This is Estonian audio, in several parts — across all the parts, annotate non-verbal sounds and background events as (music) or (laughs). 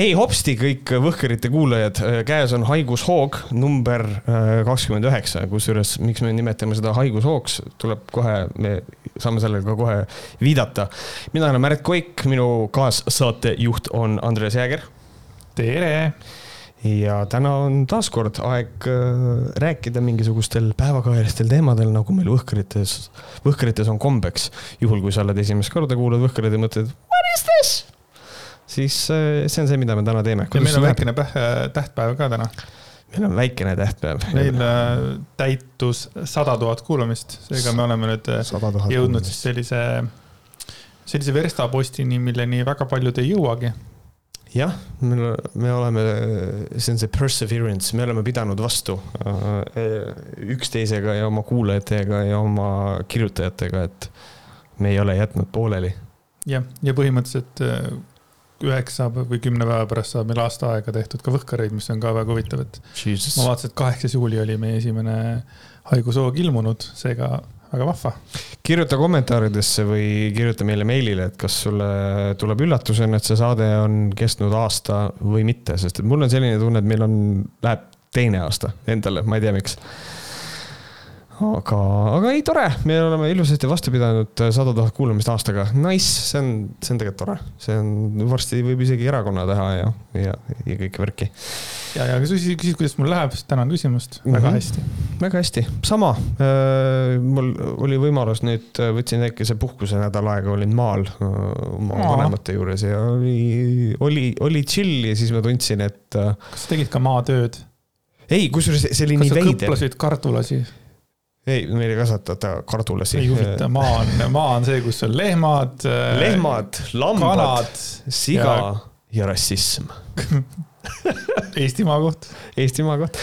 hei hopsti kõik Võhkerite kuulajad, käes on haigushoog number äh, kakskümmend üheksa, kusjuures miks me nimetame seda haigushoogs, tuleb kohe, me saame sellele ka kohe viidata. mina olen Märt Koik, minu kaassaatejuht on Andres Jääger. tere! ja täna on taas kord aeg äh, rääkida mingisugustel päevakajalistel teemadel, nagu meil Võhkrites, Võhkrites on kombeks. juhul, kui sa oled esimest korda kuulad Võhkreid ja mõtled? Siis äh, see on see, mida me täna teeme. ja meil on väikene tähtpäev ka täna. meil on väikene tähtpäev. meil äh, täitus sada tuhat kuulamist, seega me oleme nüüd jõudnud siis sellise, sellise verstapostini, milleni väga paljud ei jõuagi jah, me, me oleme, see on see perseverance, me oleme pidanud vastu üksteisega ja oma kuulajatega ja oma kirjutajatega, et me ei ole jätnud pooleli. jah, ja põhimõtteliselt üheksa või kümne päeva pärast saab meil aasta aega tehtud ka Võhkareid, mis on ka väga huvitav, et ma vaatasin, et kaheksas juuli oli meie esimene haigushoog ilmunud, seega väga vahva. kirjuta kommentaaridesse või kirjuta meile meilile, et kas sulle tuleb üllatusena, et see saade on kestnud aasta või mitte, sest et mul on selline tunne, et meil on, läheb teine aasta endale, ma ei tea, miks aga, aga ei, tore, me oleme ilusasti vastu pidanud äh, sada tuhat kuulamist aastaga. Nice, see on, see on tegelikult tore, see on, varsti võib isegi erakonna teha ja, ja, ja kõike värki. ja, ja kui sa küsid, kuidas mul läheb, siis tänan küsimust, väga mm -hmm. hästi. väga hästi, sama. Äh, mul oli võimalus nüüd, äh, võtsin väikese puhkuse nädal aega, olin maal oma Aa. vanemate juures ja oli, oli, oli chill ja siis ma tundsin, et. kas sa tegid ka maatööd? ei, kusjuures see oli kas nii veider. kõplasid kartulasi? Ei, meil ei kasvatata kardulasi. ei huvita, maa on, (laughs) maa on see, kus on lehmad. lehmad, lambad, siga ja, ja rassism (laughs) Eestimaa koht. Eestimaa koht.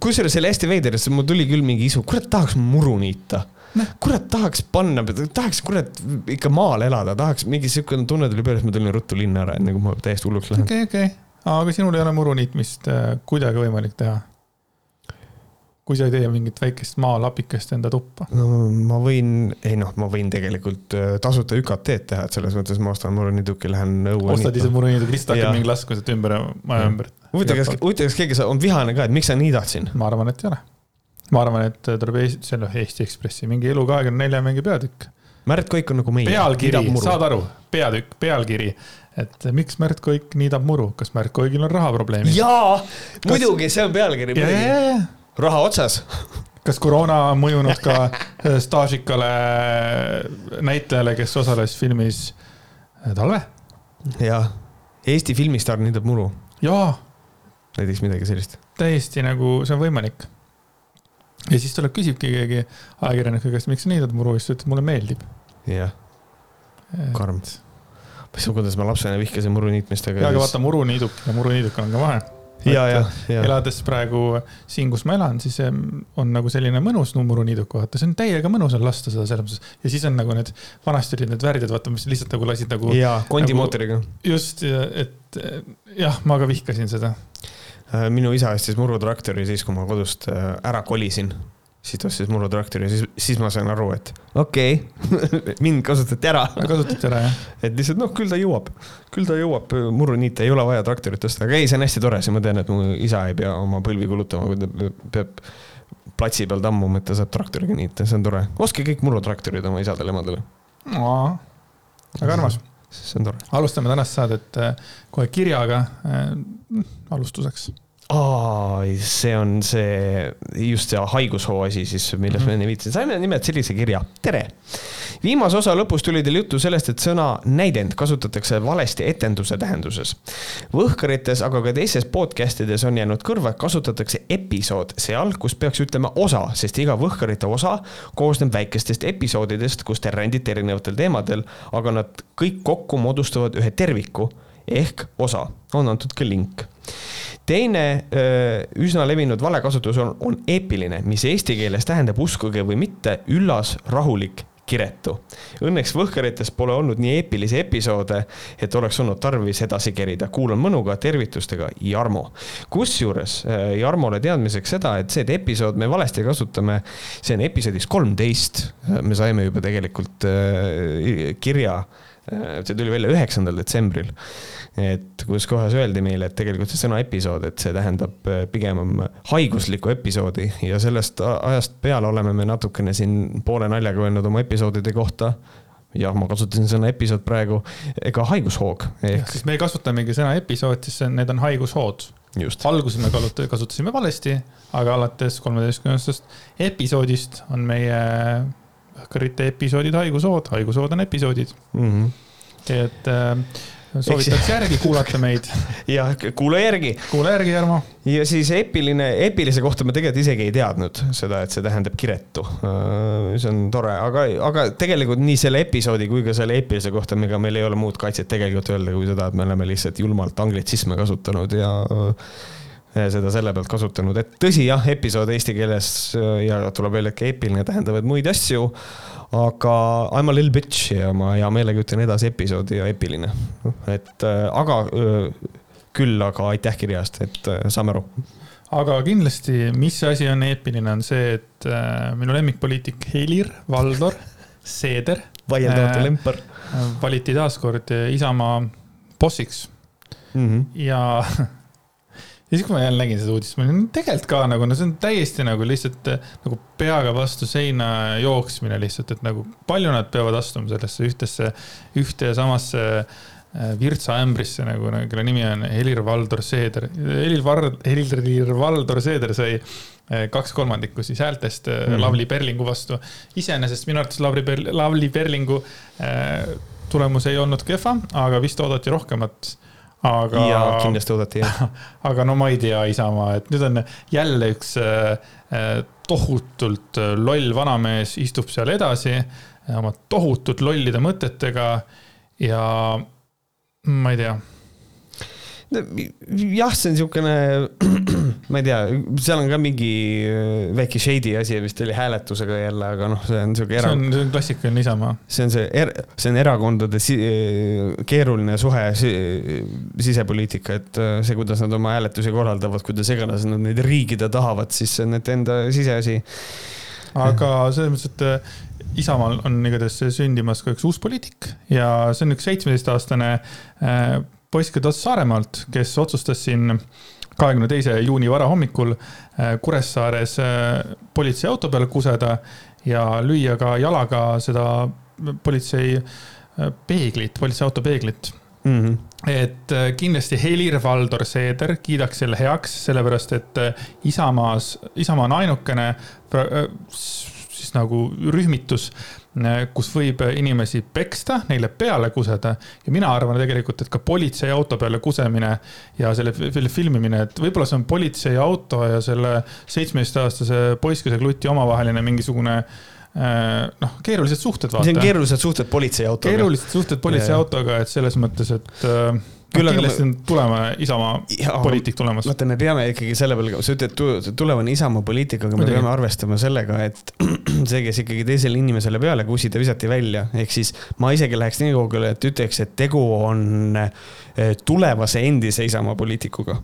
kusjuures oli hästi veider, sest mul tuli küll mingi isu, kurat, tahaks muru niita noh, kurat, tahaks panna, tahaks kurat ikka maal elada, tahaks mingi siukene tunne tuli peale, et ma tulin ruttu linna ära, enne kui ma täiesti hulluks lähen. okei okay,, okei okay., aga sinul ei ole muru niitmist äh, kuidagi võimalik teha kui sa ei tee mingit väikest maalapikest enda tuppa? no ma võin, ei noh, ma võin tegelikult äh, tasuta ÜKT-d teha, et selles mõttes ma ostan muruniiduki, lähen õue. ostad ise muruniiduki, lihtsalt hakkad mingi laskma sealt ümber maja ümber. huvitav, kas, huvitav, kas keegi on vihane ka, et miks sa niidad siin? ma arvan, et ei ole. ma arvan, et tuleb Eesti, selle Eesti Ekspressi mingi elu kahekümne nelja mingi peatükk. Märt Koik on nagu meie. pealkiri, saad aru, peatükk, pealkiri et miks Märt Koik niidab muru, kas Märt Koigil on rahaprobleemid? jaa, muidugi, see on pealkiri raha otsas kas koroona on mõjunud ka äh, staažikale näitlejale, kes osales filmis äh, Talve? jah, Eesti filmistaar niidab muru. jaa. näiteks midagi sellist. täiesti nagu, see on võimalik. ja siis tuleb, küsibki keegi ajakirjaniku käest, miks sa niidad muru, siis ta ütleb, mulle meeldib. jah, karm. kuidas ma lapsena vihkasin muru niitmist, aga. jaa, aga vaata muruniiduk ja muruniiduk on ka vahe ja, ja, ja. elades praegu siin, kus ma elan, siis on nagu selline mõnus nummuruniiduk, vaata, see on täiega mõnus on lasta seda selles mõttes. ja siis on nagu need, vanasti olid need värdjad, vaata, mis lihtsalt nagu lasid nagu. jaa, kondimootoriga nagu,. just, et jah, ma ka vihkasin seda. Äh, minu isa ostis murutraktori siis, kui ma kodust äh, ära kolisin siis ta ostis mul traktori ja siis, siis ma sain aru, et okei okay. (laughs) mind kasutati ära. kasutati ära, jah. et lihtsalt noh, küll ta jõuab, küll ta jõuab muruniita, ei ole vaja traktorit tõsta, aga ei, see on hästi tore, siis ma tean, et mu isa ei pea oma põlvi kulutama, kui ta peab platsi peal tammuma, et ta saab traktoriga niita, see on tore. ostke kõik murutraktorid oma isadele-emadele. väga armas. see on tore. alustame tänast saadet äh, kohe kirjaga äh, alustuseks aa, see on see, just see haigushoo asi siis, millest mm -hmm. ma enne viitasin, saime nimelt sellise kirja. tere! viimase osa lõpus tuli teil juttu sellest, et sõna näidend kasutatakse valesti etenduse tähenduses. Võhkarites, aga ka teistes podcast ides on jäänud kõrva, kasutatakse episood seal, kus peaks ütlema osa, sest iga Võhkarite osa koosneb väikestest episoodidest, kus te rändite erinevatel teemadel, aga nad kõik kokku moodustavad ühe terviku ehk osa, on antud ka link teine üsna levinud valekasutus on, on eepiline, mis eesti keeles tähendab uskuge või mitte, üllas, rahulik, kiretu. Õnneks Võhkarites pole olnud nii eepilisi episoode, et oleks olnud tarvis edasi kerida. kuulan mõnuga, tervitustega, Jarmo. kusjuures Jarmole teadmiseks seda, et see, et episood me valesti kasutame, see on episoodis kolmteist. me saime juba tegelikult kirja see tuli välja üheksandal detsembril. Et kus kohas öeldi meile, et tegelikult see sõna episood, et see tähendab pigem haiguslikku episoodi ja sellest ajast peale oleme me natukene siin poole naljaga öelnud oma episoodide kohta jah, ma kasutasin sõna episood praegu, ega haigushoog ehk. siis me kasutamegi sõna episood, siis need on haigushood. alguses me kasutasime valesti, aga alates kolmeteistkümnendast episoodist on meie kõrrite episoodid haigushood, haigushood on episoodid mm. -hmm. et äh, soovitaks järgi kuulata meid. (laughs) jah, kuula järgi. kuula järgi, Jarmo. ja siis epiline, epilise kohta ma tegelikult isegi ei teadnud seda, et see tähendab kiretu. Äh, see on tore, aga, aga tegelikult nii selle episoodi kui ka selle epilise kohta, ega meil ei ole muud kaitset tegelikult öelda, kui seda, et me oleme lihtsalt julmalt anglitsisme kasutanud ja seda selle pealt kasutanud, et tõsi jah, episood eesti keeles ja tuleb öelda, et ka epiline tähendavad muid asju aga I m a little bitch ja ma hea meelega ütlen edasi episoodi ja epiline. et äh, aga küll, aga aitäh kirja eest, et äh, saame aru. aga kindlasti, mis asi on eepiline, on see, et äh, minu lemmikpoliitik Helir-Valdor (laughs) Seeder. vaieldamatu lempar. valiti taaskord Isamaa bossiks mm. -hmm. ja (laughs) ja siis, kui ma jälle nägin seda uudist, ma olin tegelikult ka nagu, no see on täiesti nagu lihtsalt nagu peaga vastu seina jooksmine lihtsalt, et nagu palju nad peavad astuma sellesse ühtesse, ühte ja samasse äh, virtsaämbrisse nagu, nagu, kelle nimi on Helir-Valdor Seeder. Helir-Valdor, Helir-Valdor Seeder sai äh, kaks kolmandikku siis häältest mm. Lavly Perlingu vastu. iseenesest minu arvates Lavly Per-, Lavly Perlingu tulemus ei olnud kehva, aga vist oodati rohkemat aga. ja kindlasti oodati jah (laughs) aga no ma ei tea, Isamaa, et nüüd on jälle üks äh, äh, tohutult äh, loll vanamees istub seal edasi oma tohutult lollide mõtetega ja ma ei tea jah, see on niisugune, (clears throat) ma ei tea, seal on ka mingi äh, väike shady asi vist oli hääletusega jälle, aga noh, see on niisugune era-. see on, see on klassikaline Isamaa. see on see er,, see on erakondade si keeruline suhe si, sisepoliitika, et äh, see, kuidas nad oma hääletusi korraldavad, kuidas iganes nad neid riigida tahavad, siis see on nende enda siseasi. aga selles mõttes, et äh, Isamaal on igatahes sündimas ka üks uus poliitik ja see on üks seitsmeteistaastane poiss Saaremaalt, kes otsustas siin kahekümne teise juuni varahommikul äh, Kuressaares äh, politseiauto peale kuseda ja lüüa ka jalaga seda politsei äh, peeglit, politseiauto peeglit mm. -hmm. et kindlasti Helir-Valdor Seeder kiidaks selle heaks, sellepärast et Isamaas, Isamaa on ainukene siis nagu rühmitus kus võib inimesi peksta, neile peale kuseda. ja mina arvan tegelikult, et ka politseiauto peale kusemine ja selle, selle filmimine, et võib-olla see on politseiauto ja selle seitsmeteistaastase poisskese kluti omavaheline mingisugune äh, noh, keerulised suhted. see on keerulised suhted politseiautoga. keerulised suhted politseiautoga, et selles mõttes, et äh, küll aga kindlasti on tulema Isamaa poliitik tulemas. vaata, me peame ikkagi selle peale, sa ütled, tulevane Isamaa poliitik, aga me Muidugi. peame arvestama sellega, et (clears throat) see, kes ikkagi teisele inimesele peale kusida, visati välja. ehk siis ma isegi läheks nii kaugele, et ütleks, et tegu on eh, tulevase endise Isamaa poliitikuga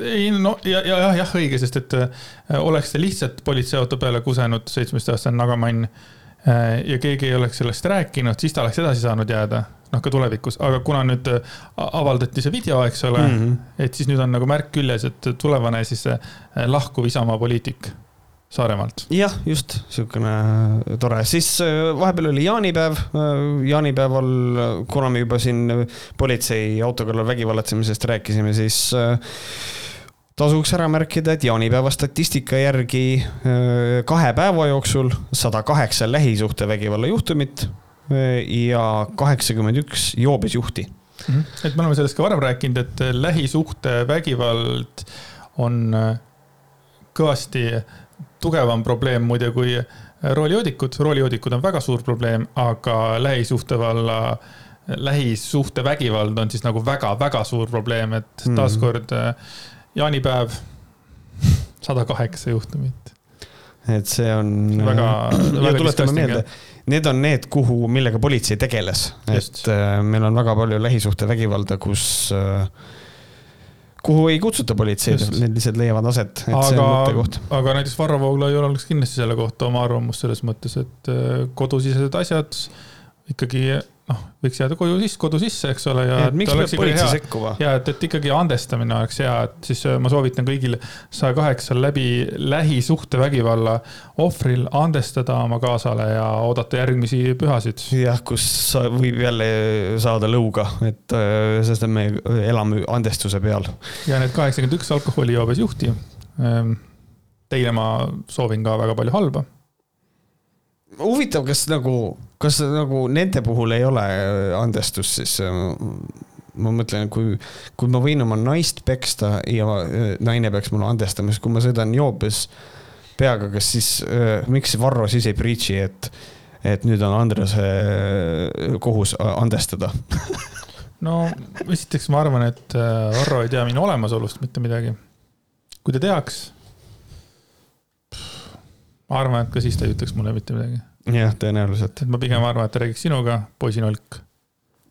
ei no ja, ja jah, jah, õige, sest et äh, oleks ta lihtsalt politseiauto peale kusenud, seitsmeteistaastane Nagamann äh, ja keegi ei oleks sellest rääkinud, siis ta oleks edasi saanud jääda noh, ka tulevikus, aga kuna nüüd äh, avaldati see video, eks ole mm, -hmm. et siis nüüd on nagu märk küljes, et tulevane siis äh, lahkuv Isamaa poliitik Saaremaalt. jah, just niisugune äh, tore, siis vahepeal oli jaanipäev. jaanipäeval, kuna me juba siin politsei auto kallal vägivallatsemisest rääkisime, siis tasuks ära märkida, et jaanipäeva statistika järgi kahe päeva jooksul sada kaheksa lähisuhtevägivalla juhtumit ja kaheksakümmend üks joobesjuhti mm. -hmm. et me oleme sellest ka varem rääkinud, et lähisuhtevägivald on äh, kõvasti tugevam probleem muide kui roolijoodikud. roolijoodikud on väga suur probleem, aga lähisuhtevalla, lähisuhtevägivald on siis nagu väga-väga suur probleem, et mhm. taaskord äh, jaanipäev, (laughs) sada kaheksa juhtumit. et see on. väga, väga (clears throat) tuletame meelde need on need, kuhu, millega politsei tegeles, et äh, meil on väga palju lähisuhtevägivalda, kus äh, kuhu ei kutsuta politseid, need lihtsalt leiavad aset, et aga, see on mõttekoht. aga näiteks Varro Vooglaiul oleks kindlasti selle kohta oma arvamus selles mõttes, et äh, kodusisesed asjad ikkagi noh, võiks jääda koju sisse, kodu sisse, eks ole. ja, miks peab politsei sekkuma? ja et, et ikkagi andestamine oleks hea, et siis äh, ma soovitan kõigil saja kaheksal läbi lähisuhtevägivalla ohvril andestada oma kaasale ja oodata järgmisi pühasid. jah, kus sa võib jälle saada lõuga, et äh, sest me elame andestuse peal. ja need kaheksakümmend üks alkoholijoobes juhti. Ähm, teile ma soovin ka väga palju halba huvitav, kas nagu, kas nagu nende puhul ei ole andestust siis? ma mõtlen, kui, kui ma võin oma naist peksta ja naine peaks mulle andestama, siis kui ma sõidan joobes peaga, kas siis äh,, miks Varro siis ei preach'i, et, et nüüd on Andrese kohus andestada (laughs) no esiteks ma arvan, et Varro ei tea minu olemasolust mitte midagi. kui ta teaks ma arvan, et ka siis ta ei ütleks mulle mitte midagi. jah, tõenäoliselt. et ma pigem arvan, et ta räägiks sinuga, poisinolk.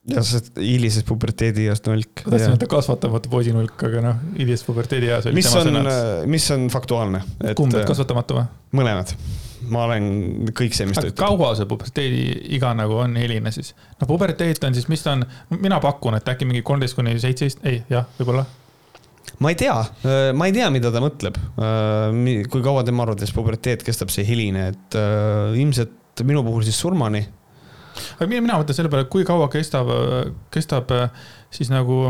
jah, sest hilises puberteedieas nolk. ma tahtsin öelda kasvatamatu poisinolk, aga noh, hilises puberteedieas oli mis tema sõnad. mis on faktuaalne? kumb, et kasvatamatu või? mõlemad ma olen kõik see, mis ta ütleb. kaua see puberteedi iga nagu on hiline siis? no puberteet on siis, mis ta on, mina pakun, et äkki mingi kolmteist kuni seitseteist, ei, jah, võib-olla ma ei tea, äh, ma ei tea, mida ta mõtleb. Äh, kui kaua tema arvates puberteet kestab, see hiline, et äh, ilmselt minu puhul siis surmani. aga mina, mina mõtlen selle peale, kui kaua kestab, kestab siis nagu.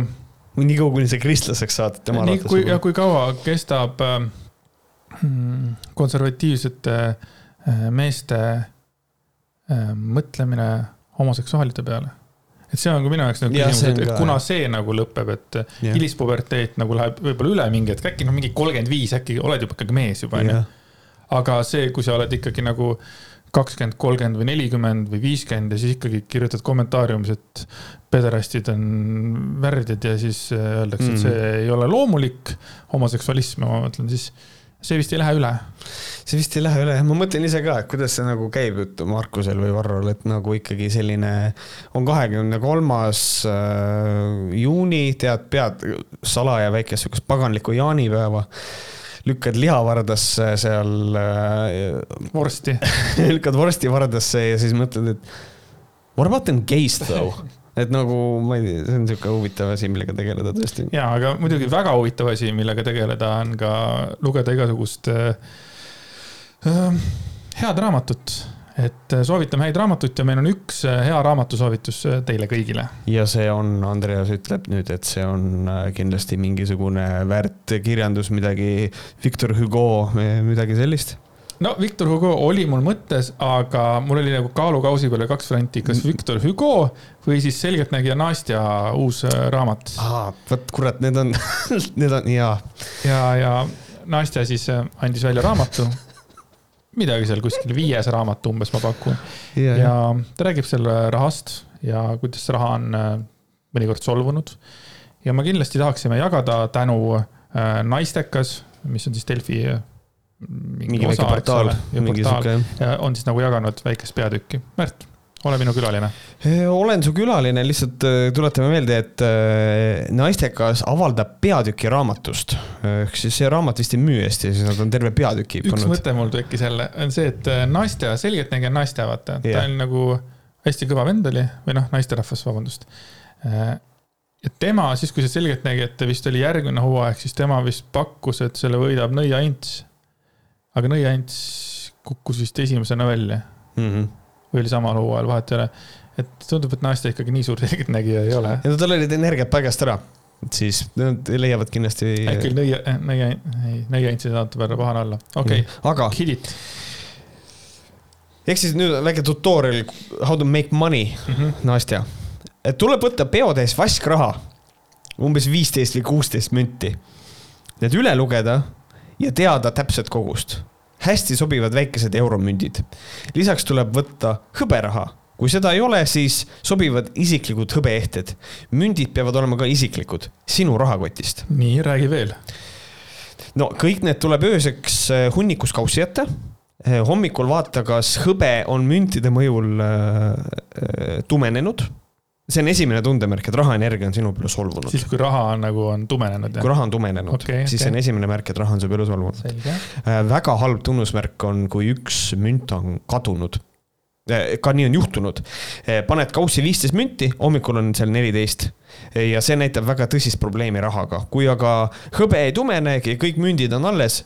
nii kaua, kuni sa kristlaseks saad, tema arvates. kui, ja kui kaua kestab hmm, konservatiivsete meeste mõtlemine homoseksuaalide peale et see on ka minu jaoks nagu küsimus, et, et kuna see nagu lõpeb, et yeah. hilispuberteet nagu läheb võib-olla üle mingi hetk, äkki noh, mingi kolmkümmend viis, äkki oled juba ikkagi mees juba onju yeah.. aga see, kui sa oled ikkagi nagu kakskümmend, kolmkümmend või nelikümmend või viiskümmend ja siis ikkagi kirjutad kommentaariumis, et pederastid on värdjad ja siis öeldakse, et mm. see ei ole loomulik homoseksualism, ma mõtlen siis see vist ei lähe üle. see vist ei lähe üle, ma mõtlen ise ka, et kuidas see nagu käib jutt Markusel või Varrol, et nagu ikkagi selline on kahekümne kolmas äh, juuni, tead, pead salaja väikest sihukest paganlikku jaanipäeva lükkad lihavardasse seal äh,. vorsti (laughs) lükkad vorsti vardasse ja siis mõtled, et what about them gays though (laughs) et nagu ma ei tea, see on niisugune huvitav asi, millega tegeleda tõesti. ja, aga muidugi väga huvitav asi, millega tegeleda, on ka lugeda igasugust äh, äh, head raamatut et äh, soovitame häid raamatut ja meil on üks äh, hea raamatusoovitus teile kõigile. ja see on, Andreas ütleb nüüd, et see on kindlasti mingisugune väärt kirjandus, midagi Victor Hugo, midagi sellist no Victor Hugo oli mul mõttes, aga mul oli nagu kaalukausi peale kaks varianti, kas Victor Hugo või siis Selgeltnägija Nastja uus äh, raamat. vot kurat, need on (laughs) need on hea. ja, ja Nastja siis äh, andis välja raamatu midagi seal kuskil viies raamat umbes ma pakun. ja, ja ta räägib selle rahast ja kuidas see raha on äh, mõnikord solvunud. ja ma kindlasti tahaksime jagada tänu Naistekas, mis on siis Delfi mingi, mingi osa, eks ole, ja portaal ja on siis nagu jaganud väikest peatükki. Märt, ole minu külaline. olen su külaline, lihtsalt tuletame meelde, et Naistekas avaldab peatüki raamatust. ehk siis see raamat vist ei müü hästi, siis nad on terve peatüki. üks pannud. mõte mul tekkis jälle, on see, et Nastja, selgeltnägija Nastja, vaata, ta on nagu hästi kõva vend oli või noh, naisterahvas, vabandust. ja tema siis, kui see selgeltnägijate vist oli järgmine hooaeg, siis tema vist pakkus, et selle võidab Nõia Ints aga Nõiants kukkus vist esimesena välja mm. -hmm. või oli samal hooajal, vahet ei ole. et tundub, et Nastja ikkagi nii suur (laughs) selgeltnägija ei ole. ja tal olid energiat paigast ära, siis nad leiavad kindlasti. äkki Nõia, Nõia, ei, Nõiants ei saanud peale pahane olla, okei okay. mm., aga. hit ehk siis nüüd väike tutorial how to make money mm, -hmm. Nastja. et tuleb võtta peotäis vaskraha, umbes viisteist või kuusteist münti. Need üle lugeda ja teada täpset kogust. hästi sobivad väikesed euromündid. lisaks tuleb võtta hõberaha kui seda ei ole, siis sobivad isiklikud hõbeehted. mündid peavad olema ka isiklikud, sinu rahakotist. nii, räägi veel. no kõik need tuleb ööseks eh, hunnikus kaussi jätta. Eh, hommikul vaata, kas hõbe on müntide mõjul äh, tumenenud see on esimene tundemärk, et rahaenergia on sinu peale solvunud. siis, kui raha on nagu on tumenenud. kui raha on tumenenud okay,, siis okay. see on esimene märk, et raha on su peale solvunud. Äh, väga halb tunnusmärk on, kui üks münt on kadunud. ka nii on juhtunud. paned kaussi viisteist münti, hommikul on seal neliteist ja see näitab väga tõsist probleemi rahaga, kui aga hõbe ei tumene, kõik mündid on alles,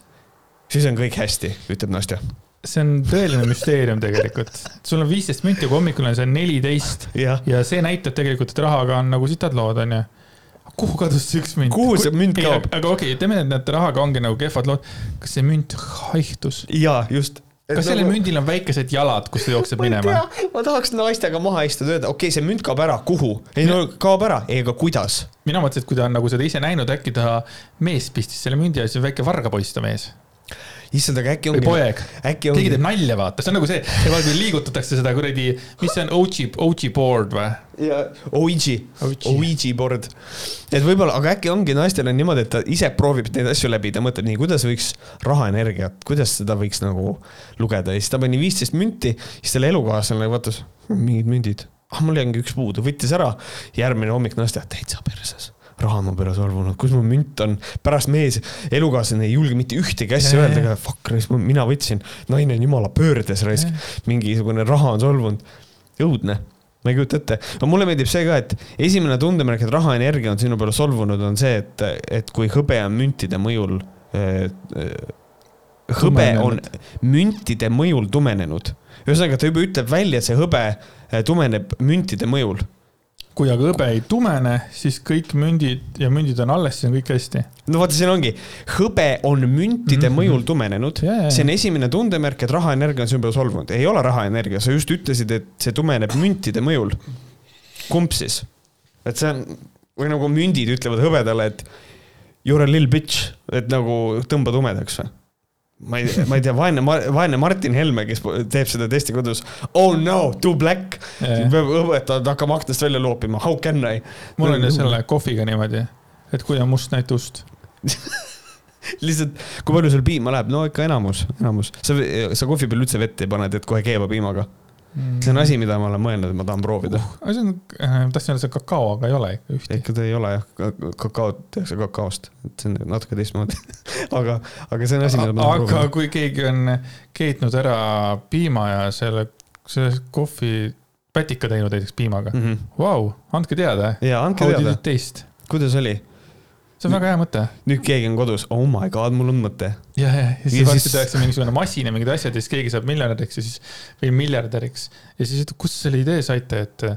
siis on kõik hästi, ütleb Nastja see on tõeline müsteerium tegelikult. sul on viisteist münti, kui hommikul on see neliteist ja. ja see näitab tegelikult, et rahaga on nagu sitad lood, onju. kuhu kadus see üks münt? kuhu see münt kaob? aga okei okay,, teeme need, need rahaga ongi nagu kehvad lood. kas see münt haihtus? jaa, just kas nagu... sellel mündil on väikesed jalad, kus ta jookseb minema? ma tahaks naistega maha istuda, öelda, okei okay,, see münt kaob ära, kuhu? ei no kaob ära, ei aga kuidas? mina mõtlesin, et kui ta on nagu seda ise näinud, äkki ta mees pistis selle mündi ja siis on väike vargapoiss ta mees issand, aga äkki ongi. või poeg. keegi teeb nalja, vaata, see on nagu see, vaata liigutatakse seda kuradi, mis see on, Oji, Oji board või? jaa, Ouija, Ouija board. et võib-olla, aga äkki ongi naistel on niimoodi, et ta ise proovib neid asju läbi, ta mõtleb nii, kuidas võiks rahaenergiat, kuidas seda võiks nagu lugeda ja siis ta pani viisteist münti, siis selle elukaaslane vaatas, mingid mündid, ah mul jäingi üks puudu, võttis ära, järgmine hommik naiste, täitsa perses raha mu peale solvunud, kus mu münt on. pärast mees, elukaaslane ei julge mitte ühtegi asja öelda, aga fuck, mina võtsin, naine on jumala pöördes raisk, mingisugune raha on solvunud. õudne ma ei kujuta ette, aga mulle meeldib see ka, et esimene tundemärk, et rahaenergia on sinu peale solvunud, on see, et, et kui hõbe on müntide mõjul äh,. hõbe on müntide mõjul tumenenud. ühesõnaga, ta juba ütleb välja, et see hõbe äh, tumeneb müntide mõjul kui aga hõbe ei tumene, siis kõik mündid ja mündid on alles, siis on kõik hästi. no vaata, siin ongi, hõbe on müntide mm -hmm. mõjul tumenenud yeah,. Yeah. see on esimene tundemärk, et rahaenergia on sinu peal solvunud. ei ole rahaenergia, sa just ütlesid, et see tumeneb müntide mõjul. kumb siis? et see on, või nagu mündid ütlevad hõbedale, et you are a little bitch, et nagu tõmba tumedaks või ma ei, ma ei tea, vaene, vaene Martin Helme, kes teeb seda testi kodus. Oh no, too black yeah.. peab õpetajad hakkama aknast välja loopima, how can I? mul on ju selle kohviga niimoodi, et kui on must, näita ust (laughs) lihtsalt, kui palju sul piima läheb, no ikka enamus, enamus. sa, sa kohvi peal üldse vett ei pane, teed kohe keeba piimaga see on asi, mida ma olen mõelnud, et ma tahan proovida uh,. see on äh,, tahtsin öelda, see kakao, aga ei ole ikka ühtegi. ikka ta ei ole jah, kakaot tehakse kakaost, et see on natuke teistmoodi (laughs) aga, aga see on asi, mida ma tahan proovida. aga kui keegi on keetnud ära piima ja selle, selle kohvi pätika teinud näiteks piimaga mm, -hmm. vau, andke teada. jaa, andke teada. kuidas oli? See on väga hea mõte. nüüd keegi on kodus, oh my god, mul on mõte. ja, ja, ja siis varsti tehakse mingisugune masin ja mingid asjad ja siis keegi saab miljonäriks ja siis, või miljardäriks. ja siis ütleb, kust selle idee saite, et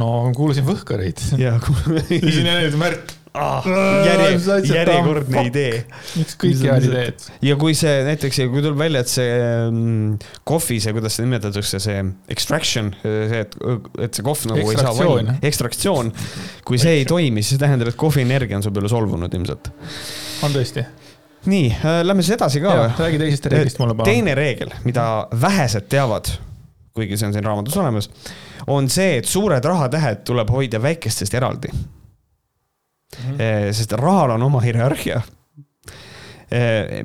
no kuulasin Võhkareid. ja, ja siis on jälle märk ah, järje, järjekordne idee. ükskõik head ideed. ja kui see näiteks, kui tuleb välja, et see mm, kohvi, see, kuidas seda nimetatakse, see extraction, see, et, et see kohv nagu ei saa valida, ekstraktsioon. kui see ei toimi, siis see tähendab, et kohvienergia on su peale solvunud ilmselt. on tõesti nii äh,, lähme siis edasi ka. räägi teisest reeglist mulle palun. teine reegel, mida vähesed teavad, kuigi see on siin raamatus olemas, on see, et suured rahatähed tuleb hoida väikestest eraldi mm. -hmm. sest rahal on oma hierarhia. Eh,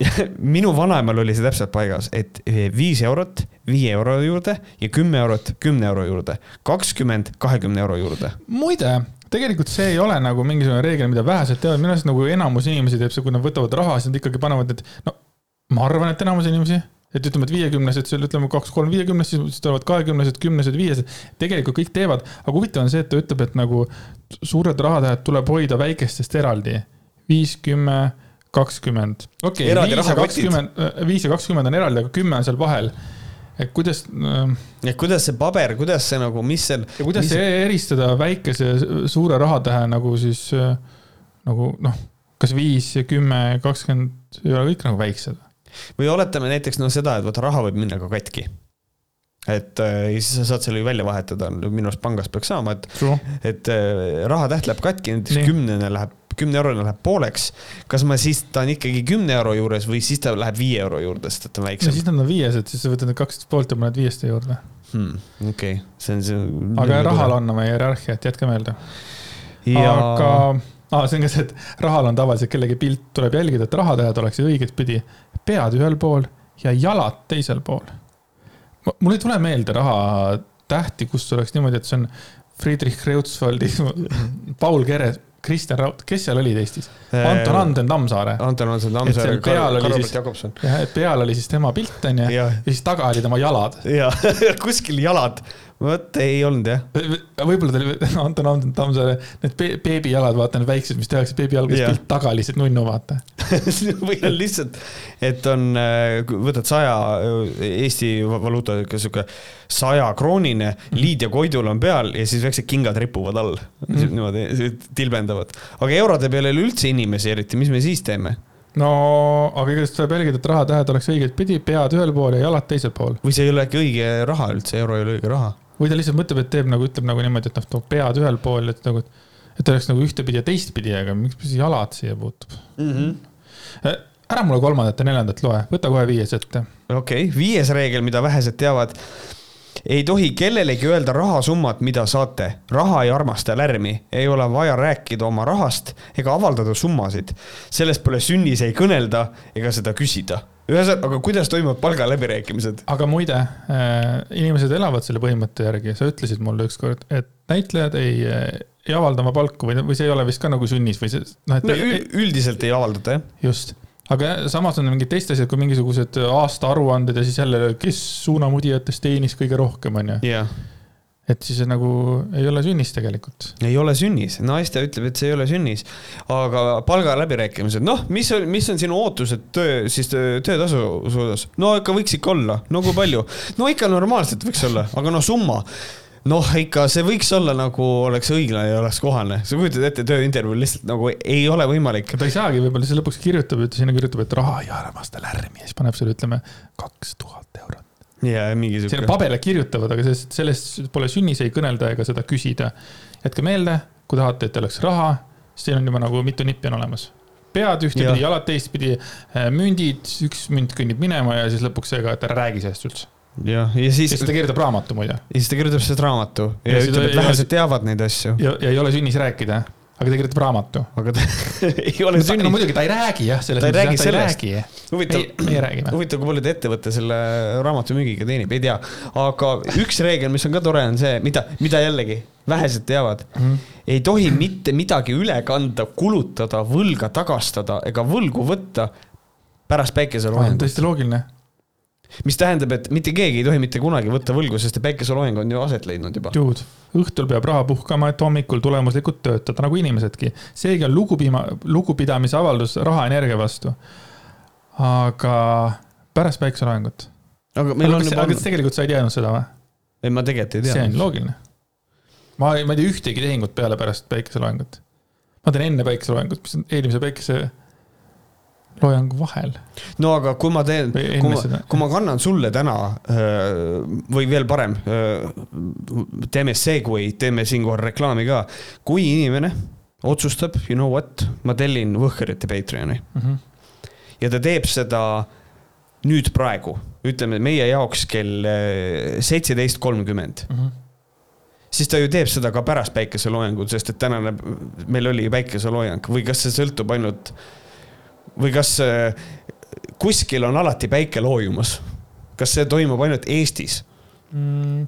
(laughs) minu vanaemal oli see täpselt paigas, et eh, viis eurot viie euro juurde ja kümme eurot kümne euro juurde, kakskümmend kahekümne euro juurde. muide, tegelikult see ei ole nagu mingisugune reegel, mida vähesed teevad, minu arust nagu enamus inimesi teeb see, kui nad võtavad raha, siis nad ikkagi panevad, et no ma arvan, et enamus inimesi et ütleme, et viiekümnesed, ütleme kaks-kolm viiekümnest, siis tulevad kahekümnesed, kümnesed, viiesed. tegelikult kõik teevad, aga huvitav on see, et ta ütleb, et nagu suured rahatähed tuleb hoida väikestest eraldi. viis, kümme, kakskümmend. okei viis ja kakskümmend, äh, viis ja kakskümmend on eraldi, aga kümme on seal vahel et kuidas äh,. et kuidas see paber, kuidas see nagu, mis seal. ja kuidas mis... eristada väikese suure rahatähe nagu siis äh, nagu noh, kas viis kümme, kakskümmend ei ole kõik nagu väiksed? Või oletame näiteks noh, seda, et vaata raha võib minna ka katki. et äh, siis sa saad selle ju välja vahetada, minu arust pangast peaks saama, et, et äh, rahatäht läheb katki, näiteks kümnene läheb kümne eurone läheb pooleks, kas ma siis, ta on ikkagi kümne euro juures või siis ta läheb viie euro juurde, sest et ta on väiksem? no siis nad on viies, et siis sa võtad need kaks poolt ja paned viieste juurde hmm,. okei okay., see on see. aga rahal on oma hierarhia, et jätke meelde ja.... aga aa, see on ka see, et rahal on tavaliselt kellegi pilt, tuleb jälgida, et rahatähed oleksid õigetpidi, pead ühel pool ja jalad teisel pool. mul ei tule meelde rahatähti, kus oleks niimoodi, et see on Friedrich Kreutzwaldi, (laughs) Paul Keres, Kristjan Raud, kes seal olid Eestis? Anton Anden Tammsaare. Anton Anden Tammsaare, Karl-Robert Jakobson. jah, et peal oli siis tema pilt onju ja. siis taga olid tema jalad. ja (laughs) kuskil jalad vot ei olnud jah. võib-olla ta oli, (laughs) Anton Anton Tammsaare, need beebijalad, vaata need väiksed, mis tehakse beebijalgadest, pilt taga lihtsalt nunnu, vaata (laughs) või on lihtsalt, et on, äh, võtad saja äh, Eesti valuuta, sihuke sajakroonine, mhm. liid ja koidul on peal ja siis väiksed kingad ripuvad all mm. -hmm. niimoodi tilbendavad. aga eurode peal ei ole üldse inimesi eriti, mis me siis teeme? no aga igatahes tuleb jälgida, et rahatähed oleks õiget pidi, pead ühel pool ja jalad teisel pool. või see ei ole äkki õige raha üldse, euro ei ole õige raha või ta lihtsalt mõtleb, et teeb nagu, ütleb nagu niimoodi, et noh, toob pead ühel pool, et nagu, et oleks nagu ühtepidi ja teistpidi, aga miks siis jalad siia puutub mm? -hmm. ära mulle kolmandat ja neljandat loe, võta kohe viies ette. okei okay., viies reegel, mida vähesed teavad ei tohi kellelegi öelda rahasummat, mida saate. raha ei armasta lärmi, ei ole vaja rääkida oma rahast ega avaldada summasid. sellest pole sünnis ei kõnelda ega seda küsida ühesõnaga, aga kuidas toimuvad palgaläbirääkimised? aga muide äh,, inimesed elavad selle põhimõtte järgi, sa ütlesid mulle ükskord, et näitlejad ei, ei avalda oma palku või, või see ei ole vist ka nagu sünnis või see, noh, et no, ei, üldiselt ei avaldata, jah. just, aga samas on mingid teised asjad, kui mingisugused aastaaruanded ja siis jälle, kes suunamudijatest teenis kõige rohkem, on ju. Et siis nagu ei ole sünnis tegelikult. ei ole sünnis, naiste ütleb, et see ei ole sünnis. aga palgaläbirääkimised, noh, mis on, mis on sinu ootused töö, siis töötasu suunas? no ikka võiks ikka olla, no kui palju? no ikka normaalselt võiks olla, aga no summa noh, ikka see võiks olla nagu oleks õiglane ja oleks kohane, sa kujutad ette tööintervjuul lihtsalt nagu ei ole võimalik. ta ei saagi, võib-olla siis lõpuks kirjutab, sinna kirjutab, et raha ei armasta lärmi ja siis paneb sulle, ütleme, kaks tuhat eurot. Ja mingi sihuke. paberile kirjutavad, aga sellest, sellest pole sünnis ei kõnelda ega seda küsida. jätke meelde, kui tahate, et oleks raha, siis teil on juba nagu mitu nippi on olemas pead ühtepidi, jalad teistpidi, mündid, üks münt kõnnib minema ja siis lõpuks see ka, et ära räägi sellest üldse jah, ja siis. ja siis ta kirjutab raamatu muide. ja siis ta kirjutab sellest raamatu ja, ja ütleb, et vähesed teavad neid asju. ja, ja ei ole sünnis rääkida, aga ta kirjutab raamatu. aga ta (laughs) ei ole no muidugi ta ei räägi jah, selles mõttes, jah, ta ei räägi. huvitav, meie räägime. huvitav, kui palju ta ettevõte selle raamatu müügiga teenib, ei tea. aga üks reegel, mis on ka tore, on see, mida, mida jällegi vähesed teavad mm. -hmm. ei tohi mitte midagi üle kanda, kulutada, võlga tagastada ega võlgu võtta pärast päikeseloojangut. täiesti loogiline mis tähendab, et mitte keegi ei tohi mitte kunagi võtta võlgu, sest päikeseloeng on ju aset leidnud juba. Dude, õhtul peab raha puhkama, et hommikul tulemuslikult töötada, nagu inimesedki. seegi on lugupima, lugupidamise avaldus rahaenergia vastu. aga pärast päikeseloojangut. aga meil aga on juba. aga kas tegelikult sa ei teadnud seda või? ei, ma tegelikult ei teadnud. see on loogiline. ma, ma ei tea ühtegi tehingut peale pärast päikeseloojangut. ma teen enne päikeseloojangut, mis on eelmise päikese loojangu vahel. no aga kui ma teen, kui ma, kui ma kannan sulle täna või veel parem, teeme Segway, teeme siinkohal reklaami ka. kui inimene otsustab, you know what, ma tellin Võhkerite Patreoni mm. -hmm. ja ta teeb seda nüüd praegu, ütleme meie jaoks kell seitseteist kolmkümmend mhm. siis ta ju teeb seda ka pärast päikeseloojangut, sest et tänane, meil oli päikeseloojang või kas see sõltub ainult või kas äh, kuskil on alati päike loojumas? kas see toimub ainult Eestis mm.?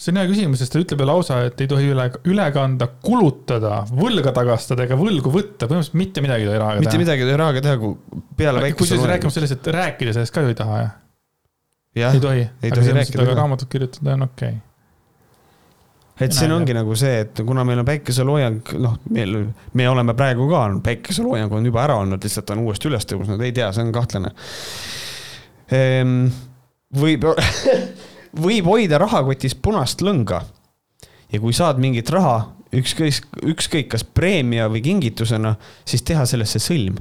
see on hea küsimus, sest ta ütleb ju lausa, et ei tohi üle, üle kanda, kulutada, võlga tagastada ega võlgu võtta, põhimõtteliselt mitte midagi ei tohi rahaga teha. mitte midagi ei tohi rahaga teha, kui peale päikese. kusjuures rääkima sellest, et rääkida sellest ka ju ei taha, jah? ei tohi, aga selles mõttes, et raamatut kirjutada on okei okay et siin ongi nagu see, et kuna meil on päikeseloojang, noh, meil, me oleme praegu ka, päikeseloojang on juba ära olnud, lihtsalt on uuesti üles tõusnud, ei tea, see on kahtlane ehm,. võib (laughs) võib hoida rahakotis punast lõnga. ja kui saad mingit raha, ükskõik, ükskõik kas preemia või kingitusena, siis teha sellesse sõlm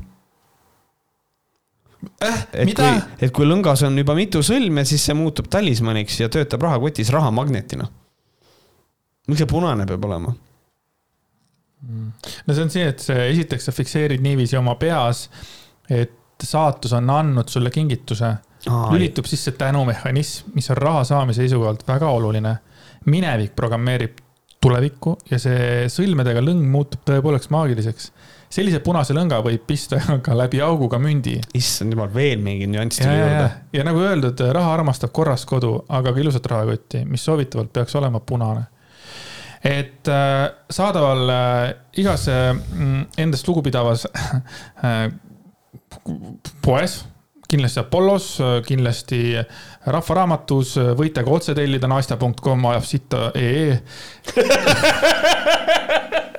äh,. et mida? kui, et kui lõngas on juba mitu sõlme, siis see muutub talismaniks ja töötab rahakotis rahamagnetina miks see punane peab olema? no see on see, et see, esiteks sa fikseerid niiviisi oma peas, et saatus on andnud sulle kingituse. lülitub sisse tänumehhanism, mis on raha saamise seisukohalt väga oluline. minevik programmeerib tulevikku ja see sõlmedega lõng muutub tõepoolest maagiliseks. sellise punase lõnga võib pista (laughs) ka läbi augu ka mündi. issand jumal, veel mingi nüanss tuli juurde. ja nagu öeldud, raha armastab korras kodu, aga ka ilusat rahakotti, mis soovitavalt peaks olema punane et äh, saadaval äh, igas äh, endast lugupidavas (laughs) poes kindlasti Apollos, kindlasti Rahva Raamatus, võite ka otse tellida naista.com ajab sitta ee (laughs)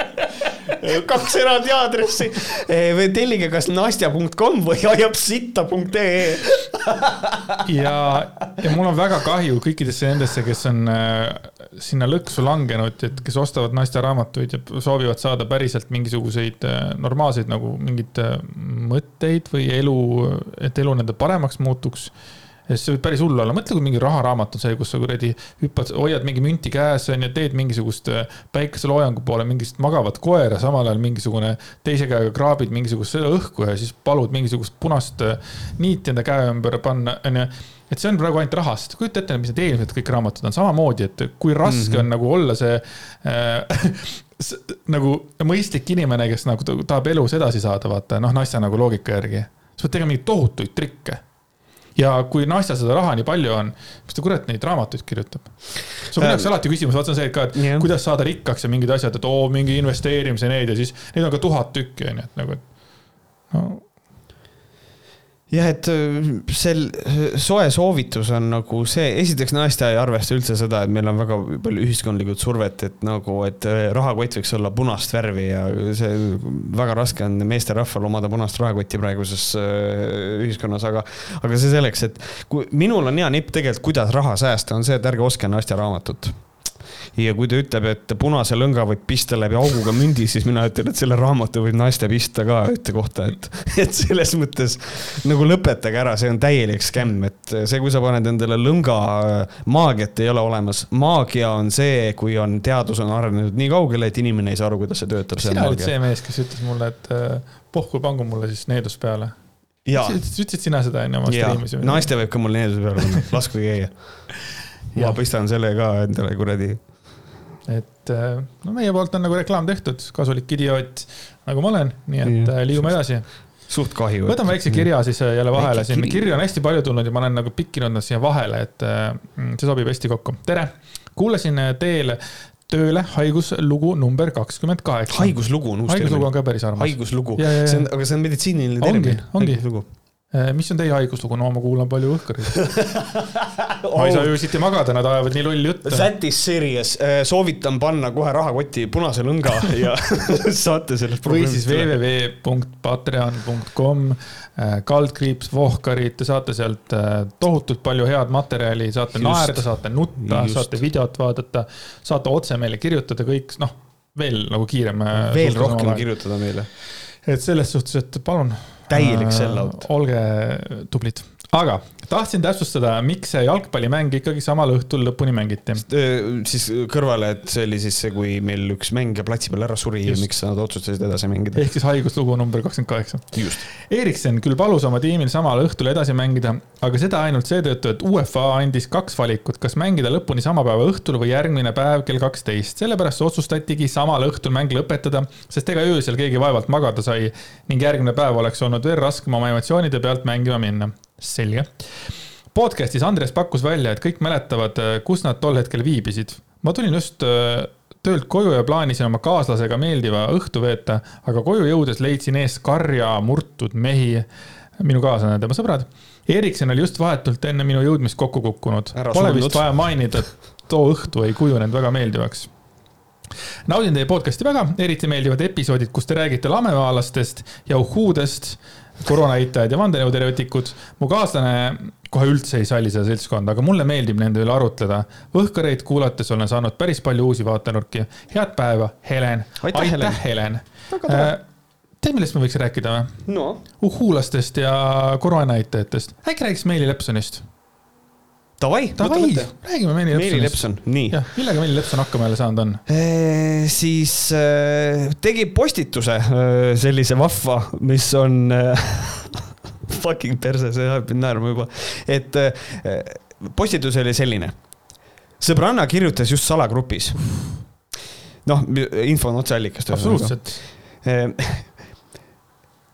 kaks eraldi aadressi. Eh, tellige kas nastja.com või ajabsitta.ee ja, ja mul on väga kahju kõikidesse nendesse, kes on äh, sinna lõksu langenud, et kes ostavad naisteraamatuid ja soovivad saada päriselt mingisuguseid äh, normaalseid nagu mingeid mõtteid või elu, et elu nende paremaks muutuks sest see võib päris hull olla, mõtle, kui mingi raharaamat on see, kus sa kuradi hüppad, hoiad mingi münti käes, on ju, teed mingisugust äh, päikeseloojangu poole mingist magavat koera, samal ajal mingisugune teise käega kraabid mingisugust õhku ja siis palud mingisugust punast äh, niiti enda käe ümber panna, on ju. Et see on praegu ainult rahast, kujuta ette, mis need eelmised kõik raamatud on, samamoodi, et kui raske mm -hmm. on nagu olla see äh, (laughs) nagu mõistlik inimene, kes nagu tahab elus edasi saada, vaata, noh, naiste nagu loogika järgi. sa pead tegema mingeid tohutuid trikke ja kui naistel seda raha nii palju on, mis ta kurat neid raamatuid kirjutab? sul on ähm, alati küsimus, vaata see on see, ka, et yeah. kuidas saada rikkaks ja mingid asjad, et oo, mingi investeerimise need ja siis neid on ka tuhat tükki, on ju, et nagu, et no jah, et äh, sel soe soovitus on nagu see, esiteks naiste ei arvesta üldse seda, et meil on väga palju ühiskondlikult survet, et nagu, et äh, rahakott võiks olla punast värvi ja see väga raske on meesterahval omada punast rahakotti praeguses äh, ühiskonnas, aga, aga see selleks, et kui minul on hea nipp tegelikult, kuidas raha säästa, on see, et ärge ostke naiste raamatut ja kui ta ütleb, et punase lõnga võib pista läbi auguga mündi, siis mina ütlen, et selle raamatu võib naiste pista ka ühte kohta, et, (laughs) et selles mõttes nagu lõpetage ära, see on täielik skämm, et see, kui sa paned endale lõnga, maagiat ei ole olemas. maagia on see, kui on, teadus on arenenud nii kaugele, et inimene ei saa aru, kuidas see töötab. sina olid see mees, kes ütles mulle, et äh, pohku pangu mulle siis needus peale. ütlesid sina seda enne oma striimis? naiste võib ka mul needuse peale panna, lasku käia (laughs) ma pistan selle ka endale kuradi et äh, no meie poolt on nagu reklaam tehtud, kasulik idioot nagu ma olen, nii et äh, liigume edasi. suht kahju. võtame väikse kirja siis äh, jälle vahele siin, kirju on hästi palju tulnud ja ma olen nagu pikkinud nad siia vahele, et see sobib hästi kokku. tere, kuulasin teel tööle haiguslugu number kakskümmend kaheksa. haiguslugu on uus termin. haiguslugu on ka päris armas. haiguslugu, see on, aga see on meditsiiniline termin. ongi, ongi mis on teie haiguslugu? no ma kuulan palju õhkareid (laughs) ma ei saa öösiti magada, nad ajavad nii lolli juttu. That is serious, äh, soovitan panna kohe rahakoti punase lõnga (laughs) ja (laughs) saate sellest või siis www.patreon.com äh, kaldkriips Vohkarid, te saate sealt tohutult palju head materjali, saate Just. naerda, saate nutta, saate videot vaadata, saate otse meile kirjutada kõik, noh, veel nagu kiirem. veel rohkem kirjutada meile. et selles suhtes, et palun täielik sell-out. olge tublid, aga tahtsin täpsustada, miks see jalgpallimäng ikkagi samal õhtul lõpuni mängiti. siis kõrvale, et see oli siis see, kui meil üks mängija platsi peal ära suri ja miks nad otsustasid edasi mängida. ehk siis haiguslugu number kakskümmend kaheksa. Eriksen küll palus oma tiimil samal õhtul edasi mängida, aga seda ainult seetõttu, et UEFA andis kaks valikut, kas mängida lõpuni sama päeva õhtul või järgmine päev kell kaksteist. sellepärast otsustatigi samal õhtul mäng lõpetada, sest ega öösel keegi vaevalt magada sai ning järgmine päev oleks olnud veel raskem oma emotsioonide pealt mängima minna selge. Podcast'is Andres pakkus välja, et kõik mäletavad, äh, kus nad tol hetkel viibisid. ma tulin just äh, töölt koju ja plaanisin oma kaaslasega meeldiva õhtu veeta, aga koju jõudes leidsin ees karja murtud mehi, minu kaaslane, tema sõbrad. Erikson oli just vahetult enne minu jõudmist kokku kukkunud. Pole vist vaja mainida, et too õhtu ei kujunenud väga meeldivaks naudin teie podcast'i väga, eriti meeldivad episoodid, kus te räägite lamemaalastest ja uhhuudest koroonaitajad ja vandenõuteoreetikud. mu kaaslane kohe üldse ei salli seda seltskonda, aga mulle meeldib nende üle arutleda. Võhkareid kuulates olen saanud päris palju uusi vaatenurki. head päeva, Helen. aitäh, Helen, Helen.. Äh, tead, millest me võiks rääkida või no.? uhhuulastest ja koroonaitajatest. äkki räägiks Meeli Lepsonist Davai, Davai, räägime Meeli Lepsonist. Meeli Lepson, nii. millega Meeli Lepson hakkama jälle saanud on e,? siis äh, tegi postituse äh, sellise vahva, mis on äh, (laughs) fucking perse, see ajab mind naerma juba. et äh, postitus oli selline. sõbranna kirjutas just salagrupis. noh, info on otseallikast. absoluutselt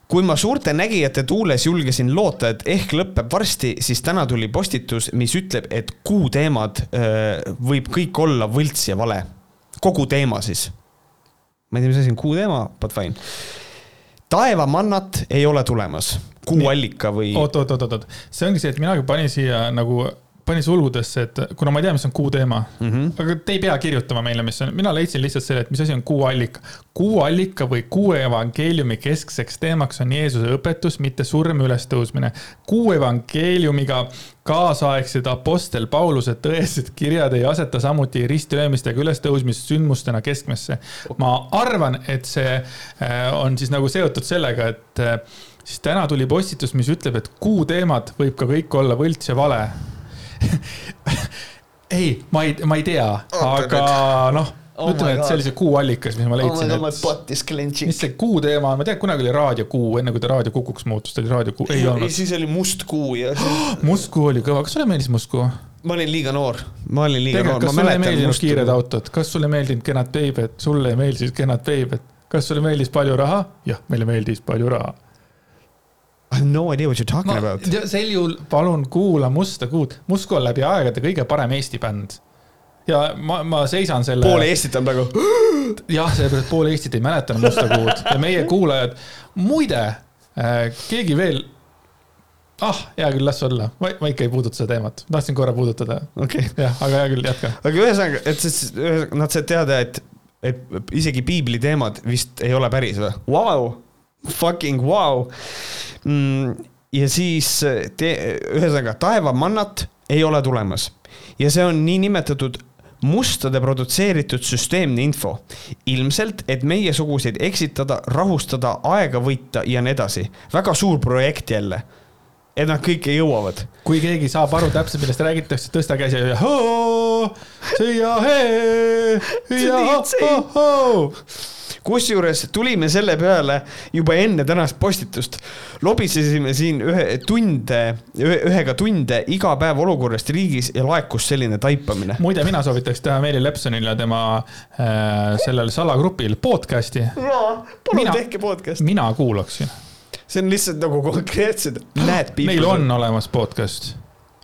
kui ma suurte nägijate tuules julgesin loota, et ehk lõpeb varsti, siis täna tuli postitus, mis ütleb, et kuuteemad võib kõik olla võlts ja vale. kogu teema siis. ma ei tea, mis asi on kuu teema, but fine. taevamannat ei ole tulemas, kuuallika või. oot, oot, oot, oot, oot, see ongi see, et minagi panin siia nagu panin sulgudesse, et kuna ma ei tea, mis on kuu teema mm, -hmm. aga te ei pea kirjutama meile, mis on, mina leidsin lihtsalt selle, et mis asi on kuuallika. kuuallika või kuue evangeeliumi keskseks teemaks on Jeesuse õpetus, mitte surm ülestõusmine. kuu evangeeliumiga kaasaegsed Apostel Pauluse tõesed kirjad ei aseta samuti ristilöömistega ülestõusmist sündmustena keskmesse. ma arvan, et see äh, on siis nagu seotud sellega, et äh, siis täna tuli postitus, mis ütleb, et kuu teemad võib ka kõik olla võlts ja vale ei, ma ei, ma ei tea, aga noh oh ütleme, et see oli see kuuallikas, mis ma leidsin oh. mis see kuu teema on, ma tean, kunagi oli raadiokuu, enne kui ta Raadio Kukuks muutus, ta oli raadiokuu, ei olnud. siis oli Must kuu ja (gasps) must kuu oli kõva, kas sulle meeldis Must kuu? ma olin liiga noor, ma olin liiga Tegelikult, noor. kas sulle ei meeldinud kiired autod, kas sulle meeldinud kenad beebed, sulle ei meeldinud kenad beebed, kas sulle meeldis palju raha? jah, meile meeldis palju raha I have no idea what you are talking ma, about. sel juhul palun kuula Musta Kuud. Musko on läbi aegade kõige parem Eesti bänd. ja ma, ma seisan selle. pool Eestit on praegu. (gasps) jah, sellepärast, pool Eestit ei mäleta Musta Kuud ja meie kuulajad. muide äh,, keegi veel ah, hea küll, las olla, ma, ma ikka ei puuduta seda teemat, tahtsin korra puudutada okay.. jah, aga hea küll, jätka. aga ühesõnaga, et siis nad said teada, et, et isegi piibli teemad vist ei ole päris või wow,? Fucking wow Mm, ja siis te, ühesõnaga taevamannat ei ole tulemas ja see on niinimetatud mustade produtseeritud süsteemne info. ilmselt, et meiesuguseid eksitada, rahustada, aega võita ja nii edasi. väga suur projekt jälle. et nad kõike jõuavad. kui keegi saab aru täpselt, millest räägitakse, tõsta käsi ja hoo, sõia hee, ja hoo kusjuures tulime selle peale juba enne tänast postitust. lobisesime siin ühe tunde, ühega tunde iga päev olukorrast riigis ja laekus selline taipamine. muide, mina soovitaks teha Meeli Lepsonile tema äh, sellel salagrupil podcast'i. jaa, palun tehke podcast'i. mina kuulaksin. see on lihtsalt nagu konkreetsed, näed. Neil on olemas podcast,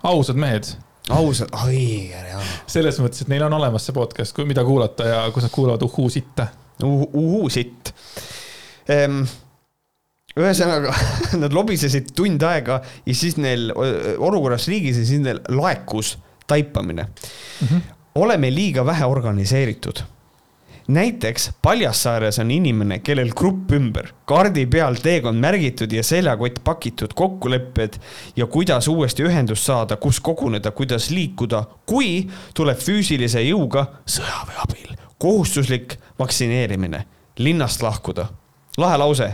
ausad mehed ausalt, õige, jah. selles mõttes, et neil on olemas see podcast, mida kuulata ja kus nad kuulavad uhuu sitta uhuu sitt ehm, ühesõnaga (laughs) nad lobisesid tund aega ja siis neil olukorras riigis ja siis neil laekus taipamine mm. -hmm. oleme liiga vähe organiseeritud. näiteks Paljassaares on inimene, kellel grupp ümber, kaardi peal teekond märgitud ja seljakott pakitud, kokkulepped ja kuidas uuesti ühendust saada, kus koguneda, kuidas liikuda, kui tuleb füüsilise jõuga sõjaväe abil kohustuslik vaktsineerimine, linnast lahkuda. lahe lause.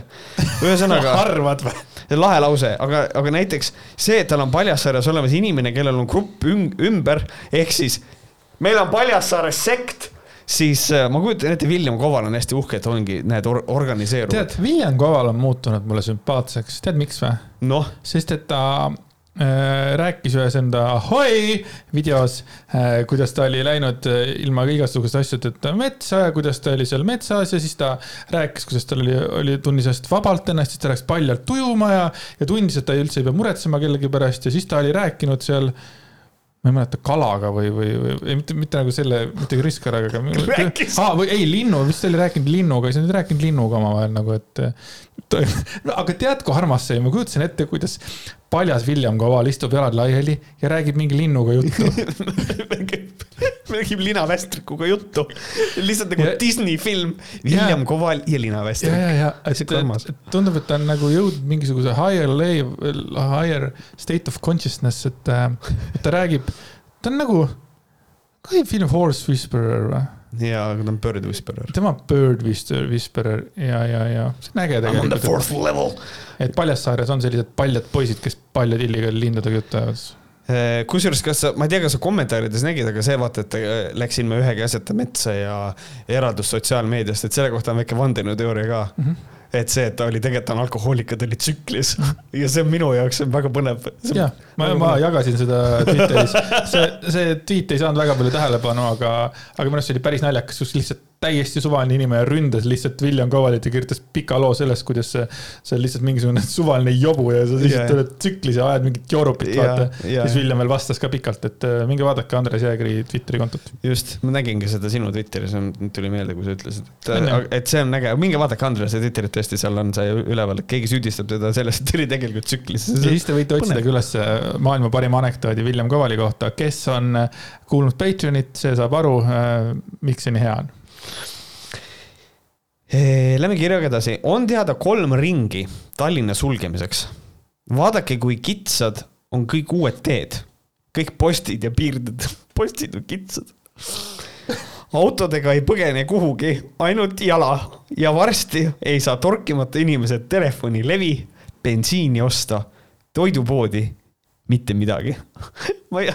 ühesõnaga (laughs) arvad või? lahe lause, aga, aga näiteks see, et tal on Paljassaares olemas inimene, kellel on grupp ümber, ehk siis meil on Paljassaares sekt siis äh, ma kujutan ette, William Koval on hästi uhke, et ongi, näed or, organiseerunud. tead, William Koval on muutunud mulle sümpaatseks, tead miks või? noh. sest et ta rääkis ühes enda Ahoi videos, äh, kuidas ta oli läinud äh, ilma igasuguste asjadeta metsa ja kuidas ta oli seal metsas ja siis ta rääkis, kuidas tal oli, oli, tundis ennast vabalt ennast, siis ta läks paljalt ujuma ja, ja tundis, et ta üldse ei pea muretsema kellegi pärast ja siis ta oli rääkinud seal äh, ma ei mäleta, kalaga või, või, või ei, mitte, mitte nagu selle, mitte Kris Karaga. Ah, või ei, linnu, vist oli rääkinud linnuga, siis nad ei rääkinud linnuga omavahel nagu, et. (laughs) aga tead, kui armas see ma kujutasin ette, kuidas paljas William Koval istub jalad laiali ja räägib mingi linnuga juttu (laughs) (laughs) (laughs) räägib linavästrikuga juttu. lihtsalt nagu ja, Disney film, William Koval ja linavästrik. ja, ja, ja, et tundub, et ta on nagu jõudnud mingisuguse higher level, higher state of consciousness, et, äh, et ta räägib, ta on nagu, kas see film Horse Whisperer või? jaa, aga ta on Bird Whisperer. tema Bird Whisperer ja, ja, ja see on äge tegelikult. Et Paljassaares on sellised paljad poisid, kes palja tilliga lindudega juttu ajavad kusjuures, kas sa, ma ei tea, kas sa kommentaarides nägid, aga see vaata, et äh, läksin ma ühegi asjata metsa ja eraldus sotsiaalmeediast, et selle kohta on väike vandenõuteooria ka. Mm. -hmm et see, et ta oli tegelikult on alkohoolik ja ta oli tsüklis ja see on minu jaoks on väga põnev. jah, ma, ma jagasin seda Twitteris, see, see tweet ei saanud väga palju tähelepanu, aga, aga minu arust see oli päris naljakas, kus lihtsalt täiesti suvaline inimene ründas lihtsalt William Cowalit ja kirjutas pika loo sellest, kuidas see, see on lihtsalt mingisugune (laughs) suvaline jobu ja sa lihtsalt yeah. oled tsüklis ja ajad mingit joorupit yeah,, vaata. yeah.. siis William veel vastas ka pikalt, et äh, minge vaadake Andres Jäägri Twitteri kontot. just, ma nägin ka seda sinu Twitteris, tuli meelde, kui sa ütlesid, et, et see on äge, minge vaadake Andrese Twitterit, tõesti, seal on see üleval, et keegi süüdistab teda selles, et ta oli tegelikult tsüklis. ja siis te võite otsida ka üles maailma parima anekdoodi William Covali kohta, kes on kuulnud Patreonit, see saab aru, miks see nii hea on Lähme kirjaga edasi, on teada kolm ringi Tallinna sulgemiseks. vaadake, kui kitsad on kõik uued teed, kõik postid ja piirded, (laughs) postid on kitsad. autodega ei põgene kuhugi, ainult jala. Ja varsti ei saa torkimata inimesed telefonilevi, bensiini osta, toidupoodi, mitte midagi. (laughs) Ma ei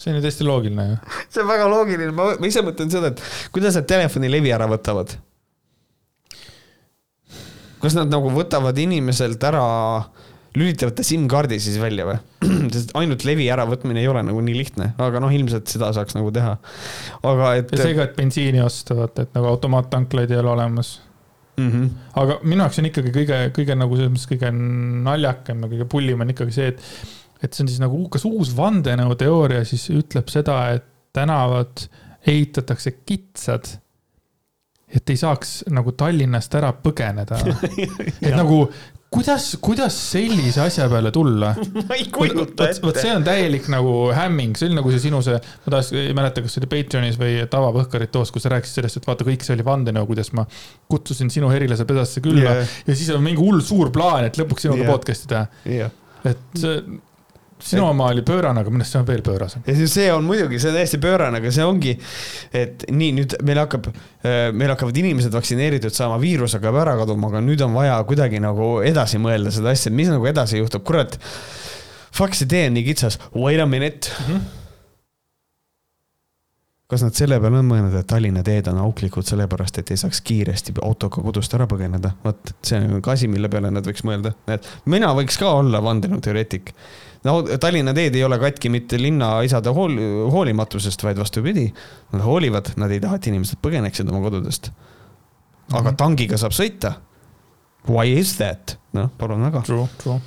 see on ju täiesti loogiline ju. (laughs) see on väga loogiline, ma, ma ise mõtlen seda, et kuidas nad telefonilevi ära võtavad kas nad nagu võtavad inimeselt ära, lülitavad ta SIM-kaardi siis välja või? (clears throat) sest ainult levi äravõtmine ei ole nagu nii lihtne, aga noh, ilmselt seda saaks nagu teha. aga et. ja see ka, et bensiini osta, vaata, et nagu automaattanklaid ei ole olemas mm. -hmm. aga minu jaoks on ikkagi kõige, kõige nagu selles mõttes kõige naljakam ja kõige pullim on ikkagi see, et, et see on siis nagu, kas uus vandenõuteooria siis ütleb seda, et tänavad ehitatakse kitsad et ei saaks nagu Tallinnast ära põgeneda (laughs) et nagu kuidas, kuidas sellise asja peale tulla? (laughs) ma ei kujuta ette. vot see on täielik nagu hämming, see oli nagu see sinu see, ma tahaks, ei mäleta, kas see oli Patreonis või Tavapõhkarit toos, kus sa rääkisid sellest, et vaata, kõik see oli vandenõu, kuidas ma kutsusin sinu herilase pesasse külla yeah. ja siis on mingi hull suur plaan, et lõpuks sinuga yeah. podcast'i teha yeah.. et see sinu oma oli pöörane, aga minu arust see on veel pöörasem. see on muidugi, see on täiesti pöörane, aga see ongi, et nii nüüd meil hakkab, äh, meil hakkavad inimesed vaktsineeritud saama, viirus hakkab ära kaduma, aga nüüd on vaja kuidagi nagu edasi mõelda seda asja, mis nagu edasi juhtub, kurat. Fuck, see tee on nii kitsas, wait a minute mm. -hmm kas nad selle peale on mõelnud, et Tallinna teed on auklikud sellepärast, et ei saaks kiiresti autoga kodust ära põgeneda? vot see on ka asi, mille peale nad võiks mõelda, et mina võiks ka olla vandenõuteoreetik no Tallinna teed ei ole katki mitte linnaisade hool, hoolimatusest, vaid vastupidi. Nad hoolivad, nad ei taha, et inimesed põgeneksid oma kodudest. aga mm -hmm. tangiga saab sõita. Why is that? noh, palun väga. True, true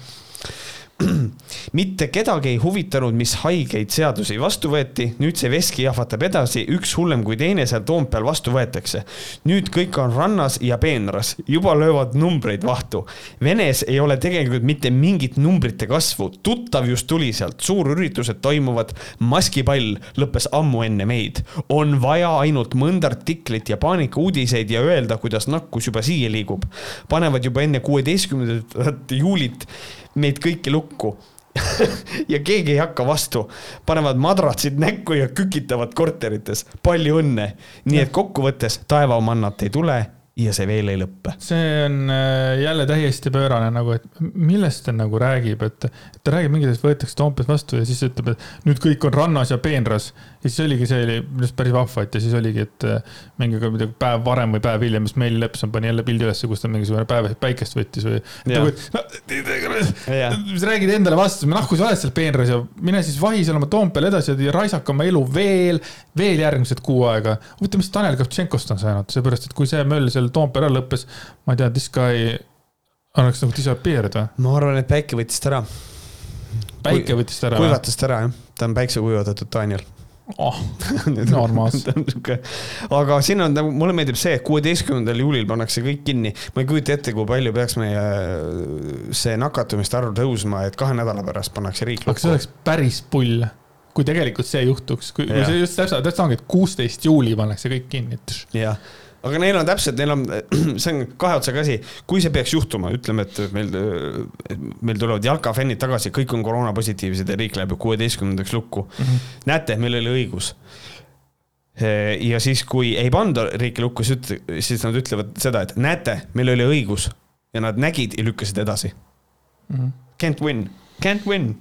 (clears throat) mitte kedagi ei huvitanud, mis haigeid seadusi vastu võeti, nüüd see veski jahvatab edasi, üks hullem kui teine seal Toompeal vastu võetakse. nüüd kõik on rannas ja peenras, juba löövad numbreid vahtu. Venes ei ole tegelikult mitte mingit numbrite kasvu, tuttav just tuli sealt, suurüritused toimuvad, maskipall lõppes ammu enne meid. on vaja ainult mõnda artiklit ja paanikauudiseid ja öelda, kuidas nakkus juba siia liigub. panevad juba enne kuueteistkümnendat juulit meid kõiki lukku (laughs) ja keegi ei hakka vastu, panevad madratsid näkku ja kükitavad korterites. palju õnne. nii et kokkuvõttes taevaomannat ei tule ja see veel ei lõppe. see on äh, jälle täiesti pöörane nagu, et millest ta nagu räägib, et ta räägib mingitest, võetakse Toompeas vastu ja siis ütleb, et nüüd kõik on rannas ja peenras. ja siis oligi, see oli minu arust päris vahva, et ja siis oligi, et äh, mingi midagi päev varem või päev hiljem, siis Meili Lepson pani jälle pildi ülesse, kus ta mingisugune päev päikest võttis või. nagu, no, sa räägid endale vastu, kui sa oled seal peenras ja mine siis vahi seal oma Toompeal edasi ja raisaka oma elu veel, veel järgmised kuu aega. huvitav, mis Tanel Kavtšenkost on saanud, seepärast et kui see möll seal seal Toompea ära lõppes, ma ei tea, this guy oleks nagu disappeared või? ma arvan, et päike võttis ta ära. Päike võttis ta ära? kuivatas ta ära, jah. ta on päiksekuivatatud Daniel oh, (laughs) normaas (laughs) aga siin on nagu, mulle meeldib see, et kuueteistkümnendal juulil pannakse kõik kinni. ma ei kujuta ette, kui palju peaks meie see nakatumiste arv tõusma, et kahe nädala pärast pannakse riik lukku. aga see oleks päris pull, kui tegelikult see juhtuks, kui, kui see just täpselt, täpselt ongi, et kuusteist juuli pannakse kõik kinni. jah aga neil on täpselt, neil on, (clears throat) see on kahe otsaga asi, kui see peaks juhtuma, ütleme, et meil, meil tulevad jalkafännid tagasi, kõik on koroonapositiivsed ja riik läheb kuueteistkümnendaks lukku mm. -hmm. näete, meil oli õigus. ja siis, kui ei panda riiki lukku, siis nad ütlevad seda, et näete, meil oli õigus ja nad nägid ja lükkasid edasi mm. -hmm. Can't win, can't win.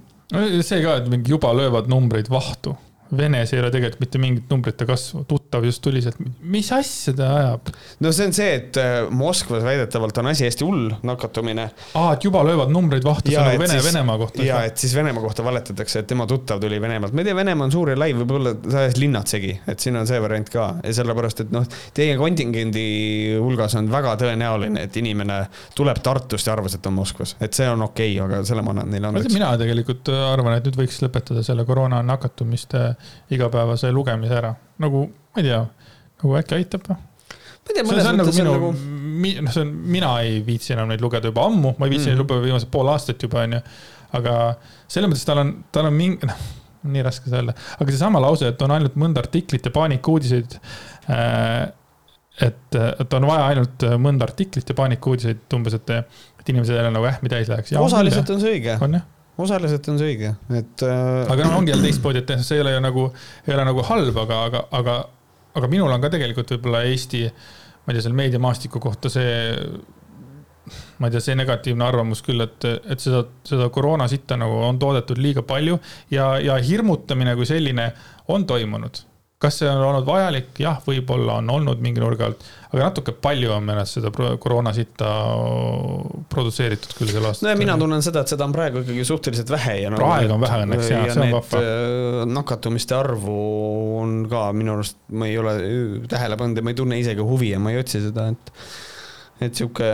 see ka, et mingi juba löövad numbreid vahtu Venes ei ole tegelikult mitte mingit numbrite kasvu, tuttav just tuli sealt, mis asja ta ajab? no see on see, et äh, Moskvas väidetavalt on asi hästi hull, nakatumine. aa, et juba löövad numbreid vahtu, see on nagu Vene, Venemaa kohta. ja, et siis Venemaa kohta valetatakse, et tema tuttav tuli Venemaalt, ma ei tea, Venemaa on suur ja lai, võib-olla ta ajas linnad segi, et siin on see variant ka ja sellepärast, et noh, teie kontingendi hulgas on väga tõenäoline, et inimene tuleb Tartust ja arvas, et on Moskvas, et see on okei okay,, aga selle ma annan neile andeks. mina tegelikult arvan, et nüüd võiks lõpetada selle koroona nakatumiste igapäevase lugemise ära, nagu ma ei tea, nagu äkki aitab või? ma ei tea, mõnes mõttes on nagu, nagu... noh, see on, mina ei viitsi enam neid lugeda juba ammu, ma ei viitsi mm. neid lugeda viimased pool aastat juba, onju. aga selles mõttes tal on, tal on mingi, noh, nii raske seda öelda, aga seesama lause, et on ainult mõnda artiklit ja paanikauudiseid äh,. et, et on vaja ainult mõnda artiklit ja paanikauudiseid umbes, et, et inimesed jälle nagu ähmi täis läheks. osaliselt on see õige. on jah osaliselt on see õige, et äh.... aga noh, ongi jälle teistmoodi, et see ei ole ju nagu, ei ole nagu halb, aga, aga, aga, aga minul on ka tegelikult võib-olla Eesti, ma ei tea, selle meediamaastiku kohta see, ma ei tea, see negatiivne arvamus küll, et, et seda, seda koroonasitta nagu on toodetud liiga palju ja, ja hirmutamine kui selline on toimunud kas see on olnud vajalik, jah, võib-olla on olnud mingi nurga alt, aga natuke palju on minu arust seda koroonasitta produtseeritud küll sel aastal. no ja mina tunnen seda, et seda on praegu ikkagi suhteliselt vähe ja no,. praegu on vähe õnneks ja, ja see on vahva. Äh, nakatumiste arvu on ka minu arust, ma ei ole tähele pannud ja ma ei tunne isegi huvi ja ma ei otsi seda, et, et sihuke.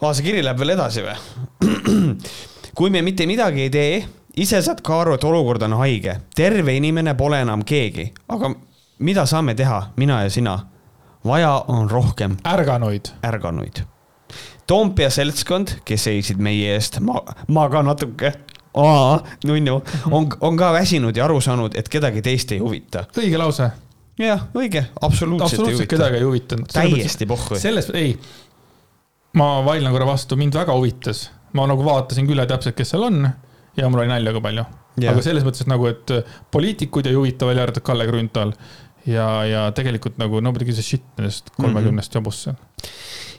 aa, see kiri läheb veel edasi või? (clears throat) kui me mitte midagi ei tee ise saad ka aru, et olukord on haige, terve inimene pole enam keegi, aga mida saame teha, mina ja sina? vaja on rohkem. ärganuid. ärganuid. Toompea seltskond, kes seisid meie eest, ma, ma ka natuke nunnu, on, on ka väsinud ja aru saanud, et kedagi teist ei huvita. õige lause. jah, õige, absoluutselt, absoluutselt kedagi ei huvitanud. täiesti pohhu. selles, ei, ma vaidlen korra vastu, mind väga huvitas, ma nagu vaatasin küll täpselt, kes seal on ja mul oli nalja ka palju yeah.. aga selles mõttes nagu, et poliitikud ei huvita, välja arvatud Kalle Grünthal. ja, ja tegelikult nagu nobody gives a shit nendest kolmekümnest mm -hmm. jobust seal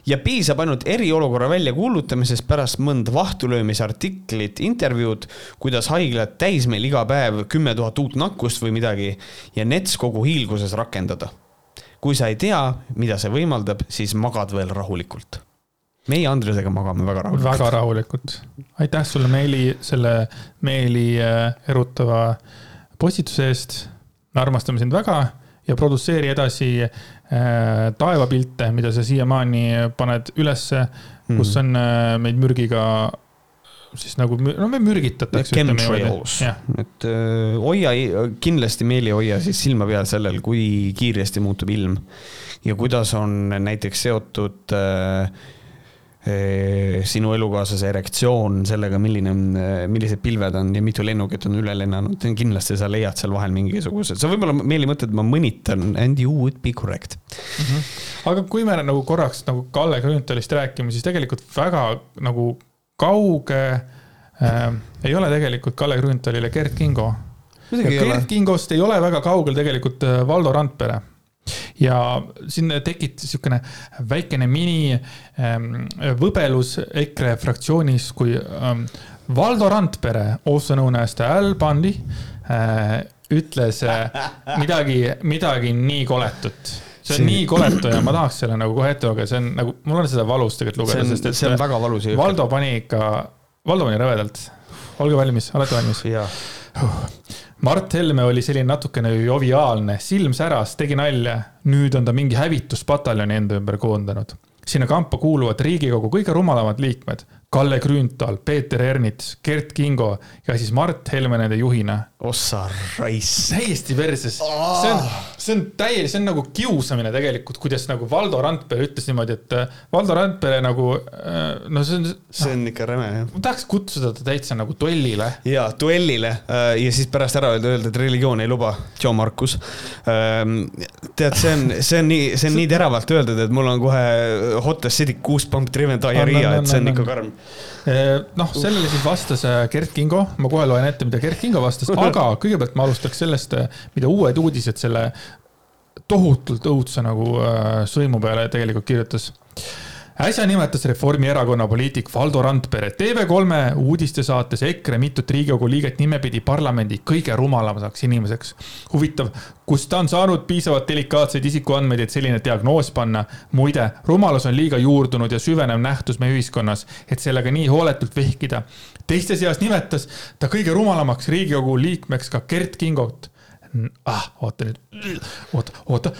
ja piisab ainult eriolukorra väljakuulutamisest pärast mõnda vahtulöömise artiklit, intervjuud, kuidas haiglad täis meil iga päev kümme tuhat uut nakkust või midagi ja nets kogu hiilguses rakendada. kui sa ei tea, mida see võimaldab, siis magad veel rahulikult meie Andresega magame väga rahulikult. väga rahulikult. aitäh sulle, Meeli, selle meeli äh, erutava postituse eest. me armastame sind väga ja produtseeri edasi äh, taevapilte, mida sa siiamaani paned ülesse, kus mhm. on äh, meid mürgiga siis nagu, no me mürgitatakse. Chemtrails, et äh, hoia kindlasti meeli hoia siis silma peal sellel, kui kiiresti muutub ilm ja kuidas on näiteks seotud äh, sinu elukaaslase erektsioon sellega, milline on, millised pilved on ja mitu lennukit on üle lennanud, kindlasti sa leiad seal vahel mingisugused, sa võib-olla meeli mõtled, ma mõnitan and you would be correct mm. -hmm. aga kui me nagu korraks nagu Kalle Grünthalist räägime, siis tegelikult väga nagu kauge äh, ei ole tegelikult Kalle Grünthalile Gerd Kingo. Gerd Kingost ei ole väga kaugel tegelikult äh, Valdo Randpere ja siin tekitas niisugune väikene mini ähm, võbelus EKRE fraktsioonis, kui ähm, Valdo Randpere, also known as the Al Bundy äh,, ütles äh, midagi, midagi nii koletut see on see... nii koletu ja ma tahaks selle nagu kohe ette lugeda, see on nagu, mul on seda valus tegelikult lugeda, sest et. see on väga valus. Valdo pani ikka, Valdo pani rõvedalt. olge valmis, olete valmis? Mart Helme oli selline natukene joviaalne, silm säras, tegi nalja. nüüd on ta mingi hävituspataljoni enda ümber koondanud. sinna kampa kuuluvad Riigikogu kõige rumalamad liikmed, Kalle Grünthal, Peeter Ernits, Gert Kingo ja siis Mart Helme nende juhina. ossa raiss. täiesti perses. see on, see on täiesti, see on nagu kiusamine tegelikult, kuidas nagu Valdo Randpere ütles niimoodi, et äh, Valdo Randpere nagu, äh, no see on. see on ikka räme jah. ma tahaks kutsuda ta täitsa nagu duellile. ja, duellile äh, ja siis pärast ära öelda, öelda, et religioon ei luba. Joe Marcus. Ähm, tead, see on, see on nii, see on nii teravalt öeldud, et mul on kohe hot acidic goosebump driven diarrhea, et see on ikka karm noh, sellele siis vastas Gert Kingo, ma kohe loen ette, mida Gert Kingo vastas, aga (laughs) kõigepealt ma alustaks sellest, eh, mida Uued Uudised selle tohutult õudse nagu sõimu peale tegelikult kirjutas. Äsja nimetas Reformierakonna poliitik Valdo Randpere TV3 uudistesaates EKRE mitut Riigikogu liiget nimepidi parlamendi kõige rumalamaks inimeseks. huvitav, kust ta on saanud piisavalt delikaatseid isikuandmeid, et selline diagnoos panna? muide, rumalus on liiga juurdunud ja süvenev nähtus meie ühiskonnas, et sellega nii hooletult vehkida. teiste seas nimetas ta kõige rumalamaks Riigikogu liikmeks ka Gert Kingot. ah, oota nüüd, oota, oota,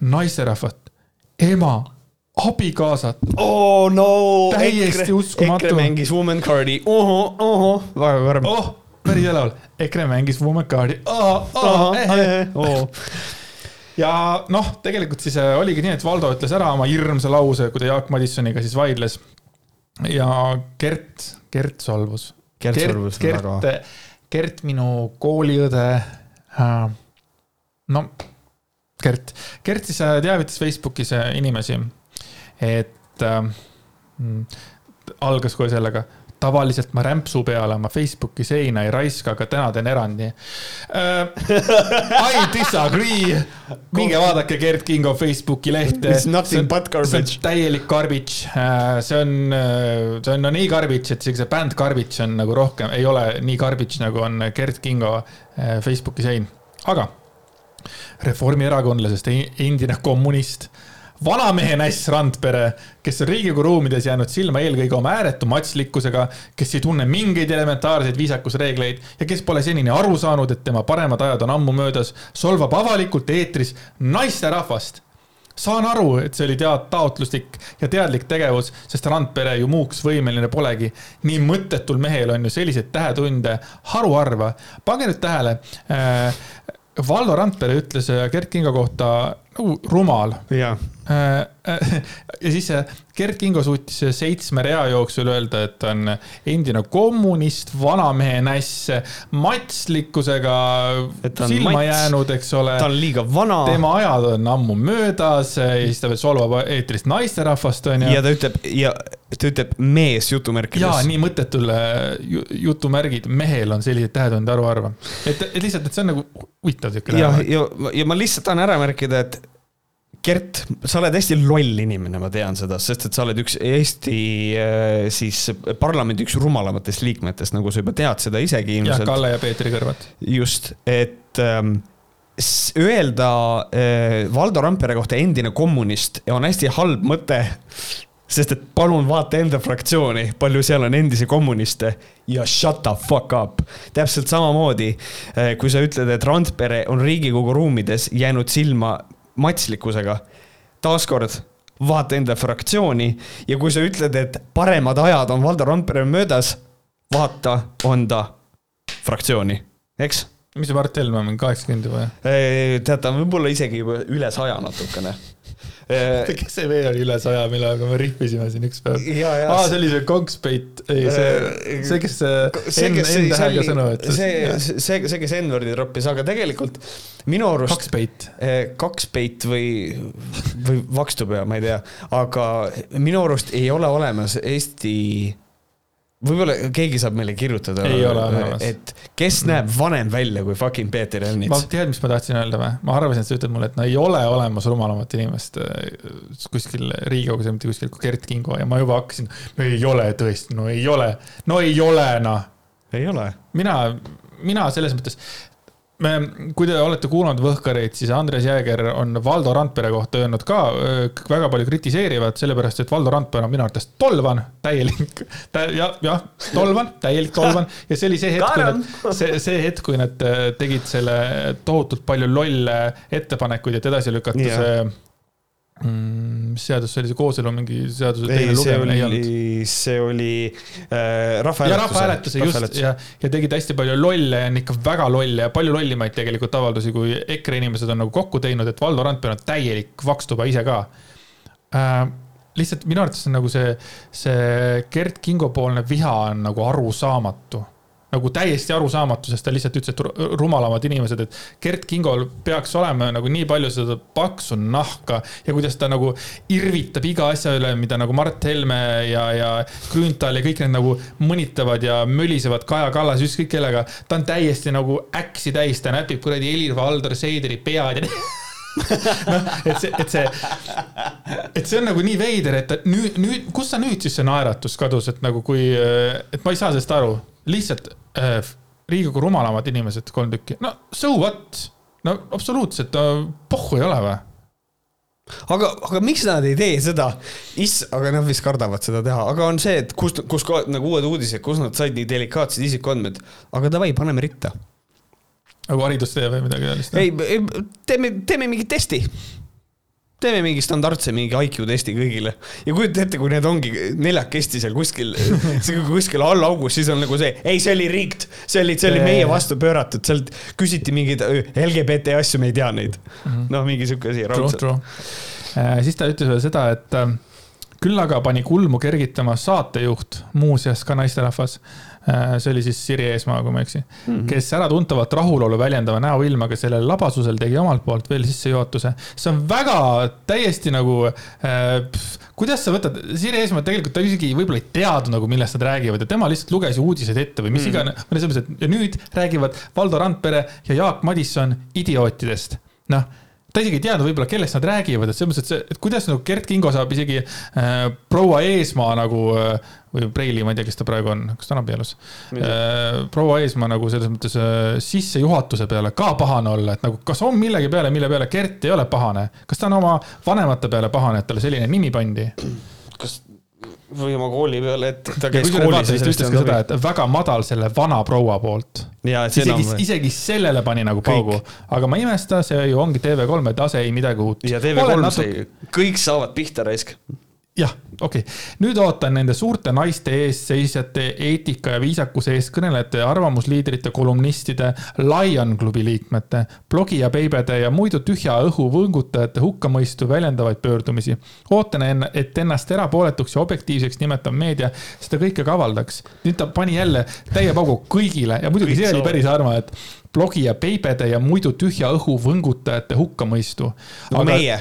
naisterahvat, ema abikaasat. oh no. täiesti uskumatu. EKRE mängis Woman Cardi, ohoh, ohoh, väga karm. oh, päris elevalt, EKRE mängis Woman Cardi oh,. Oh, eh, oh. ja noh, tegelikult siis äh, oligi nii, et Valdo ütles ära oma hirmsa lause, kui ta Jaak Madissoniga siis vaidles. ja Gert, Gert solvus. Gert solvus väga. Gert, minu kooliõde. no Gert, Gert siis äh, teavitas Facebookis äh, inimesi et äh, algas kohe sellega tavaliselt ma rämpsu peale oma Facebooki seina ei raiska, aga täna teen erandi uh,. (laughs) I disagree. minge vaadake Gerd Kingo Facebooki lehte. It's nothing but garbage. täielik garbage see on, see on no nii garbage, et isegi see bänd garbage on nagu rohkem, ei ole nii garbage nagu on Gerd Kingo uh, Facebooki sein, aga reformierakondlasest endine kommunist vanamehe näss Randpere, kes on Riigikogu ruumides jäänud silma eelkõige oma ääretu matslikkusega, kes ei tunne mingeid elementaarseid viisakusreegleid ja kes pole senini aru saanud, et tema paremad ajad on ammu möödas, solvab avalikult eetris naisterahvast saan aru, et see oli tead taotluslik ja teadlik tegevus, sest Randpere ju muuks võimeline polegi. nii mõttetul mehel on ju selliseid tähetunde haruharva. pange nüüd tähele äh,. Valdo Randpere ütles Gerd Kingo kohta nagu rumal. Äh, äh, (laughs) ja siis Gerd Kingo suutis seitsme rea jooksul öelda, et ta on endine kommunist, vanamehe näss, matslikkusega silma mats, jäänud, eks ole. ta on liiga vana. tema ajad on ammu möödas ja siis ta veel solvab eetrist naisterahvast, onju. ja ta ütleb ja ta ütleb mees jutumärkides. jaa, nii mõttetul jutumärgid, mehel on selliseid tähetunde haruharva. et, et lihtsalt, et see on nagu huvitav siuke. ja, ja, ja ma lihtsalt tahan ära märkida, et Gert, sa oled hästi loll inimene, ma tean seda, sest et sa oled üks Eesti äh, siis parlamendi üks rumalamatest liikmetest, nagu sa juba tead seda isegi ilmselt. jah, Kalle ja Peetri kõrvad. just, et ähm, öelda äh, Valdo Randpere kohta endine kommunist on hästi halb mõte, sest et palun vaata enda fraktsiooni, palju seal on endisi kommuniste ja shut the fuck up. täpselt samamoodi, äh, kui sa ütled, et Randpere on Riigikogu ruumides jäänud silma matslikkusega. taaskord, vaata enda fraktsiooni ja kui sa ütled, et paremad ajad on Valdo Randpere möödas, vaata, on ta fraktsiooni, eks mis see Mart Helme on, kaheksakümmend juba? tead, ta on võib-olla isegi juba üle saja natukene kes see veel oli üle saja, millega me rihvisime siin üks päev? aa, see oli see Kongspeit, ei see, see, kes N, N-tähega sõnu ütles. see, see, see, kes N-wordi troppis, aga tegelikult minu arust. kaks peit. kaks peit või, või vakstupea, ma ei tea, aga minu arust ei ole olemas Eesti võib-olla keegi saab meile kirjutada. et kes näeb vanem välja kui fucking Peeter Ernits? ma tead, mis ma tahtsin öelda või? ma arvasin, et sa ütled mulle, et no ei ole olemas rumalamat inimest äh, kuskil Riigikogus ja mitte kuskil kui Gert Kingo ja ma juba hakkasin. no ei ole tõesti, no ei ole, no ei ole noh. ei ole. mina, mina selles mõttes, me, kui te olete kuulanud Võhkareid, siis Andres Jääger on Valdo Randpere kohta öelnud ka väga palju kritiseerivat, sellepärast et Valdo Randpere on minu arvates tolvan, täielik tä,, jah, jah, tolvan, täielik tolvan ja see oli see hetk, kui nad, (laughs) see, see hetk, kui nad tegid selle tohutult palju lolle ettepanekuid, et edasi lükata yeah. see mm,. mis seadus see oli, see kooselu mingi seaduse teine lugemine ei olnud? see oli äh, rahvahääletuse. rahvahääletuse just ja, ja tegid hästi palju lolle ja on ikka väga lolle ja palju lollimaid tegelikult avaldusi, kui EKRE inimesed on nagu kokku teinud, et Valdo Randpere on täielik vakstuba ise ka äh, lihtsalt minu arvates on nagu see, see Gert Kingo poolne viha on nagu arusaamatu nagu täiesti arusaamatu, sest ta lihtsalt ütles, et rumalamad inimesed, et Gert Kingol peaks olema nagu nii palju seda paksu nahka ja kuidas ta nagu irvitab iga asja üle, mida nagu Mart Helme ja, ja Grünthal ja kõik need nagu mõnitavad ja mölisevad Kaja Kallas, ükskõik kellega. ta on täiesti nagu äksi täis, ta näpib kuradi Helir-Valdor Seederi pead ja (laughs) noh, et see, et see, et see on nagu nii veider, et nüüd, nüüd, kus sa nüüd siis see naeratus kadus, et nagu kui, et ma ei saa sellest aru, lihtsalt äh, Riigikogu rumalamad inimesed, kolm tükki, no so what? no absoluutselt, pohhu ei ole või? aga, aga miks nad ei tee seda? Is-, aga nad vist kardavad seda teha, aga on see, et kust, kus nagu uued uudised, kus nad said nii delikaatsed isikuandmed, aga davai, paneme ritta. nagu haridustee või midagi sellist? ei, ei, teeme, teeme mingi testi teeme mingi standardse mingi IQ testi kõigile. Ja kujuta ette, kui need ongi neljakesti seal kuskil, (laughs) kuskil all augus, siis on nagu see, ei, see oli rigged, see oli, see oli meie vastu pööratud, sealt küsiti mingeid LGBT asju, me ei tea neid. Noh, mingi sihuke asi raudselt. Äh, siis ta ütles veel seda, et äh, küll aga pani kulmu kergitama saatejuht, muuseas ka naisterahvas. Äh, see oli siis Siri Eesmaa, kui ma ei eksi mm, -hmm. kes äratuntavat rahulolu väljendava näoilmaga sellel labasusel tegi omalt poolt veel sissejuhatuse. see on väga täiesti nagu äh,, kuidas sa võtad, Siri Eesmaa tegelikult ta isegi võib-olla ei teadnud nagu, millest nad räägivad ja tema lihtsalt luges ju uudiseid ette või mis mm -hmm. iganes, selles mõttes, et ja nüüd räägivad Valdo Randpere ja Jaak Madisson idiootidest. noh ta isegi ei teadnud võib-olla, kellest nad räägivad, et selles mõttes, et see, et kuidas nagu Gert Kingo saab isegi äh, proua Eesmaa nagu äh, või Preili, ma ei tea, kes ta praegu on, kas ta on abielus äh,. proua Eesmaa nagu selles mõttes äh, sissejuhatuse peale ka pahane olla, et nagu kas on millegi peale, mille peale Gert ei ole pahane. kas ta on oma vanemate peale pahane, et talle selline nimi pandi? kas või oma kooli peale, et ta käis koolis. ta ütles ka seda, et väga madal selle vana proua poolt. isegi, isegi sellele pani nagu paugu, aga ma ei imesta, see ju ongi TV3-e tase, ei midagi uut. ja TV3 sai, kõik saavad pihta raisk jah, okei okay., nüüd ootan nende suurte naiste eest seisjate, eetika ja viisakuse eest kõnelejate, arvamusliidrite, kolumnistide, Lion klubi liikmete, blogi ja beibede ja muidu tühja õhu võngutajate hukkamõistu väljendavaid pöördumisi. ootan, et ennast erapooletuks ja objektiivseks nimetav meedia seda kõike ka avaldaks. nüüd ta pani jälle täie paugu kõigile ja muidugi see oli päris arma, et blogi ja beibede ja muidu tühja õhu võngutajate hukkamõistu. no meie.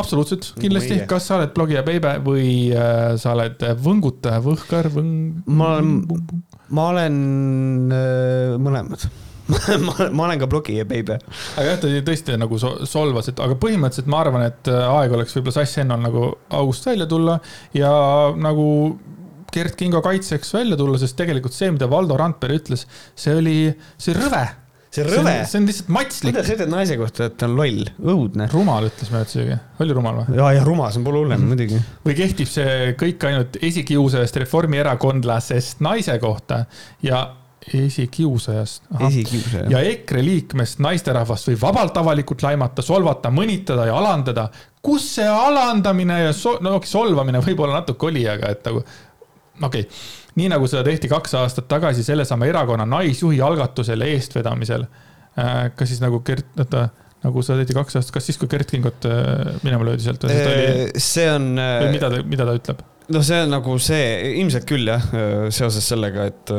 Absoluutselt, kindlasti, kas sa oled blogija beebe või äh, sa oled võngutaja, võhkar, võng-? ma olen, ma olen äh, mõlemad (laughs) ma, ma olen ka blogija beebe. aga jah, ta tõesti nagu solvas, et aga põhimõtteliselt ma arvan, et äh, aeg oleks võib-olla Sass Ennal nagu august välja tulla ja nagu Gert Kingo kaitseks välja tulla, sest tegelikult see, mida Valdo Randpere ütles, see oli, see rõve see on rõve. see on lihtsalt matslik. kuidas sa ütled naise kohta, et ta on loll, õudne? rumal ütles ma ütlesigi, oli rumal või? ja, ja rumal, see on pole hullem mm -hmm. muidugi. või kehtib see kõik ainult esikiusajast reformierakondlasest naise kohta ja esikiusajast. esikiusaja. ja EKRE liikmest naisterahvast võib vabalt avalikult laimata, solvata, mõnitada ja alandada. kus see alandamine ja so-, no solvamine võib-olla natuke oli, aga et nagu okei okay., nii nagu seda tehti kaks aastat tagasi sellesama erakonna naisjuhi algatusel eestvedamisel. Äh, kas siis nagu Gert, oota, nagu seda tehti kaks aastat, kas siis, kui Gert Kingot äh, minema löödi sealt või oli? Äh, see on. või mida ta, mida ta ütleb? no see on nagu see, ilmselt küll jah, seoses sellega, et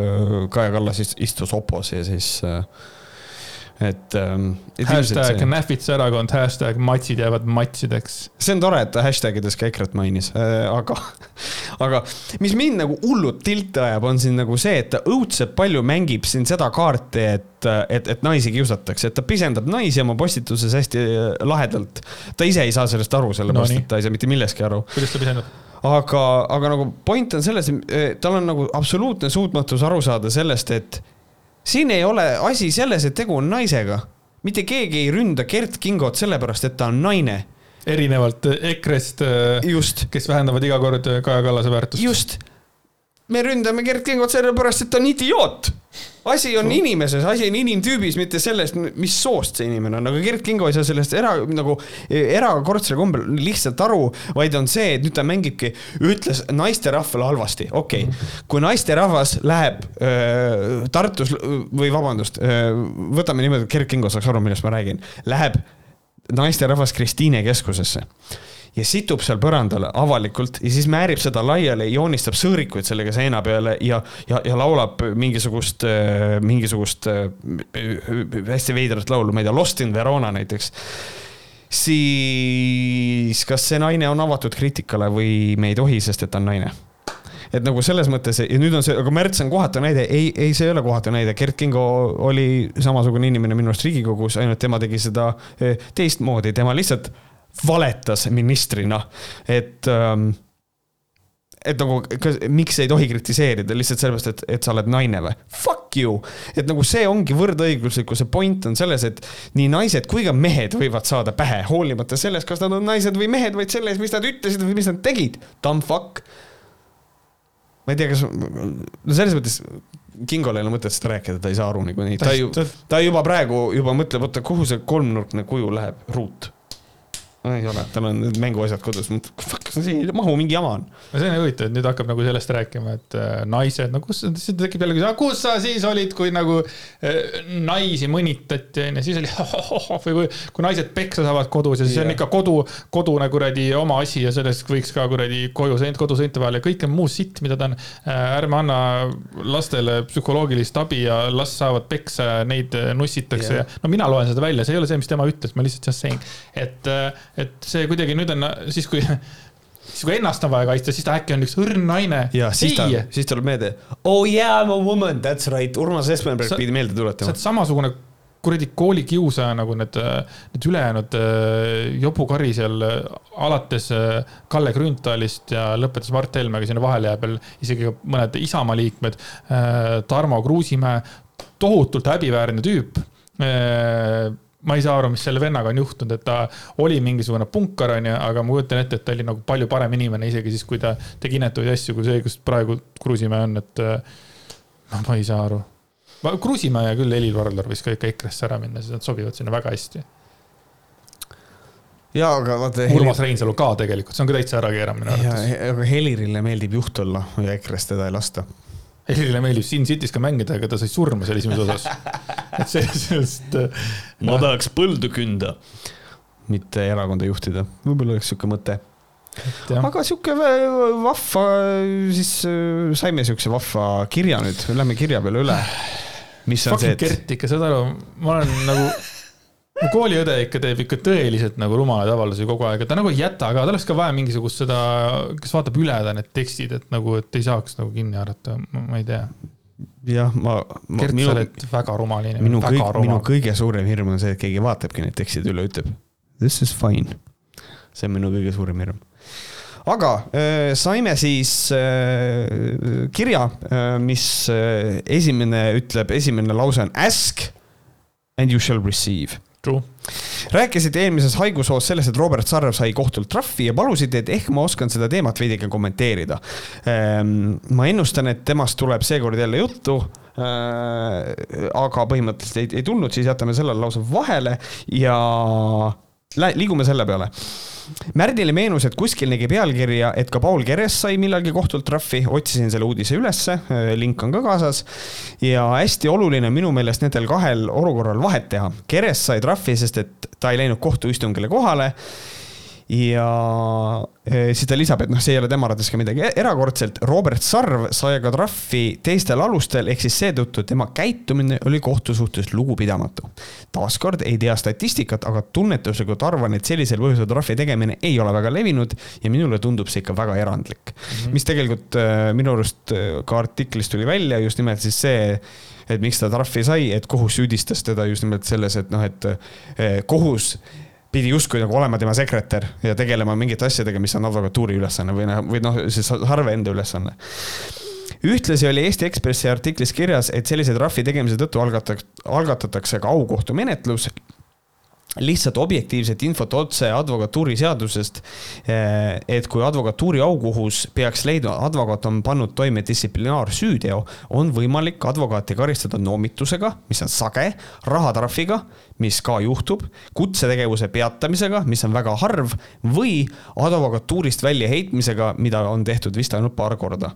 Kaja Kallas istus opos ja siis äh, et ähm,. hashtag Nähvitsa erakond, hashtag matsid jäävad matsideks. see on tore, et ta hashtag ides ka EKRE-t mainis äh,, aga, aga mis mind nagu hullult tilti ajab, on siin nagu see, et ta õudselt palju mängib siin seda kaarti, et, et, et naisi kiusatakse, et ta pisendab naisi oma postituses hästi äh, lahedalt. ta ise ei saa sellest aru, sellepärast no, et ta ei saa mitte millestki aru. kuidas ta pisendab? aga, aga nagu point on selles, tal on nagu absoluutne suutmatus aru saada sellest, et siin ei ole asi selles, et tegu on naisega. mitte keegi ei ründa Gert Kingot sellepärast, et ta on naine. erinevalt EKRE-st, kes vähendavad iga kord Kaja Kallase väärtust. just. Me ründame Gert Kingot sellepärast, et ta on idioot. asi on inimeses, asi on inimtüübis, mitte selles, mis soost see inimene on, aga Gert Kingo ei saa sellest era, nagu erakordsel kombel lihtsalt aru, vaid on see, et nüüd ta mängibki, ütles naisterahvale halvasti, okei okay.. kui naisterahvas läheb öö, Tartus või vabandust, võtame niimoodi, et Gert Kingo saaks aru, millest ma räägin, läheb naisterahvas Kristiine keskusesse ja situb seal põrandal avalikult ja siis määrib seda laiali, joonistab sõõrikuid sellega seina peale ja, ja, ja laulab mingisugust, mingisugust hästi veidrat laulu, ma ei tea, Lost in Verona näiteks. siis kas see naine on avatud kriitikale või me ei tohi, sest et ta on naine? et nagu selles mõttes ja nüüd on see, aga Märts on kohatu näide, ei, ei, see ei ole kohatu näide, Gerd Kingo oli samasugune inimene minu arust Riigikogus, ainult tema tegi seda eh, teistmoodi, tema lihtsalt valetas ministrina, et ähm, et nagu, miks ei tohi kritiseerida lihtsalt sellepärast, et, et sa oled naine või? Fuck you! et nagu see ongi võrdõiguslikkuse point on selles, et nii naised kui ka mehed võivad saada pähe, hoolimata sellest, kas nad on naised või mehed, vaid selles, mis nad ütlesid või mis nad tegid. Dumb fuck. ma ei tea, kas, no selles mõttes Kingol ei ole mõtet seda rääkida, ta ei saa aru niikuinii, ta ju, ta juba praegu juba mõtleb, oota, kuhu see kolmnurkne kuju läheb, ruut ei ole, tal on need mänguasjad kodus, fuck, see ei mahu, mingi jama on. no see on huvitav, et nüüd hakkab nagu sellest rääkima, et äh, naised, no kus, siis tekib jälle küsimus, kus sa siis olid, kui nagu äh, naisi mõnitati, onju, siis oli (laughs) või kui, kui naised peksa saavad kodus ja siis yeah. on ikka kodu, kodune kuradi oma asi ja sellest võiks ka kuradi koju sõit, koduseinte vahel ja kõik on muu sitt, mida ta on äh,. ärme anna lastele psühholoogilist abi ja las saavad peksa, neid nussitakse yeah. ja no mina loen seda välja, see ei ole see, mis tema ütles, ma lihtsalt just saying, et et see kuidagi nüüd on siis, kui siis kui ennast on vaja kaitsta, siis ta äkki on üks õrn naine. ja siis ta, siis tuleb meelde. Oh yeah, I m a woman, that's right, Urmas Espenberg pidi meelde tuletama. sa oled samasugune kuradi koolikiusaja nagu need, need ülejäänud äh, Jobu Kari seal äh, alates äh, Kalle Grünthalist ja lõpetas Mart Helmega sinna vahele jääb veel isegi mõned Isamaa liikmed. Tarmo Kruusimäe, tohutult häbiväärne tüüp ma ei saa aru, mis selle vennaga on juhtunud, et ta oli mingisugune punkar, onju, aga ma kujutan ette, et ta oli nagu palju parem inimene, isegi siis, kui ta tegi inetuid asju, kui see, kus praegu Kruusimäe on, et noh, ma ei saa aru. Kruusimäe ja küll Helir Vardlar võis ka ikka EKRE-sse ära minna, sest nad sobivad sinna väga hästi. ja aga vaata. Urmas Reinsalu ka tegelikult, see on ka täitsa ärakeeramine. aga Helirile meeldib juht olla ja EKRE-st teda ei lasta Helile meeldib Sin City's ka mängida, aga ta sai surma seal esimeses osas. et see, (laughs) sellest. ma no. tahaks põldu künda, mitte erakonda juhtida, võib-olla oleks sihuke mõte. aga sihuke vahva, siis äh, saime siukse vahva kirja nüüd, lähme kirja peale üle. mis on Fucking see, et. Gert ikka, saad aru, ma olen nagu kooliõde ikka teeb ikka tõeliselt nagu rumalaid avaldusi kogu aeg, et ta nagu ei jäta ka, tal oleks ka vaja mingisugust seda, kes vaatab üle ta need tekstid, et nagu, et ei saaks nagu kinni haarata, ma ei tea. jah, ma, ma. Gert, sa oled väga rumal inimene. minu, kõik, minu kõige suurem hirm on see, et keegi vaatabki neid tekstid üle, ütleb this is fine. see on minu kõige suurem hirm aga äh, saime siis äh, kirja äh,, mis esimene ütleb, esimene lause on ask and you shall receive True. rääkisid eelmises haigushoos sellest, et Robert Sarv sai kohtult trahvi ja palusid, et ehk ma oskan seda teemat veidike kommenteerida. Ehm, ma ennustan, et temast tuleb seekord jälle juttu äh, aga põhimõtteliselt ei, ei tulnud, siis jätame sellele lausa vahele ja liigume selle peale Märdile meenus, et kuskil nägi pealkirja, et ka Paul Keres sai millalgi kohtult trahvi, otsisin selle uudise ülesse, link on ka kaasas. ja hästi oluline on minu meelest nendel kahel olukorral vahet teha. Keres sai trahvi, sest et ta ei läinud kohtuistungile kohale ja eh, siis ta lisab, et noh, see ei ole tema arvates ka midagi erakordselt. Robert Sarv sai aga trahvi teistel alustel, ehk siis seetõttu tema käitumine oli kohtu suhtes lugupidamatu. taaskord ei tea statistikat, aga tunnetuslikult arvan, et sellisel põhjusel trahvi tegemine ei ole väga levinud ja minule tundub see ikka väga erandlik mm. -hmm. mis tegelikult eh, minu arust eh, ka artiklist tuli välja just nimelt siis see et miks ta trahvi sai, et kohus süüdistas teda just nimelt selles, et noh, et kohus pidi justkui nagu olema tema sekretär ja tegelema mingite asjadega, mis on advokatuuri ülesanne või noh, või noh, siis Harve enda ülesanne. Ühtlasi oli Eesti Ekspressi artiklis kirjas, et sellise trahvi tegemise tõttu algatatakse, algatatakse ka aukohtumenetlus lihtsalt objektiivset infot otse advokatuuri seadusest. Eh, et kui advokatuuri aukohus peaks leidma, advokaat on pannud toime distsiplinaarsüüteo, on võimalik advokaati karistada noomitusega, mis on sage, rahatrahviga, mis ka juhtub, kutsetegevuse peatamisega, mis on väga harv, või advokatuurist väljaheitmisega, mida on tehtud vist ainult paar korda.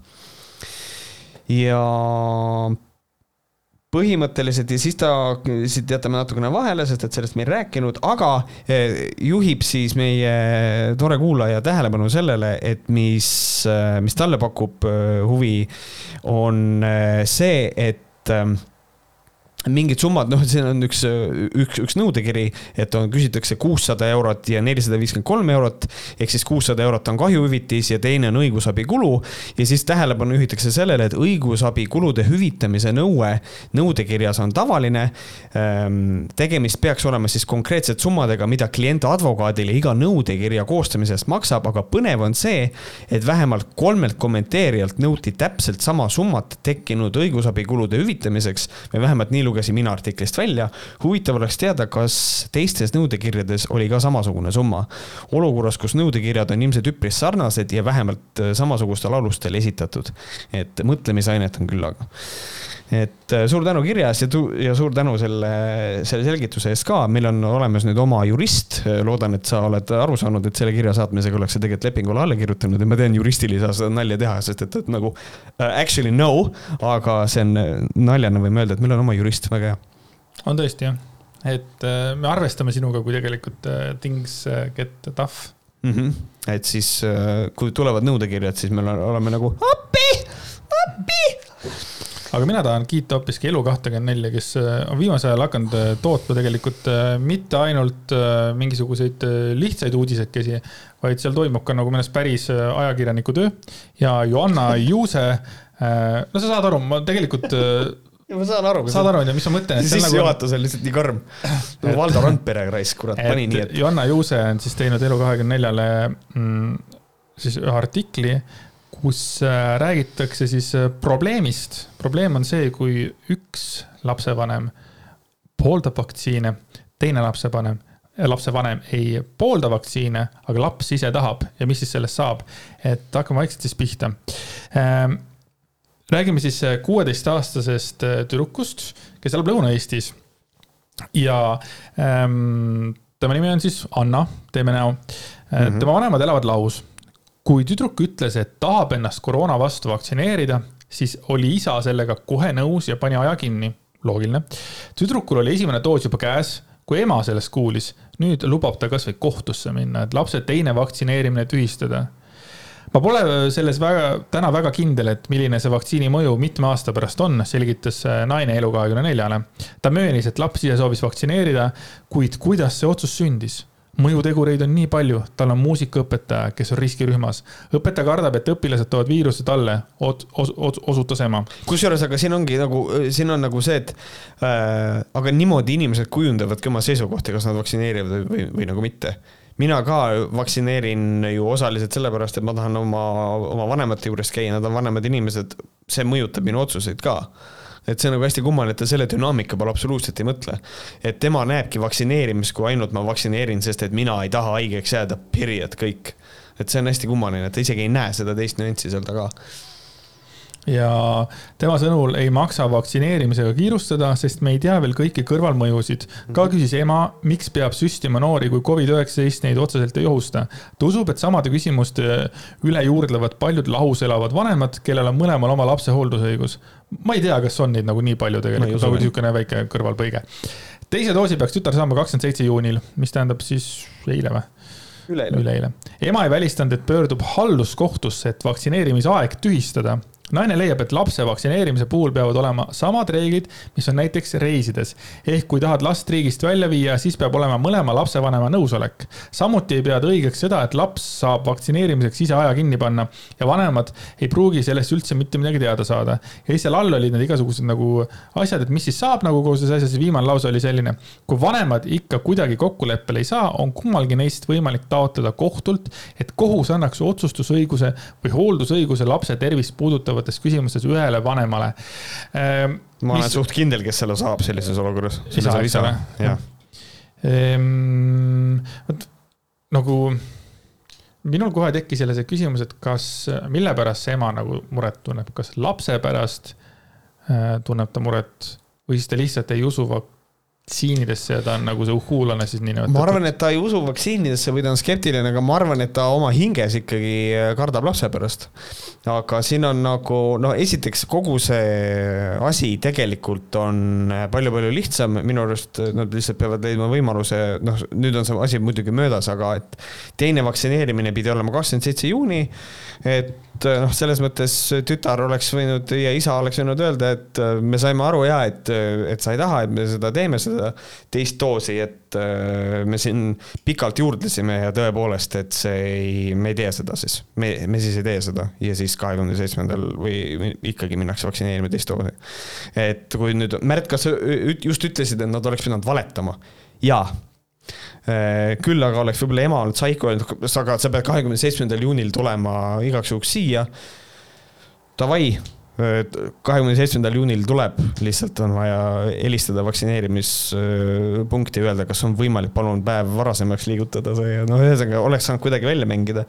ja põhimõtteliselt ja siis ta, siit jätame natukene vahele, sest et sellest me ei rääkinud, aga eh, juhib siis meie tore kuulaja tähelepanu sellele, et mis, eh, mis talle pakub eh, huvi, on see, et mingid summad, noh, siin on üks, üks, üks nõudekiri, et on, küsitakse kuussada eurot ja nelisada viiskümmend kolm eurot. ehk siis kuussada eurot on kahjuhüvitis ja teine on õigusabikulu. ja siis tähelepanu juhitakse sellele, et õigusabikulude hüvitamise nõue nõudekirjas on tavaline. Ehm, tegemist peaks olema siis konkreetsete summadega, mida klient advokaadile iga nõudekirja koostamise eest maksab, aga põnev on see, et vähemalt kolmelt kommenteerijalt nõuti täpselt sama summat tekkinud õigusabikulude hüvitamiseks või vähemalt nii lugesin mina artiklist välja. huvitav oleks teada, kas teistes nõudekirjades oli ka samasugune summa. olukorras, kus nõudekirjad on ilmselt üpris sarnased ja vähemalt äh, samasugustel alustel esitatud. et mõtlemisainet on küllaga et äh, suur tänu kirja eest ja, ja suur tänu selle, selle selgituse eest ka. meil on olemas nüüd oma jurist. loodan, et sa oled aru saanud, et selle kirja saatmisega oleks sa tegelikult lepingule alla kirjutanud ja ma tean, juristil ei saa seda nalja teha, sest et, et nagu uh, actually no, aga see on naljana, võime öelda, et meil on oma jurist, väga hea. on tõesti jah, et uh, me arvestame sinuga, kui tegelikult uh, things get tough mm. -hmm. et siis, kui tulevad nõudekirjad, siis me oleme nagu appi, appi aga mina tahan kiita hoopiski Elu24, kes äh, on viimasel ajal hakanud äh, tootma tegelikult äh, mitte ainult mingisuguseid lihtsaid uudisekesi, vaid seal toimub ka nagu minu arust päris ajakirjaniku töö. ja Joanna Juuse, no sa saad aru, ma tegelikult ja ma saan aru. saad aru, onju, mis ma mõtlen? sissejuhatus nagu... on lihtsalt nii karm. (laughs) nagu Valdo Randpere raisk, kurat, pani nii, et. Joanna Juuse on siis teinud Elu24-le mm, siis ühe artikli kus äh, räägitakse siis äh, probleemist. probleem on see, kui üks lapsevanem pooldab vaktsiine, teine lapsevanem, äh, lapsevanem ei poolda vaktsiine, aga laps ise tahab ja mis siis sellest saab. et hakkame vaikselt siis pihta. Ähm, räägime siis kuueteistaastasest tüdrukust, kes elab Lõuna-Eestis ja ähm, tema nimi on siis Anna, teeme näo mm. -hmm. tema vanemad elavad lahus kui tüdruk ütles, et tahab ennast koroona vastu vaktsineerida, siis oli isa sellega kohe nõus ja pani aja kinni. loogiline. tüdrukul oli esimene doos juba käes, kui ema sellest kuulis, nüüd lubab ta kasvõi kohtusse minna, et lapse teine vaktsineerimine tühistada ma pole selles väga, täna väga kindel, et milline see vaktsiini mõju mitme aasta pärast on, selgitas naine Elu24-le. ta möönis, et laps ise soovis vaktsineerida, kuid kuidas see otsus sündis mõjutegureid on nii palju, tal on muusikaõpetaja, kes on riskirühmas. õpetaja kardab, et õpilased toovad viiruse talle, osutas ema. kusjuures, aga siin ongi nagu, siin on nagu see, et äh, aga niimoodi inimesed kujundavadki oma seisukohti, kas nad vaktsineerivad või, või, või nagu mitte mina ka vaktsineerin ju osaliselt sellepärast, et ma tahan oma, oma vanemate juures käia, nad on vanemad inimesed, see mõjutab minu otsuseid ka et see on nagu hästi kummaline, et ta selle dünaamika peale absoluutselt ei mõtle. et tema näebki vaktsineerimist kui ainult ma vaktsineerin, sest et mina ei taha haigeks jääda, period, kõik. et see on hästi kummaline, et ta isegi ei näe seda teist nüanssi seal taga ja tema sõnul ei maksa vaktsineerimisega kiirustada, sest me ei tea veel kõiki kõrvalmõjusid. ka mhm. küsis ema, miks peab süstima noori, kui Covid-19 neid otseselt ei ohusta. ta usub, et samade küsimuste üle juurdlevad paljud lahus elavad vanemad, kellel on mõlemal oma lapse hooldusõigus. ma ei tea, kas on neid nagu nii palju tegelikult, nagu niisugune väike kõrvalpõige. teise doosi peaks tütar saama kakskümmend seitse juunil, mis tähendab siis eile või? üleeile üle. ema ei välistanud, et pöördub halduskohtusse, et vaktsineerimisaeg tühistada naine leiab, et lapse vaktsineerimise puhul peavad olema samad reeglid, mis on näiteks reisides. ehk kui tahad last riigist välja viia, siis peab olema mõlema lapsevanema nõusolek. samuti ei pea ta õigeks seda, et laps saab vaktsineerimiseks ise aja kinni panna ja vanemad ei pruugi sellest üldse mitte midagi teada saada. ja siis seal all olid need igasugused nagu asjad, et mis siis saab nagu kogu selles asjas, viimane lause oli selline. kui vanemad ikka kuidagi kokkuleppele ei saa, on kummalgi neist võimalik taotleda kohtult, et kohus annaks otsustusõiguse või hooldusõiguse lapse tervist puudutavate puudutavates küsimustes ühele vanemale ehm,. ma mis... olen suht kindel, kes selle saab sellises olukorras. isa, ole. jah ehm,. vot nagu minul kohe tekkis jälle see küsimus, et kas, mille pärast see ema nagu muret tunneb, kas lapse pärast äh, tunneb ta muret või siis ta lihtsalt ei usu vaktsiinidesse ja ta on nagu see uhhuulane siis niinimetatud. ma arvan, et ta ei usu vaktsiinidesse või ta on skeptiline, aga ma arvan, et ta oma hinges ikkagi kardab lapse pärast. aga siin on nagu, no esiteks kogu see asi tegelikult on palju-palju lihtsam, minu arust nad lihtsalt peavad leidma võimaluse, noh, nüüd on see asi muidugi möödas, aga et teine vaktsineerimine pidi olema kakskümmend seitse juuni, et et noh, selles mõttes tütar oleks võinud ja isa oleks võinud öelda, et äh, me saime aru ja et, et sa ei taha, et me seda teeme, seda teist doosi, et me siin pikalt juurdlesime ja tõepoolest, et see ei, me ei tee seda siis. me, me siis ei tee seda ja siis kahekümne seitsmendal või ikkagi minnakse vaktsineerima teist doosi. et kui nüüd, Märt, kas sa just ütlesid, et nad oleks pidanud valetama? jaa küll aga oleks võib-olla ema olnud Saiko öelnud, aga sa pead kahekümne seitsmendal juunil tulema igaks juhuks siia. Davai, kahekümne seitsmendal juunil tuleb, lihtsalt on vaja helistada vaktsineerimispunkti, öelda, kas on võimalik, palun päev varasemaks liigutada see ja noh, ühesõnaga oleks saanud kuidagi välja mängida.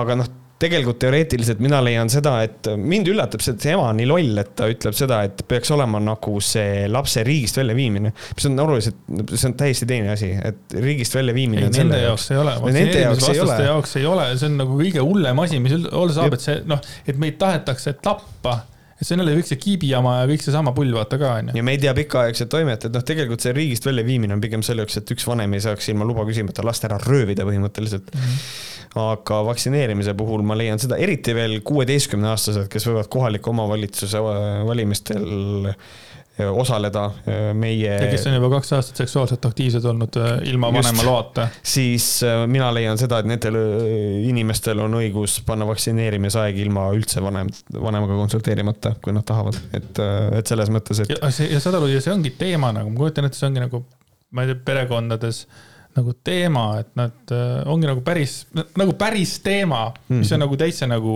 aga noh tegelikult teoreetiliselt mina leian seda, et mind üllatab see, et see ema on nii loll, et ta ütleb seda, et peaks olema nagu see lapse riigist väljaviimine. mis on oluliselt, see on täiesti teine asi, et riigist väljaviimine. ei, nende jaoks ei ole. Nende jaoks ei ole. jaoks ei ole, see on nagu kõige hullem asi, mis olla saab, et see noh, et meid tahetakse tappa et see on jälle kõik see kiibijama ja kõik seesama pull, vaata ka onju. ja me ei tea pikaaegset toimet, et noh, tegelikult see riigist väljaviimine on pigem selle jaoks, et üks vanem ei saaks ilma luba küsimata last ära röövida põhimõtteliselt mm. -hmm aga vaktsineerimise puhul ma leian seda, eriti veel kuueteistkümneaastased, kes võivad kohaliku omavalitsuse äh, valimistel osaleda äh, meie. ja kes on juba kaks aastat seksuaalselt aktiivsed olnud ilma Just, vanema loata. siis mina leian seda, et nendel inimestel on õigus panna vaktsineerimisaeg ilma üldse vanem, vanemaga konsulteerimata, kui nad tahavad, et, et selles mõttes, et. ja see, ja saad aru, ja see ongi teema nagu, ma kujutan ette, see ongi nagu, ma ei tea, perekondades nagu teema, et nad äh, ongi nagu päris, nagu päris teema mm, -hmm. mis on mhm. nagu täitsa nagu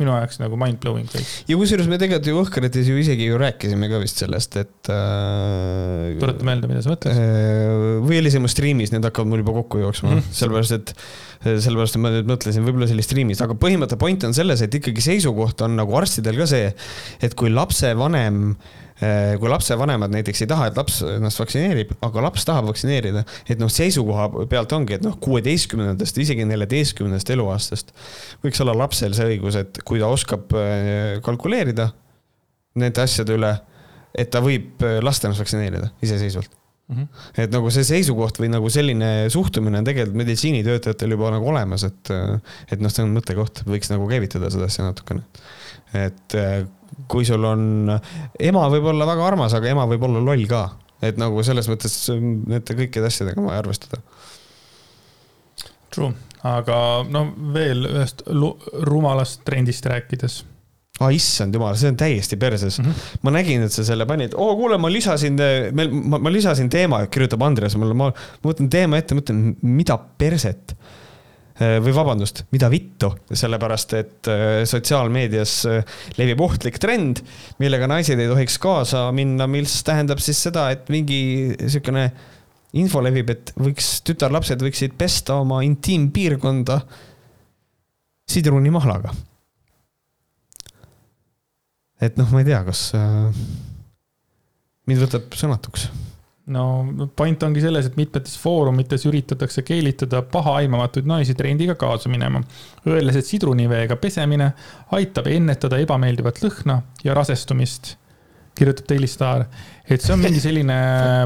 minu jaoks nagu mind-blowing kõik. ja kusjuures me tegelikult ju Õhkrites ju isegi ju rääkisime ka vist sellest, et äh,. tuleta meelde, mida sa mõtled äh,? või oli see mu striimis, need hakkavad mul juba kokku jooksma mm, -hmm. sellepärast et, sellepärast et ma nüüd mõtlesin, võib-olla see oli striimis, aga põhimõtte point on selles, et ikkagi seisukoht on nagu arstidel ka see, et kui lapsevanem Äh, kui lapsevanemad näiteks ei taha, et laps ennast vaktsineerib, aga laps tahab vaktsineerida, et noh, seisukoha pealt ongi, et noh, kuueteistkümnendast, isegi neljateistkümnendast eluaastast võiks olla lapsel see õigus, et kui ta oskab äh, kalkuleerida nende asjade üle, et ta võib äh, lasta ennast vaktsineerida iseseisvalt Mm -hmm. et nagu see seisukoht või nagu selline suhtumine on tegelikult meditsiinitöötajatel juba nagu olemas, et, et noh, see on mõttekoht, võiks nagu käivitada seda asja natukene. et kui sul on, ema võib olla väga armas, aga ema võib olla loll ka. et nagu selles mõttes nende kõikide asjadega on vaja arvestada. True, aga no veel ühest rumalast trendist rääkides ah, issand jumal, see on täiesti perses mm. -hmm. ma nägin, et sa selle panid, oo kuule, ma lisasin, ma, ma lisasin teema, kirjutab Andres mulle, ma, ma võtan teema ette, mõtlen, mida perset Äh, või vabandust, mida vittu, sellepärast et äh, sotsiaalmeedias äh, levib ohtlik trend, millega naised ei tohiks kaasa minna, mis tähendab siis seda, et mingi niisugune info levib, et võiks, tütarlapsed võiksid pesta oma intiimpiirkonda sidrunimahlaga. et noh, ma ei tea, kas mind võtab sõnatuks no point ongi selles, et mitmetes foorumites üritatakse keelitada pahaaimamatuid naisi trendiga kaasa minema. Öeldes, et sidruniveega pesemine aitab ennetada ebameeldivat lõhna ja rasestumist, kirjutab Daily Star. et see on mingi selline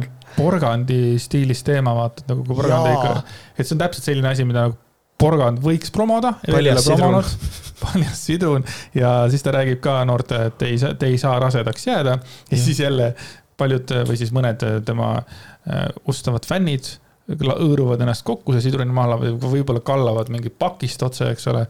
(laughs) porgandi stiilis teema, vaata, nagu kui porgand ikka, et see on täpselt selline asi, mida nagu porgand võiks promoda. paljas sidrun. (laughs) paljas sidrun ja siis ta räägib ka noortele, et ei saa, te ei saa rasedaks jääda ja, ja siis jälle paljud või siis mõned tema äh, ustavad fännid hõõruvad ennast kokku, see sidrunimaala või võib-olla kallavad mingit pakist otse, eks ole.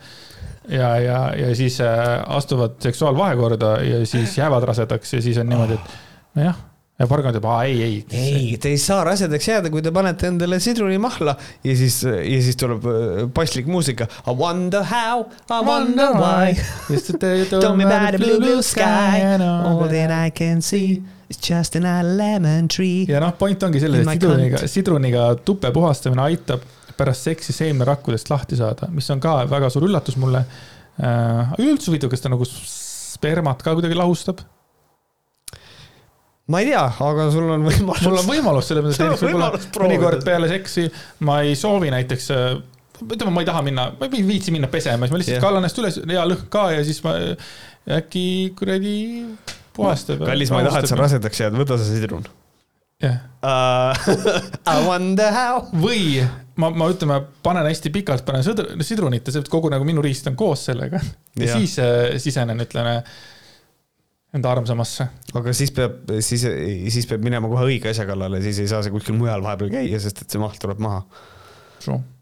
ja, ja, ja siis astuvad seksuaalvahekorda ja siis jäävad rasedaks ja siis on niimoodi, et nojah ja porgand aa ei, ei. ei, te ei saa rasedaks jääda, kui te panete endale sidrunimahla ja siis, ja siis tuleb äh, paslik muusika. I wonder how, I wonder why. (laughs) Tell me about the blue, blue sky, all that I can see. It's just another lemon tree. ja noh, point ongi selles, et sidruniga, sidruniga tupe puhastamine aitab pärast seksi seemnerakkudest lahti saada, mis on ka väga suur üllatus mulle äh,. üldse huvitav, kas ta nagu spermat ka kuidagi lahustab ma ei tea, aga sul on võimalus. mul on võimalus, selles mõttes, et võib-olla mõnikord peale seksi ma ei soovi näiteks äh, ütleme, ma ei taha minna, ma ei viitsi minna pesema, siis ma lihtsalt yeah. kallan ennast üles, hea lõhn ka ja siis ma äkki kuradi puhastab. kallis, ma ei taha, et sa rasedaks jääd, võta see sidrun. jah yeah. uh,. (laughs) I wonder how. või ma, ma ütleme, panen hästi pikalt, panen sõdr, sidrunit ja see kogu nagu minu riist on koos sellega. ja yeah. siis äh, sisenen, ütleme enda armsamasse. aga siis peab, siis, siis peab minema kohe õige asja kallale, siis ei saa see kuskil mujal vahepeal käia, sest et see maht tuleb maha.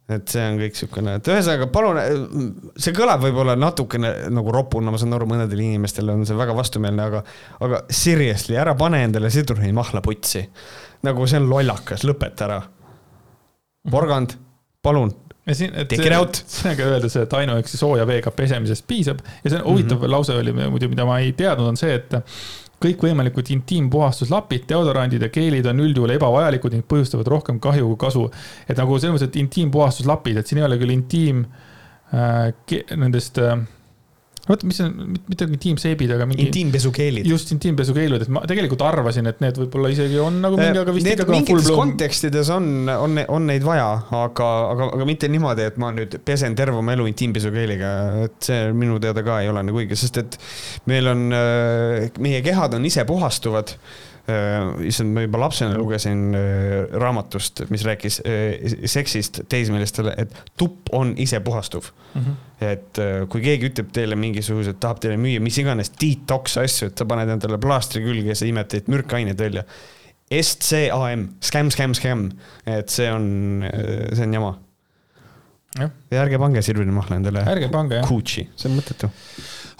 et see on kõik siukene, et ühesõnaga palun, see kõlab võib-olla natukene nagu ropuna, ma saan aru, mõnedele inimestele on see väga vastumeelne, aga, aga seriously, ära pane endale sidrunimahla putsi. nagu see on lollakas, lõpeta ära. porgand, palun siin, et see, sellega öeldes, et ainuüksi sooja veega pesemisest piisab ja see on huvitav mm -hmm. lause oli muidu, mida ma ei teadnud, on see, et kõikvõimalikud intiimpuhastuslapid, deodorandid ja keelid on üldjuhul ebavajalikud ning põhjustavad rohkem kahju kui kasu. et nagu selles mõttes, et intiimpuhastuslapid, et siin ei ole küll intiim äh, nendest äh, vot, mis on, mitte intiimseebid, aga mingi. intiimpesukeelid. just, intiimpesukeelud, et ma tegelikult arvasin, et need võib-olla isegi on nagu mingi, aga vist need ikka. mingites kontekstides on, on, on neid vaja, aga, aga, aga mitte niimoodi, et ma nüüd pesen terve oma elu intiimpesukeeliga, et see minu teada ka ei ole nagu õige, sest et meil on, meie kehad on ise puhastuvad Äh, issand, ma juba lapsena lugesin äh, raamatust, mis rääkis äh, seksist teismelistele, et tupp on isepuhastuv mm. -hmm. et kui keegi ütleb teile mingisugused, tahab teile müüa mis iganes detox asju, et sa paned endale plaastri külge ja sa imed teid mürkaineid välja. SCAM, scam, scam, scam, et see on, see on jama. Ja ärge pange Sirvini Mahla endale. ärge pange. Gucci, see on mõttetu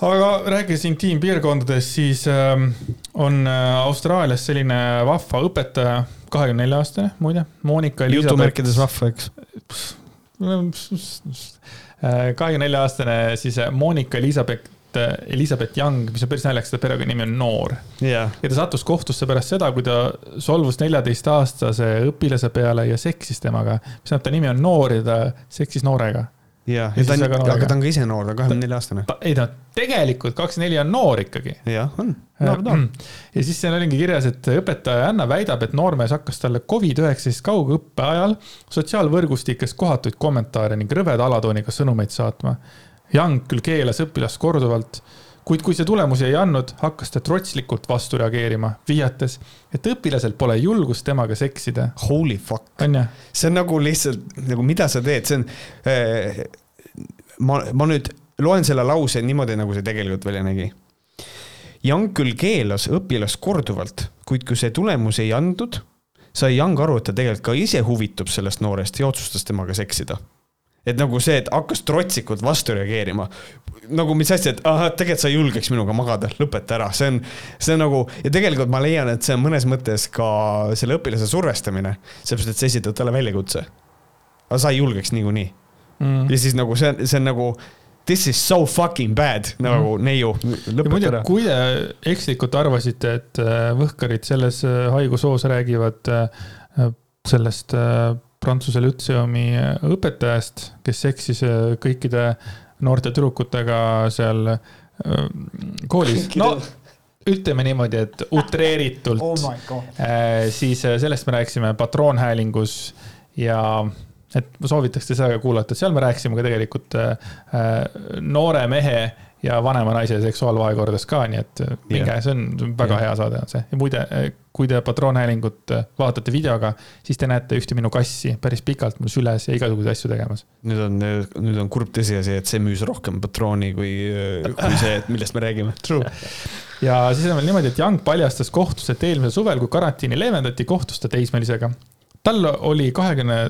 aga rääkides intiimpiirkondadest, siis äh, on äh, Austraalias selline vahva õpetaja, kahekümne nelja aastane muide, Monika Elizabeth. jutumärkides vahva, eks? Äh, kahekümne nelja aastane siis äh, Monika Elizabeth Elizabeth Young, mis on päris naljakas, ta perekonnanimi on Noor yeah.. ja ta sattus kohtusse pärast seda, kui ta solvus neljateistaastase õpilase peale ja seksis temaga. mis tähendab, ta nimi on Noor ja ta seksis noorega ja, ja ta on, aga ta on ka ise noor, ta on kahekümne nelja aastane. ei ta tegelikult kakskümmend neli on noor ikkagi. jah, on, noor, noor. ja siis seal oligi kirjas, et õpetaja Anna väidab, et noormees hakkas talle Covid-19 kaugõppe ajal sotsiaalvõrgustikes kohatuid kommentaare ning rõveda alatooniga sõnumeid saatma. Young küll keelas õpilast korduvalt kuid kui see tulemusi ei andnud, hakkas ta trotslikult vastu reageerima, vihjates, et õpilasel pole julgust temaga seksida. Holy fuck. see on nagu lihtsalt nagu, mida sa teed, see on äh,. ma, ma nüüd loen selle lause niimoodi, nagu see tegelikult välja nägi. Young küll keelas õpilast korduvalt, kuid kui see tulemusi ei andnud, sai Young aru, et ta tegelikult ka ise huvitub sellest noorest ja otsustas temaga seksida et nagu see, et hakkas trotsikult vastu reageerima nagu mis asja, et ahah, tegelikult sa ei julgeks minuga magada, lõpeta ära, see on, see on nagu ja tegelikult ma leian, et see on mõnes mõttes ka selle õpilase survestamine, sellepärast et sa esitad talle väljakutse. aga sa ei julgeks niikuinii mm.. ja siis nagu see, see on nagu this is so fucking bad nagu mm. neiu, lõpeta ära. kui te ekslikult arvasite, et äh, võhkarid selles äh, haigushoos räägivad äh, sellest Prantsuse lütseumi õpetajast, kes seksis kõikide noorte tüdrukutega seal koolis. no ütleme niimoodi, et utreeritult oh. Äh, siis äh, sellest me rääkisime patroonhäälingus ja et ma soovitaks teil seda ka kuulata, seal me rääkisime ka tegelikult äh, noore mehe ja vanema naise seksuaalvahekordadest ka, nii et minge yeah., see on väga yeah. hea saade on see. ja muide, kui te patroonhäälingut vaatate videoga, siis te näete ühte minu kassi päris pikalt mul süles ja igasuguseid asju tegemas. nüüd on, nüüd on kurb tõsiasi, et see müüs rohkem patrooni kui, kui see, millest me räägime. True. ja siis on veel niimoodi, et Young paljastas kohtus, et eelmisel suvel, kui karantiini leevendati, kohtus ta teismelisega. tal oli kahekümne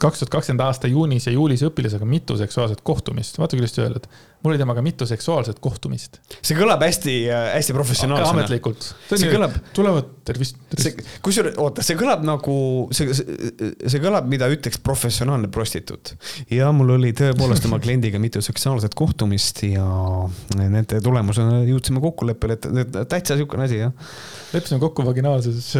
kaks tuhat kakskümmend aasta juunis ja juulis õpilasega mitu seksuaalset kohtumist, vaata kuidas sa öeldud. Mul oli temaga mitu seksuaalset kohtumist. see kõlab hästi, äh, hästi professionaalsena. ametlikult. see kõlab. tulevad, tervist, tervist. kusjuures, oota, see kõlab nagu, see, see, kõlab, mida ütleks professionaalne prostituut. ja mul oli tõepoolest oma (laughs) kliendiga mitu seksuaalset kohtumist ja nende tulemusena jõudsime kokkuleppele, et täitsa sihukene asi, jah leppisime kokku vaginaalses.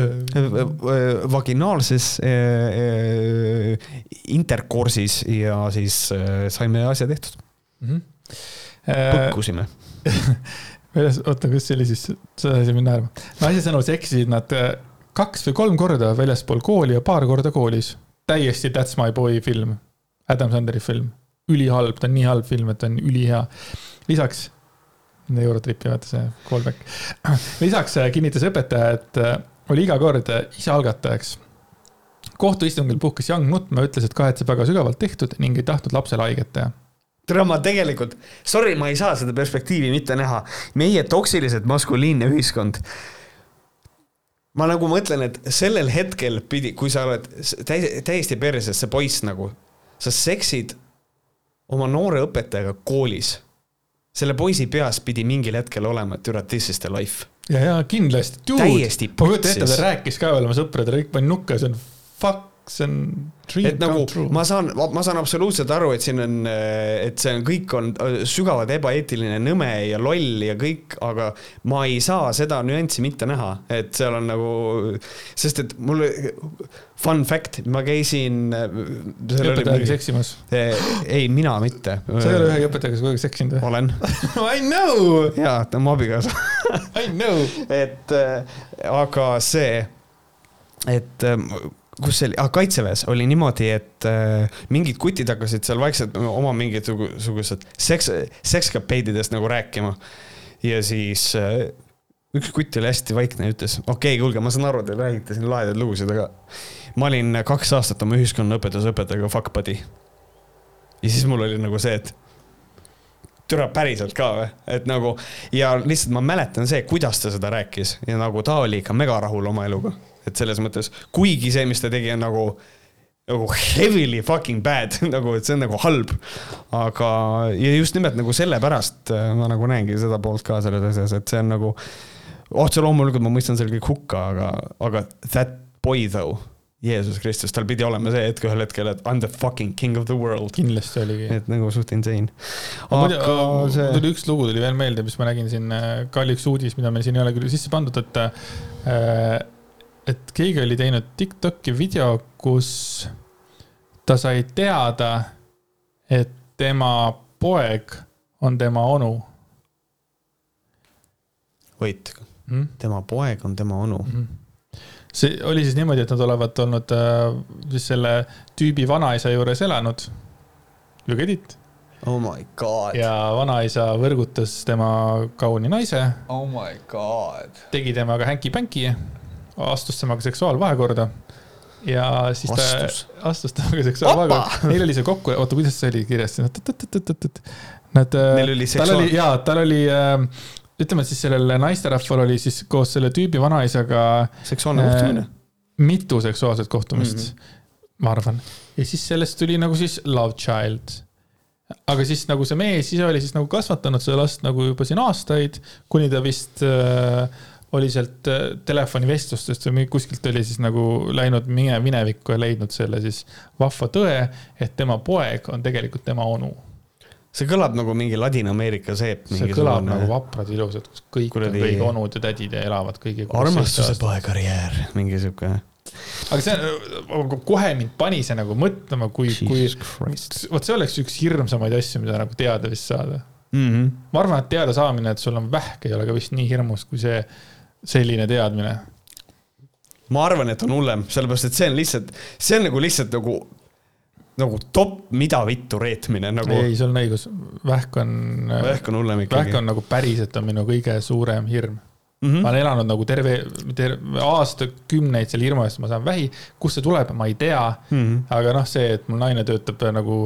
vaginaalses äh, intercourse'is ja siis äh, saime asja tehtud mm. -hmm. Põkkusime väljas, (laughs) oota, kas see oli siis, sa ajasid mind naerma. naise sõnul seksisid nad kaks või kolm korda väljaspool kooli ja paar korda koolis. täiesti That's my boy film, Adam Sandleri film, ülihalb, ta on nii halb film, et ta on ülihea. lisaks Eurotripi, vaata see callback. (clears throat) lisaks äh, kinnitas õpetaja, et äh, oli iga kord äh, ise algatajaks. kohtuistungil puhkes Young nutma, ütles, et kahetseb väga sügavalt tehtud ning ei tahtnud lapsele haiget teha tere, ma tegelikult, sorry, ma ei saa seda perspektiivi mitte näha. meie toksilised maskuliinne ühiskond. ma nagu mõtlen, et sellel hetkel pidi, kui sa oled täiesti, perses, see poiss nagu, sa seksid oma noore õpetajaga koolis. selle poisi peas pidi mingil hetkel olema, et türa, this is the life. ja, ja kindlasti. ma kujutan ette, ta rääkis ka veel oma sõpradele, kõik pani nukka see on fuck see on dream et nagu true. ma saan, ma saan absoluutselt aru, et siin on, et see on, kõik on sügavalt ebaeetiline, nõme ja loll ja kõik, aga ma ei saa seda nüanssi mitte näha, et seal on nagu, sest et mul, fun fact, ma käisin. õpetajaga seksimas? ei, mina mitte. sa ei ole ühegi õpetajaga aeg seksinud või? olen (laughs) I know. jaa, ta on mu abikaasa I know. (laughs) et aga see, et kus see oli kaitseväes oli niimoodi, et äh, mingid kutid hakkasid seal vaikselt oma mingisugused seks, sekskapeididest nagu rääkima. ja siis äh, üks kutt oli hästi vaikne ja ütles, okei okay,, kuulge, ma saan aru, te räägite siin lahedaid lugusid, aga ma olin kaks aastat oma ühiskonnaõpetuse õpetajaga fuck buddy. ja siis mul oli nagu see, et türa päriselt ka või, et nagu ja lihtsalt ma mäletan see, kuidas ta seda rääkis ja nagu ta oli ikka mega rahul oma eluga et selles mõttes, kuigi see, mis ta tegi, on nagu, nagu heavily fucking bad (laughs) nagu, et see on nagu halb. aga, ja just nimelt nagu sellepärast äh, ma nagu näengi seda poolt ka selles asjas, et see on nagu, otse loomulikult ma mõistan selle kõik hukka, aga, aga that boy though Jeesus Kristus, tal pidi olema see hetk ühel hetkel, et I m the fucking king of the world. kindlasti oligi. et nagu suht insane. aga see. mul tuli üks lugu tuli veel meelde, mis ma nägin siin, äh, ka oli üks uudis, mida meil siin ei ole küll sisse pandud, et äh, et keegi oli teinud Tiktoki video, kus ta sai teada, et tema poeg on tema onu. Wait hmm?, tema poeg on tema onu hmm.? see oli siis niimoodi, et nad olevat olnud äh, siis selle tüübi vanaisa juures elanud. You get it? Oh my god. ja vanaisa võrgutas tema kauni naise. Oh my god. tegi temaga hänki-pänki astus temaga seksuaalvahekorda. ja siis astus. ta astus temaga seksuaalvahekorda. Neil oli see kokku, oota, kuidas see oli kirjas? Nad, äh, Neil oli seksuaal. tal oli, jaa, tal oli äh, ütleme, siis sellel naisterahval oli siis koos selle tüübi vanaisaga. seksuaalne äh, kohtumine. mitu seksuaalset kohtumist mm, -hmm. ma arvan. ja siis sellest tuli nagu siis love child. aga siis nagu see mees ise oli siis nagu kasvatanud seda last nagu juba siin aastaid, kuni ta vist äh, oli sealt äh, telefonivestlustest või kuskilt oli siis nagu läinud mine minevikku ja leidnud selle siis vahva tõe, et tema poeg on tegelikult tema onu. see kõlab nagu mingi Ladina-Ameerika seep. see kõlab nagu vaprad ilusad, kus kõik kuradi... on kõik onud ja tädid ja elavad kõigi. armastuse poekarjäär, mingi sihuke aga see, kohe mind pani see nagu mõtlema, kui, kui, vot see oleks üks hirmsamaid asju, mida nagu teada vist saada mm. -hmm. ma arvan, et teada saamine, et sul on vähk, ei ole ka vist nii hirmus, kui see selline teadmine? ma arvan, et on hullem, sellepärast et see on lihtsalt, see on nagu lihtsalt nagu, nagu top, mida vittu reetmine nagu. ei, sul on õigus, vähk on. vähk on hullem ikkagi. vähk on nagu päriselt on minu kõige suurem hirm mm. -hmm. ma olen elanud nagu terve, terve aastakümneid selle hirmu eest, ma saan vähi. kust see tuleb, ma ei tea mm. -hmm. aga noh, see, et mul naine töötab nagu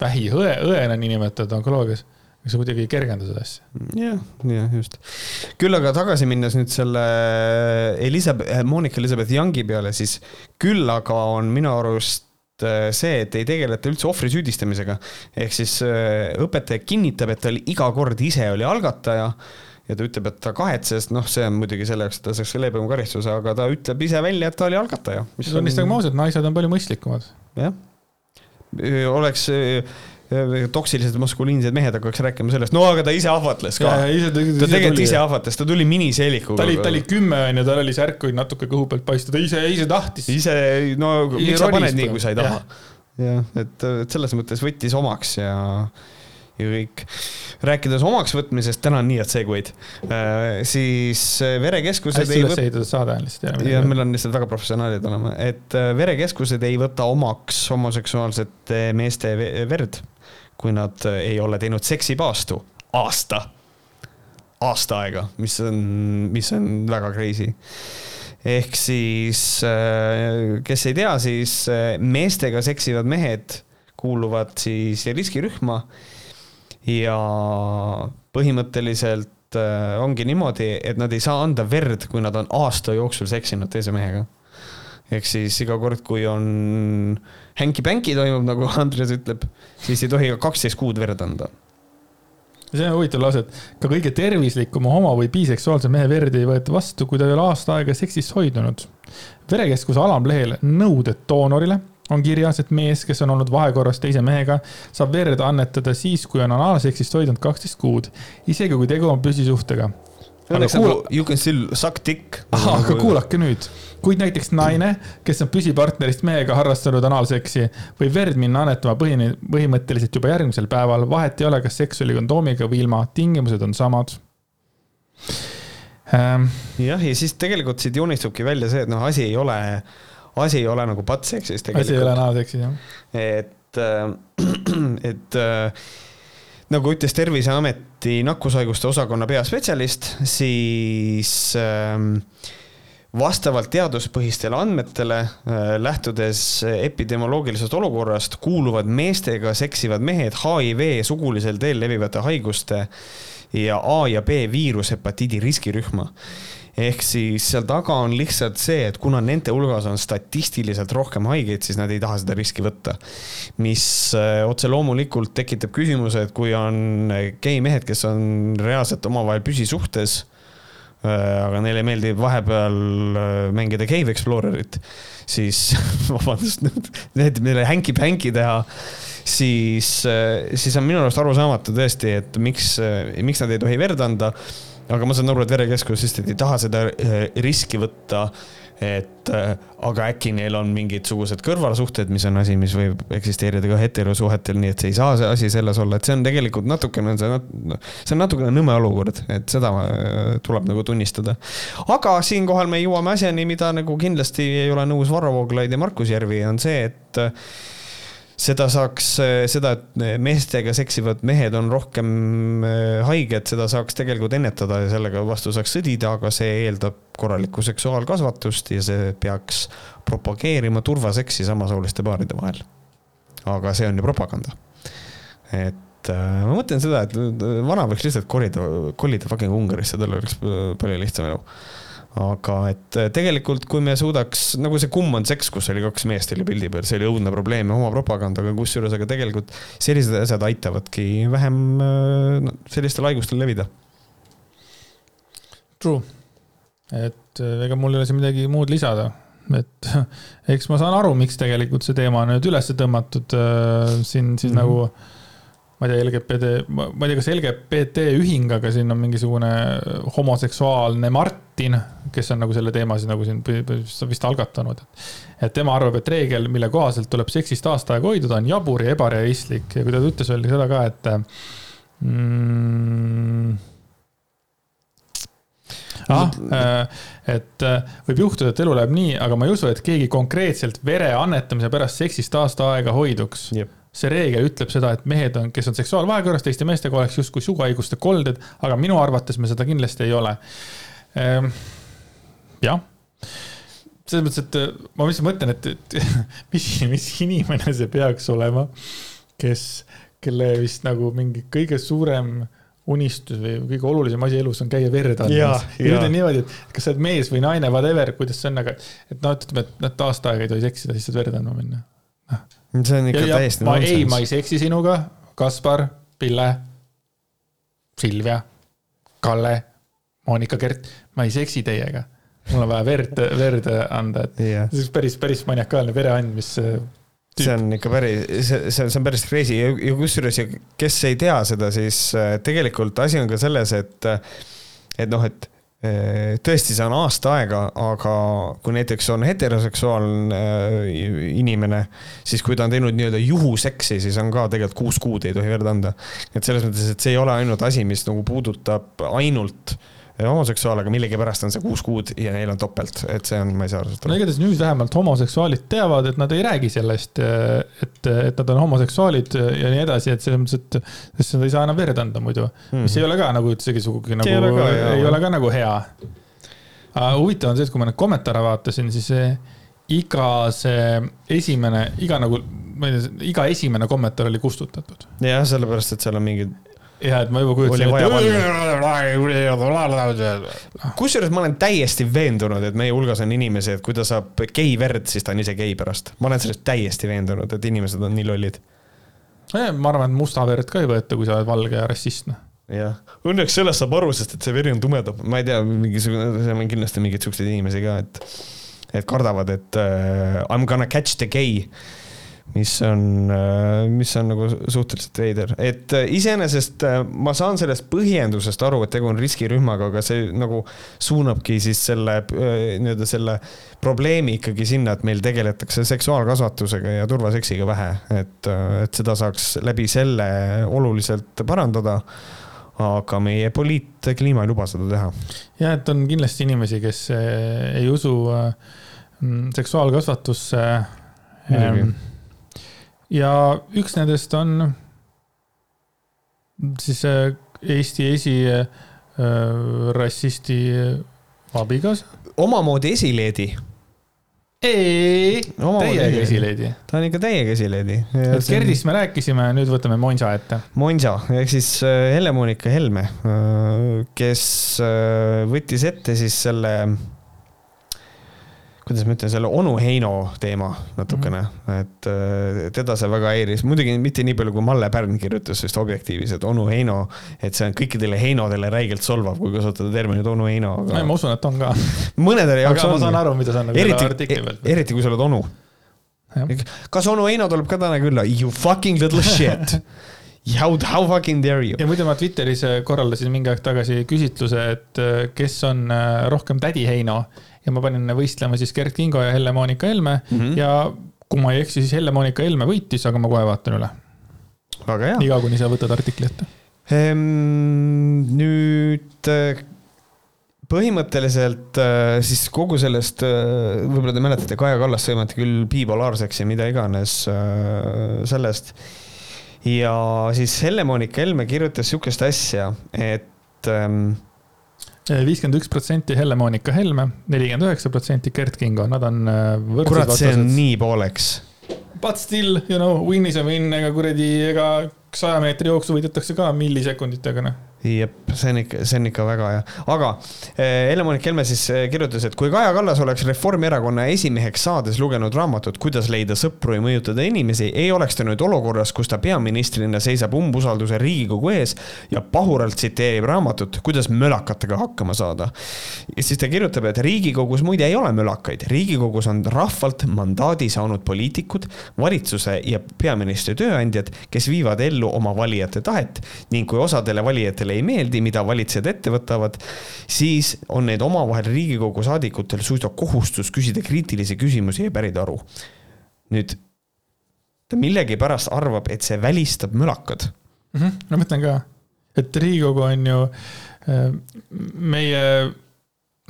vähiõe, õena niinimetatud onkoloogias aga see kuidagi ei kergenda seda asja. jah, jah, just. küll aga tagasi minnes nüüd selle Elizabeth, eh, Monika Elizabeth Youngi peale, siis küll aga on minu arust eh, see, et ei tegeleta üldse ohvri süüdistamisega. ehk siis eh, õpetaja kinnitab, et ta oli iga kord ise oli algataja ja ta ütleb, et ta kahetses, noh, see on muidugi selle jaoks, et ta saaks leebema karistuse, aga ta ütleb ise välja, et ta oli algataja. tunnistagem ausalt, naised on palju mõistlikumad. jah, oleks toksilised maskuliinsed mehed hakkaks rääkima sellest, no aga ta ise ahvatles ka. ta tegelikult ise ahvatles, ta tuli miniseelikuga. ta oli, ta oli kümme onju, tal oli särk oli natuke kõhu pealt paista, ta ise, ise tahtis. ise, no miks sa paned nii, kui sa ei taha. jah, et, et selles mõttes võttis omaks ja ja kõik. rääkides omaks võtmisest, täna on nii head segway'd äh,, siis äh, verekeskused. hästi üles ehitatud saade on lihtsalt. jah, meil on lihtsalt väga professionaalid olema, et äh, verekeskused ei võta omaks homoseksuaalsete meeste verd kui nad äh, ei ole teinud seksipaastu aasta, aasta aega, mis on, mis on väga crazy. ehk siis, äh, kes ei tea, siis äh, meestega seksivad mehed kuuluvad siis riskirühma ja põhimõtteliselt äh, ongi niimoodi, et nad ei saa anda verd, kui nad on aasta jooksul seksinud teise mehega. ehk siis iga kord, kui on hänki-pänki toimub, nagu (laughs) Andres ütleb, siis ei tohi ka kaksteist kuud verd anda see on huvitav lause, et ka kõige tervislikuma homo- või biseksuaalse mehe verd ei võeta vastu, kui ta ei ole aasta aega seksist hoidunud. verekeskuse alamlehel nõuded doonorile on kirjas, et mees, kes on olnud vahekorras teise mehega, saab verd annetada siis, kui on anaalseksist hoidnud kaksteist kuud, isegi kui tegu on püsisuhtega. Kuula... nagu you can still suck dick. ahah, aga kuulake nüüd, kuid näiteks naine, kes on püsipartnerist mehega harrastanud anaalseksi, võib verd minna annetama põhi, põhimõtteliselt juba järgmisel päeval, vahet ei ole, kas seks oli kondoomiga või ilma, tingimused on samad ähm.. jah, ja siis tegelikult siit joonistubki välja see, et noh, asi ei ole asi ei ole nagu pattseksis tegelikult. asi ei ole naaseksis, jah. et, äh, (clears throat) et äh, nagu ütles Terviseameti nakkushaiguste osakonna peaspetsialist, siis ähm, vastavalt teaduspõhistele andmetele, äh, lähtudes epidemioloogilisest olukorrast, kuuluvad meestega seksivad mehed HIV sugulisel teel levivate haiguste ja A ja B viirushepatiidi riskirühma ehk siis seal taga on lihtsalt see, et kuna nende hulgas on statistiliselt rohkem haigeid, siis nad ei taha seda riski võtta. mis äh, otse loomulikult tekitab küsimuse, et kui on geimehed, kes on reaalselt omavahel püsisuhtes, äh, aga neile meeldib vahepeal äh, mängida Cave Explorerit, siis (laughs) vabandust, need, meile hänki-pänki teha, siis, siis on minu arust arusaamatu tõesti, et miks, miks nad ei tohi verd anda aga ma saan aru, et verekeskus lihtsalt ei taha seda äh, riski võtta. et äh, aga äkki neil on mingisugused kõrvalsuhted, mis on asi, mis võib eksisteerida ka heterosuhetel, nii et see ei saa see asi selles olla, et see on tegelikult natukene, see, see on natukene nõme olukord, et seda äh, tuleb nagu tunnistada. aga siinkohal me jõuame asjani, mida nagu kindlasti ei ole nõus Varro Vooglaid ja Markus Järvi, on see, et seda saaks, seda, et meestega seksivad mehed on rohkem äh, haiged, seda saaks tegelikult ennetada ja sellega vastu saaks sõdida, aga see eeldab korralikku seksuaalkasvatust ja see peaks propageerima turvaseksi samasooliste paaride vahel. aga see on ju propaganda. et äh, ma mõtlen seda, et vana võiks lihtsalt kolida, kolida fucking Ungarisse, tal oleks palju lihtsam elu aga et äh, tegelikult, kui me suudaks, nagu see Kumm on seks, kus oli kaks meest oli pildi peal, see oli õudne probleem ja oma propagandaga, kusjuures aga tegelikult sellised asjad aitavadki vähem äh, no, sellistel haigustel levida. True, et äh, ega mul ei ole siin midagi muud lisada, et (laughs) eks ma saan aru, miks tegelikult see teema on nüüd üles tõmmatud siin siis mm -hmm. nagu ma ei tea, LGBT, ma ei tea, kas LGBT ühing, aga siin on mingisugune homoseksuaalne Martin, kes on nagu selle teema siis nagu siin vist algatanud. et tema arvab, et reegel, mille kohaselt tuleb seksist aasta aega hoiduda, on jabur ja ebarealistlik. Ja kui ta ütles veel seda ka, et mm, ah, et võib juhtuda, et elu läheb nii, aga ma ei usu, et keegi konkreetselt vere annetamise pärast seksist aasta aega hoiduks see reegel ütleb seda, et mehed on, kes on seksuaalvahekorras teiste meestega, oleks justkui suguhaiguste kolded, aga minu arvates me seda kindlasti ei ole ehm,. jah, selles mõttes, et äh, ma lihtsalt mõtlen, et, et (laughs) mis, mis inimene see peaks olema, kes, kelle vist nagu mingi kõige suurem unistus või kõige olulisem asi elus on käia verd andmas. ja nüüd on niimoodi, et kas sa oled mees või naine, whatever, kuidas see on, aga et noh, ütleme, et noh, et aasta aega ei tohi seksida, siis saad verd andma minna. See on ikka ja, täiesti ma ei, ma ei seksi sinuga, Kaspar, Pille, Silvia, Kalle, Monika Kert, ma ei seksi teiega. mul on vaja verd, verd anda, et yeah. see on päris, päris maniakaalne vere andmis see on ikka päris, see, see, see on päris crazy. Ja, ja kusjuures, kes ei tea seda, siis äh, tegelikult asi on ka selles, et, et noh, et tõesti, see on aasta aega, aga kui näiteks on heteroseksuaalne äh, inimene, siis kui ta on teinud nii-öelda juhuseksi, siis on ka tegelikult kuus kuud ei tohi verd anda. et selles mõttes, et see ei ole ainult asi, mis nagu puudutab ainult äh, homoseksuaal, aga millegipärast on see kuus kuud ja neil on topelt, et see on, ma ei saa aru. no igatahes nüüd vähemalt homoseksuaalid teavad, et nad ei räägi sellest, et, et nad on homoseksuaalid ja nii edasi, et selles mõttes, et, sest nad ei saa enam verd anda muidu mm. -hmm. mis ei ole ka nagu üldsegi sugugi nagu, ei ole ka, ei ole ka nagu hea huvitav on see, et kui ma neid kommentaare vaatasin, siis iga see esimene, iga nagu, ma ei tea, iga esimene kommentaar oli kustutatud. jah, sellepärast, et seal on mingid ja et ma juba kujutasin ette. kusjuures ma olen täiesti veendunud, et meie hulgas on inimesi, et kui ta saab gei verd, siis ta on ise gei pärast. ma olen sellest täiesti veendunud, et inimesed on nii lollid. ma arvan, et musta verd ka ei võeta, kui sa oled valge ja rassist, noh jah, õnneks sellest saab aru, sest et see veri on tumedam, ma ei tea, mingisugune, seal on kindlasti mingeid siukseid inimesi ka, et, et kardavad, et uh, I m gonna catch the gay mis on, äh, mis on nagu suhteliselt veider, et äh, iseenesest äh, ma saan sellest põhjendusest aru, et tegu on riskirühmaga, aga see nagu suunabki siis selle nii-öelda selle probleemi ikkagi sinna, et meil tegeletakse seksuaalkasvatusega ja turvaseksiga vähe, et, et seda saaks läbi selle oluliselt parandada aga meie poliitkliima ei luba seda teha. ja, et on kindlasti inimesi, kes ei usu seksuaalkasvatusse. Muidugi ja üks nendest on siis äh, Eesti esirassisti äh, abikaasa. omamoodi esileedi. ei, täiega esileedi. ta on ikka täiega esileedi. Gerdist me rääkisime, nüüd võtame Monsa ette. Monsa ehk siis äh, Helle-Moonika Helme, kes võttis ette siis selle kuidas ma ütlen, selle onu Heino teema natukene mm, -hmm. et äh, teda see väga häiris, muidugi mitte nii palju, kui Malle Pärn kirjutas vist Objektiivis, et onu Heino, et see on kõikidele Heinodele räigelt solvav, kui kasutada terminit onu Heino aga.... ma usun, et on ka. mõnedele jaoks on. ma saan aru, mida sa nagu eriti, artikli pealt. eriti kui sa oled onu. kas onu Heino tuleb ka täna külla? You fucking little (laughs) shit How, how fucking dare you? ja muidu ma Twitteris korraldasin mingi aeg tagasi küsitluse, et äh, kes on äh, rohkem tädi Heino ja ma panin võistlema siis Gerd Kingo ja Helle-Moonika Helme mm -hmm. ja kui ma ei eksi, siis Helle-Moonika Helme võitis, aga ma kohe vaatan üle. niikaua, kuni sa võtad artikli ette ehm,. nüüd äh, põhimõtteliselt äh, siis kogu sellest, äh, võib-olla te mäletate, Kaja Kallas sõimati küll bipolaarseks ja mida iganes sellest. ja siis Helle-Moonika Helme kirjutas sihukest asja, et ähm, viiskümmend üks protsenti Helle-Moonika Helme, nelikümmend üheksa protsenti Gert Kingo, nad on äh, võrdsed kurat, see on nii pooleks. But still, you know, win is a win, ega kuradi, ega saja meetri jooksu võidetakse ka millisekunditega, noh jep, see on ikka, see on ikka väga hea, aga eh, Helle-Moonika Helme siis eh, kirjutas, et kui Kaja Kallas oleks Reformierakonna esimeheks saades lugenud raamatut Kuidas leida sõpru ja mõjutada inimesi, ei oleks ta nüüd olukorras, kus ta peaministrina seisab umbusalduse Riigikogu ees ja pahuralt tsiteerib raamatut Kuidas mölakatega hakkama saada. ja siis ta kirjutab, et Riigikogus muide ei ole mölakaid, Riigikogus on rahvalt mandaadi saanud poliitikud, valitsuse ja peaministri tööandjad, kes viivad ellu oma valijate tahet ning kui osadele valijatele valitsusele ei meeldi, mida valitsejad ette võtavad, siis on need omavahel Riigikogu saadikutel suisa kohustus küsida kriitilisi küsimusi ja pärida aru. nüüd ta millegipärast arvab, et see välistab mölakad mm. -hmm, ma mõtlen ka, et Riigikogu on ju äh, meie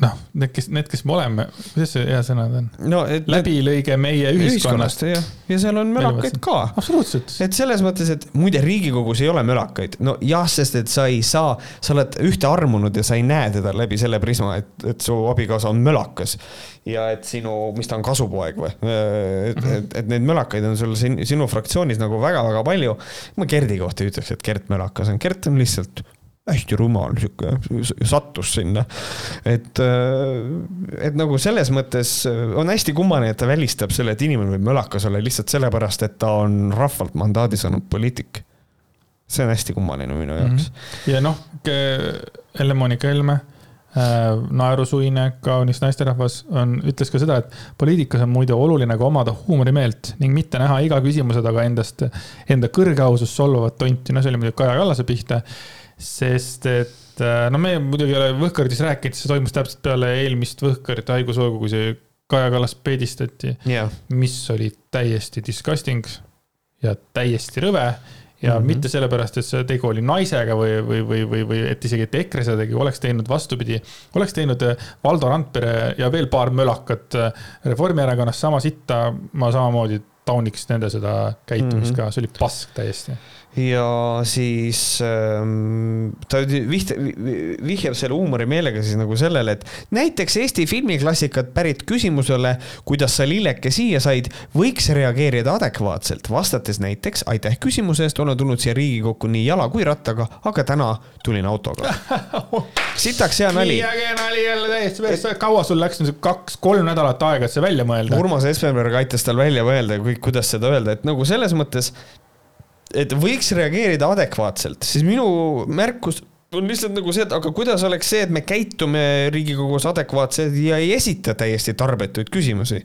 noh, need, kes, need, kes me oleme, kuidas see hea sõna on no,? läbilõige meie ühiskonnast, ühiskonnast. ja, seal on mölakaid ka. absoluutselt. et selles mõttes, et muide, Riigikogus ei ole mölakaid, no jah, sest et sa ei saa, sa oled ühte armunud ja sa ei näe teda läbi selle prisma, et, et su abikaasa on mölakas. ja et sinu, mis ta on, kasupoeg või? et, et, et neid mölakaid on sul siin sinu fraktsioonis nagu väga-väga palju. ma Gerdi kohta ei ütleks, et Gert mölakas on, Gert on lihtsalt hästi rumal, sihuke, sattus sinna. et, äh, et nagu selles mõttes on hästi kummaline, et ta välistab selle, et inimene võib mölakas olla lihtsalt sellepärast, et ta on rahvalt mandaadi saanud poliitik. see on hästi kummaline minu jaoks mm. -hmm. ja noh, Helle-Moonika Helme äh, naerusuine, kaunis naisterahvas, on, ütles ka seda, et poliitikas on muide oluline ka omada huumorimeelt ning mitte näha iga küsimuse taga endast, enda kõrgeausust solvavat tonti, no see oli muidugi Kaja Kallase pihta sest et äh, no me muidugi ei ole Võhkardis rääkinud, see toimus täpselt peale eelmist Võhkarite haigushoogu, kui see Kaja Kallas peedistati yeah., mis oli täiesti disgusting ja täiesti rõve ja mm -hmm. mitte sellepärast, et see tegu oli naisega või, või, või, või, või et isegi, et EKRE seda tegi, oleks teinud vastupidi. oleks teinud äh, Valdo Randpere ja veel paar mölakat äh, Reformierakonnast sama sitta, ma samamoodi tauniks nende seda käitumist mm -hmm. ka, see oli pask täiesti ja siis ähm, ta viht-, vihjab selle huumorimeelega siis nagu sellele, et näiteks Eesti filmiklassikat pärit küsimusele, kuidas sa lilleke siia said, võiks reageerida adekvaatselt, vastates näiteks aitäh küsimuse eest, olen tulnud siia Riigikokku nii jala kui rattaga, aga täna tulin autoga. (laughs) sitaks hea nali. nii äge nali jälle täiesti persse, kaua sul läks kaks-kolm nädalat aega, et see välja mõelda? Urmas Espenberg aitas tal välja mõelda, kuidas seda öelda, et nagu selles mõttes et võiks reageerida adekvaatselt, siis minu märkus on lihtsalt nagu see, et aga kuidas oleks see, et me käitume Riigikogus adekvaatselt ja ei esita täiesti tarbetuid küsimusi.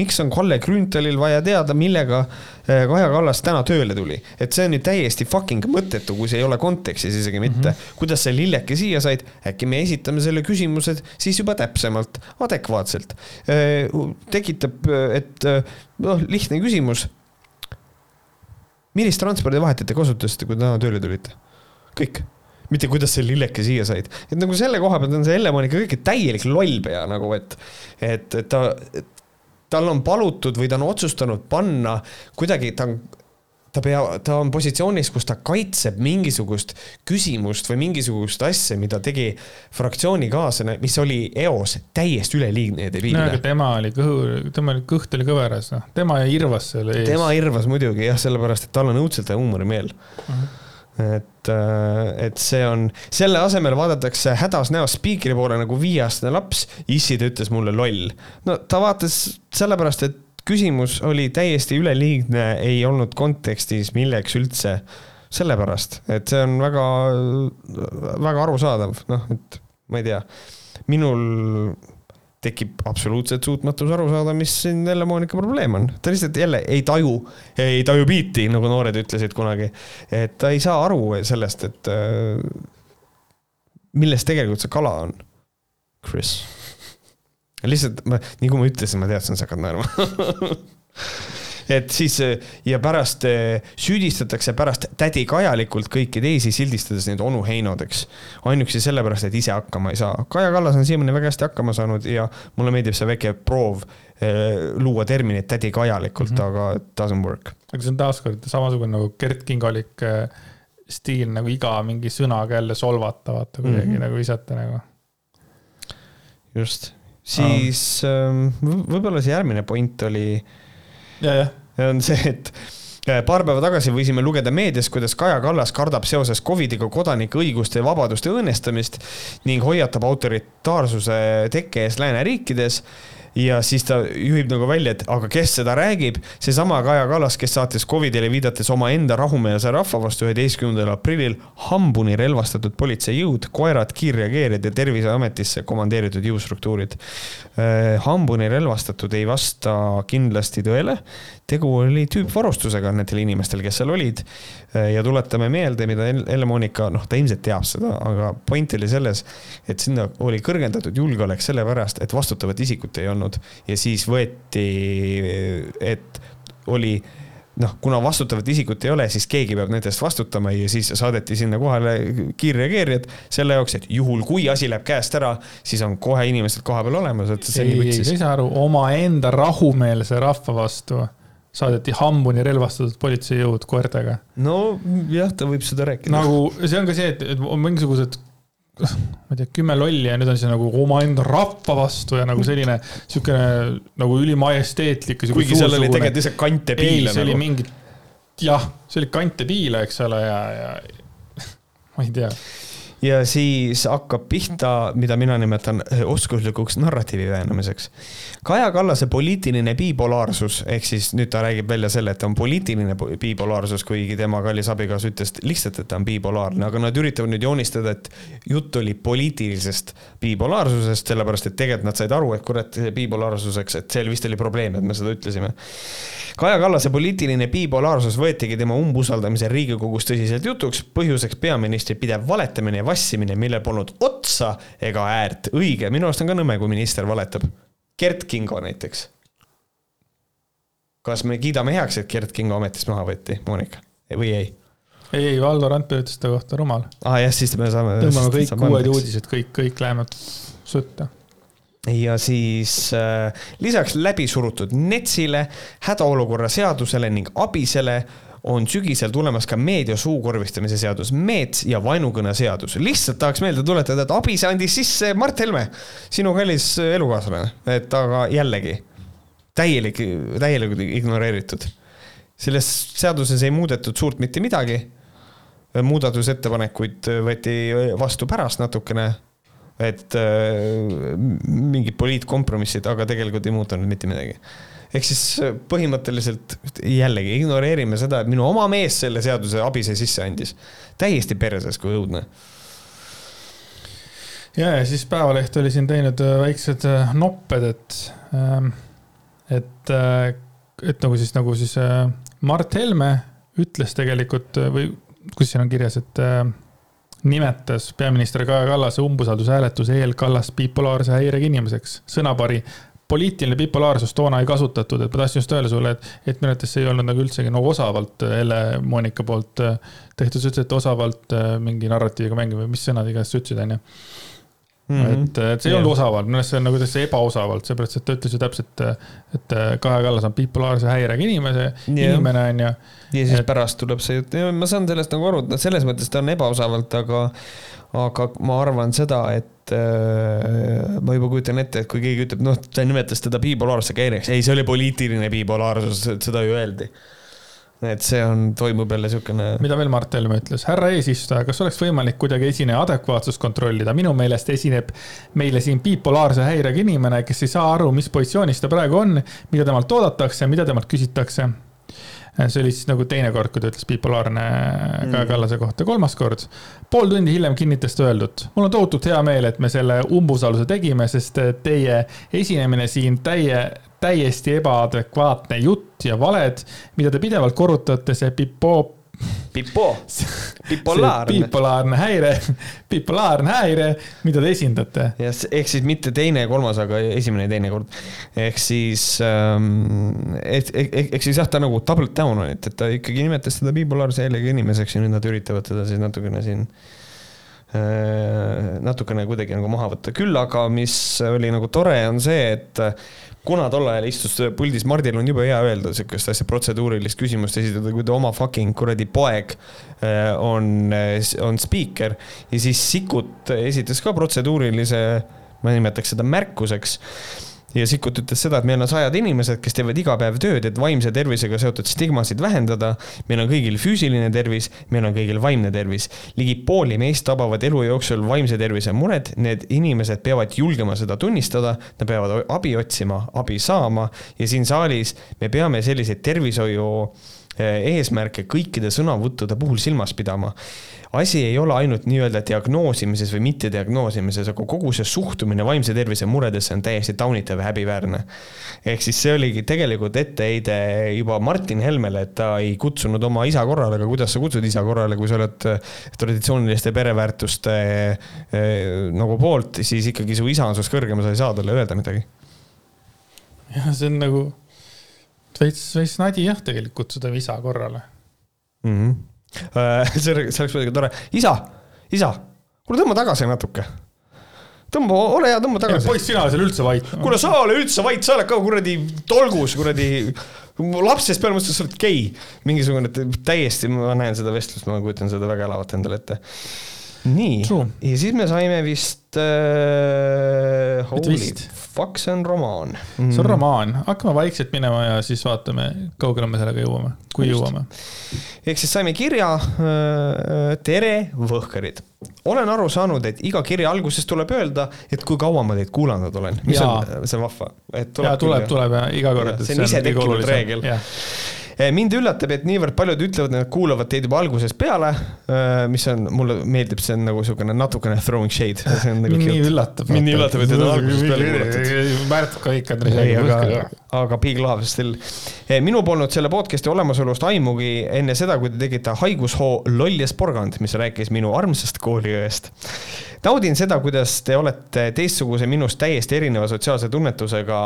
miks on Kalle Grünthalil vaja teada, millega eh, Kaja Kallas täna tööle tuli, et see on ju täiesti fucking mõttetu, kui see ei ole kontekstis isegi mitte mm. -hmm. kuidas sa lilleke siia said, äkki me esitame selle küsimuse siis juba täpsemalt, adekvaatselt. Eh, tekitab, et noh, lihtne küsimus millist transpordivahetit te kasutasite, kui täna tööle tulite? kõik, mitte kuidas see lilleke siia said, et nagu selle koha pealt on see Helle-Moonika kõik täielik lollpea nagu, et, et, et ta, tal on palutud või ta on otsustanud panna kuidagi, ta on ta pea, ta on positsioonis, kus ta kaitseb mingisugust küsimust või mingisugust asja, mida tegi fraktsioonikaaslane, mis oli eos täiesti üleliigne ja debiilne. no aga tema oli kõhu, tema oli, kõht oli kõveras, noh, tema irvas selle ees. tema irvas muidugi jah, sellepärast et tal on õudselt huumorimeel uh. -huh et, äh, et see on, selle asemel vaadatakse hädas näos spiikri poole nagu viieaastane laps. issi, ta ütles mulle loll. no ta vaatas sellepärast, et küsimus oli täiesti üleliigne, ei olnud kontekstis, milleks üldse. sellepärast, et see on väga, väga arusaadav, noh, et ma ei tea, minul tekib absoluutselt suutmatus aru saada, mis siin Helle-Moonika probleem on. ta lihtsalt jälle ei taju, ei taju biiti, nagu noored ütlesid kunagi. et ta ei saa aru sellest, et milles tegelikult see kala on. Chris lihtsalt ma, nii kui ma ütlesin, ma teadsin, sa hakkad naerma (laughs) et siis ja pärast eh, süüdistatakse pärast tädi Kajalikult kõiki teisi, sildistades neid onu Heinodeks. ainuüksi sellepärast, et ise hakkama ei saa. Kaja Kallas on siiamaani väga hästi hakkama saanud ja mulle meeldib see väike proov eh, luua terminit tädi Kajalikult mm, -hmm. aga it doesn't work. aga see on taaskord samasugune nagu Gert Kingolik eh, stiil nagu iga mingi sõnaga jälle solvata, vaata kuidagi mm -hmm. nagu visata nagu. just siis ähm, võib-olla see järgmine point oli. on see, et äh, paar päeva tagasi võisime lugeda meedias, kuidas Kaja Kallas kardab seoses Covidiga kodanike õiguste ja vabaduste õõnestamist ning hoiatab autoritaarsuse tekke eest lääneriikides ja siis ta juhib nagu välja, et aga kes seda räägib, seesama Kaja Kallas, kes saatis Covidile viidates omaenda rahumeelse rahva vastu üheteistkümnendal aprillil hambuni relvastatud politseijõud, koerad, kiirreageerijad ja Terviseametisse komandeeritud jõustruktuurid. Äh, hambuni relvastatud ei vasta kindlasti tõele, tegu oli tüüpvarustusega nendel inimestel, kes seal olid. Äh, ja tuletame meelde, mida Elle-Moonika, noh, ta ilmselt teab seda, aga point oli selles, et sinna oli kõrgendatud julgeolek sellepärast, et vastutavat isikut ei olnud ja siis võeti, et oli noh, kuna vastutavat isikut ei ole, siis keegi peab nendest vastutama ja siis saadeti sinna kohale kiirreageerijad selle jaoks, et juhul kui asi läheb käest ära, siis on kohe inimesed kohapeal olemas, et see ei, ei, sa ei saa aru, omaenda rahumeelse rahva vastu saadeti hambuni relvastatud politseijõud koertega. nojah, ta võib seda rääkida. nagu see on ka see, et, et on mingisugused ma ei tea, kümme lolli ja nüüd on see nagu omaenda rahva vastu ja nagu selline siukene nagu ülimajesteetlik. kuigi seal oli tegelikult lihtsalt kante piile. ei, see nagu. oli mingi, jah, see oli kante piile, eks ole, ja, ja (laughs) ma ei tea ja siis hakkab pihta, mida mina nimetan eh, oskuslikuks narratiivi väänamiseks. Kaja Kallase poliitiline bipolaarsus, ehk siis nüüd ta räägib välja selle, et on poliitiline bipolaarsus, kuigi tema kallis abikaasa ütles lihtsalt, et ta on bipolaarne, aga nad üritavad nüüd joonistada, et jutt oli poliitilisest bipolaarsusest, sellepärast et tegelikult nad said aru, et kurat, bipolaarsuseks, et seal vist oli probleem, et me seda ütlesime. Kaja Kallase poliitiline bipolaarsus võetigi tema umbusaldamisel Riigikogus tõsiselt jutuks, põhjuseks peaministri pidev valetamine ja vassimine, millel polnud otsa ega äärt. õige, minu arust on ka nõme, kui minister valetab. Gert Kingo näiteks. kas me kiidame heaks, et Gert Kingo ametist maha võeti, Monika, või ei? ei, ei, Valdo Randpere ütles ta kohta rumal. aa ah, jah, siis me saame. tõmbame kõik uued uudised, kõik, kõik lähevad sõtta ja siis äh, lisaks läbisurutud NETS-ile, hädaolukorra seadusele ning ABIS-ele on sügisel tulemas ka meedia suukorvistamise seadus, meets ja vaenukõne seadus. lihtsalt tahaks meelde tuletada, et ABIS andis sisse Mart Helme, sinu kallis elukaaslane, et aga jällegi täielik, täielikult ignoreeritud. selles seaduses ei muudetud suurt mitte midagi. muudatusettepanekuid võeti vastu pärast natukene et äh, mingid poliitkompromissid, aga tegelikult ei muutunud mitte midagi. Ehk siis äh, põhimõtteliselt jällegi ignoreerime seda, et minu oma mees selle seaduse abise sisse andis. täiesti perses, kui õudne. ja, ja siis Päevaleht oli siin teinud äh, väiksed äh, nopped, et, ähm, et, et nagu siis, nagu siis Mart Helme ütles tegelikult või kus siin on kirjas, et nimetas peaminister Kaja Kallase umbusaldushääletuse eel Kallast bipolaarse häirega inimeseks. sõnapari poliitiline bipolaarsus toona ei kasutatud, et ma tahtsin just öelda sulle, et, et minu arvates see ei olnud nagu üldsegi nagu osavalt Elle-Moonika poolt äh, tehtud, sa ütlesid, et osavalt äh, mingi narratiiviga mängima või mis sõnad iganes sa ütlesid, onju Mm -hmm. et, et see ei olnud osavalt, minu arust see on nagu täitsa ebaosavalt, seepärast et ta ütles ju täpselt, et Kaja Kallas on bipolaarse häirega inimese yeah., inimene on ju. ja siis et... pärast tuleb see jutt, ma saan sellest nagu aru, et selles mõttes ta on ebaosavalt, aga, aga ma arvan seda, et äh, ma juba kujutan ette, et kui keegi ütleb, noh, ta nimetas teda bipolaarsega häireks, ei, see oli poliitiline bipolaarsus, seda ju öeldi et see on, toimub jälle niisugune. mida veel Mart Helme ütles, härra eesistuja, kas oleks võimalik kuidagi esineja adekvaatsust kontrollida, minu meelest esineb meile siin bipolaarse häirega inimene, kes ei saa aru, mis positsioonis ta praegu on, mida temalt oodatakse, mida temalt küsitakse see oli siis nagu teine kord, kui ta ütles bipolaarne mm. Kaja Kallase kohta, kolmas kord. pool tundi hiljem kinnitas ta öeldut. mul on tohutult hea meel, et me selle umbusalduse tegime, sest teie esinemine siin täie, täiesti ebaadekvaatne jutt ja valed, mida te pidevalt korrutate, see pipo Pipo, (laughs) bipolaarne. bipolaarne häire, (laughs) bipolaarne häire, mida te esindate. jah, ehk siis mitte teine ja kolmas, aga esimene ja teine kord. ehk siis ähm,, ehk, ehk, ehk siis jah, ta nagu double down on, et, et ta ikkagi nimetas teda bipolaarse häirega inimeseks ja nüüd nad üritavad teda siis natukene siin äh, natukene kuidagi nagu maha võtta, küll aga mis oli nagu tore, on see, et kuna tol ajal istus puldis, Mardil on jube hea öelda sihukest asja, protseduurilist küsimust esitada, kui ta oma fucking kuradi poeg äh, on, äh, on spiiker ja siis Sikkut esitas ka protseduurilise, ma nimetaks seda märkuseks ja Sikkut ütles seda, et meil on sajad inimesed, kes teevad iga päev tööd, et vaimse tervisega seotud stigmasid vähendada. meil on kõigil füüsiline tervis, meil on kõigil vaimne tervis. ligi pooli meist tabavad elu jooksul vaimse tervise mured, need inimesed peavad julgema seda tunnistada, nad peavad abi otsima, abi saama ja siin saalis me peame selliseid tervishoiu eesmärke kõikide sõnavõttude puhul silmas pidama asi ei ole ainult nii-öelda diagnoosimises või mittediagnoosimises, aga kogu see suhtumine vaimse tervise muredesse on täiesti taunitav ja häbiväärne. ehk siis see oligi tegelikult etteheide juba Martin Helmele, et ta ei kutsunud oma isa korrale, aga kuidas sa kutsud isa korrale, kui sa oled äh, traditsiooniliste pereväärtuste äh, nagu poolt, siis ikkagi su isa on sinust kõrgem, sa ei saa talle öelda midagi. jah, see on nagu veits, veits nadi jah, tegelikult kutsuda isa korrale mm. -hmm see, see oleks muidugi tore. isa, isa, kuule tõmba tagasi natuke. tõmba, ole hea, tõmba tagasi. poiss, sina ole seal üldse vait. kuule, sa ole üldse vait, sa oled ka kuradi tolgus, kuradi lapsest peale mõtlesin, et sa oled gei. mingisugune täiesti, ma näen seda vestlust, ma kujutan seda väga elavat endale ette nii, ja siis me saime vist äh,. Holy vist. fuck, see on romaan mm.. see on romaan, hakkame vaikselt minema ja siis vaatame, kaugele me sellega jõuame, kui Just. jõuame. ehk siis saime kirja äh,. tere, võhkarid. olen aru saanud, et iga kirja alguses tuleb öelda, et kui kaua ma teid kuulanud olen. mis ja. on, see on vahva. jaa, tuleb, tuleb ja iga kord. see on ise tekkinud reegel mind üllatab, et niivõrd paljud ütlevad, et nad kuulavad teid juba algusest peale, eh, mis on, mulle meeldib, see on nagu niisugune natukene throwing shade. Nagu mind nii üllatab. mind nii üllatab, et teid on algusest peale kuulatud. Märt ka ikka, Andrei. aga, aga big love still. Eh, minul polnud selle podcast'i olemasolust aimugi enne seda, kui te tegite haigushoo Loll ja sporgand, mis rääkis minu armsast kooliõest naudin seda, kuidas te olete teistsuguse minust täiesti erineva sotsiaalse tunnetusega.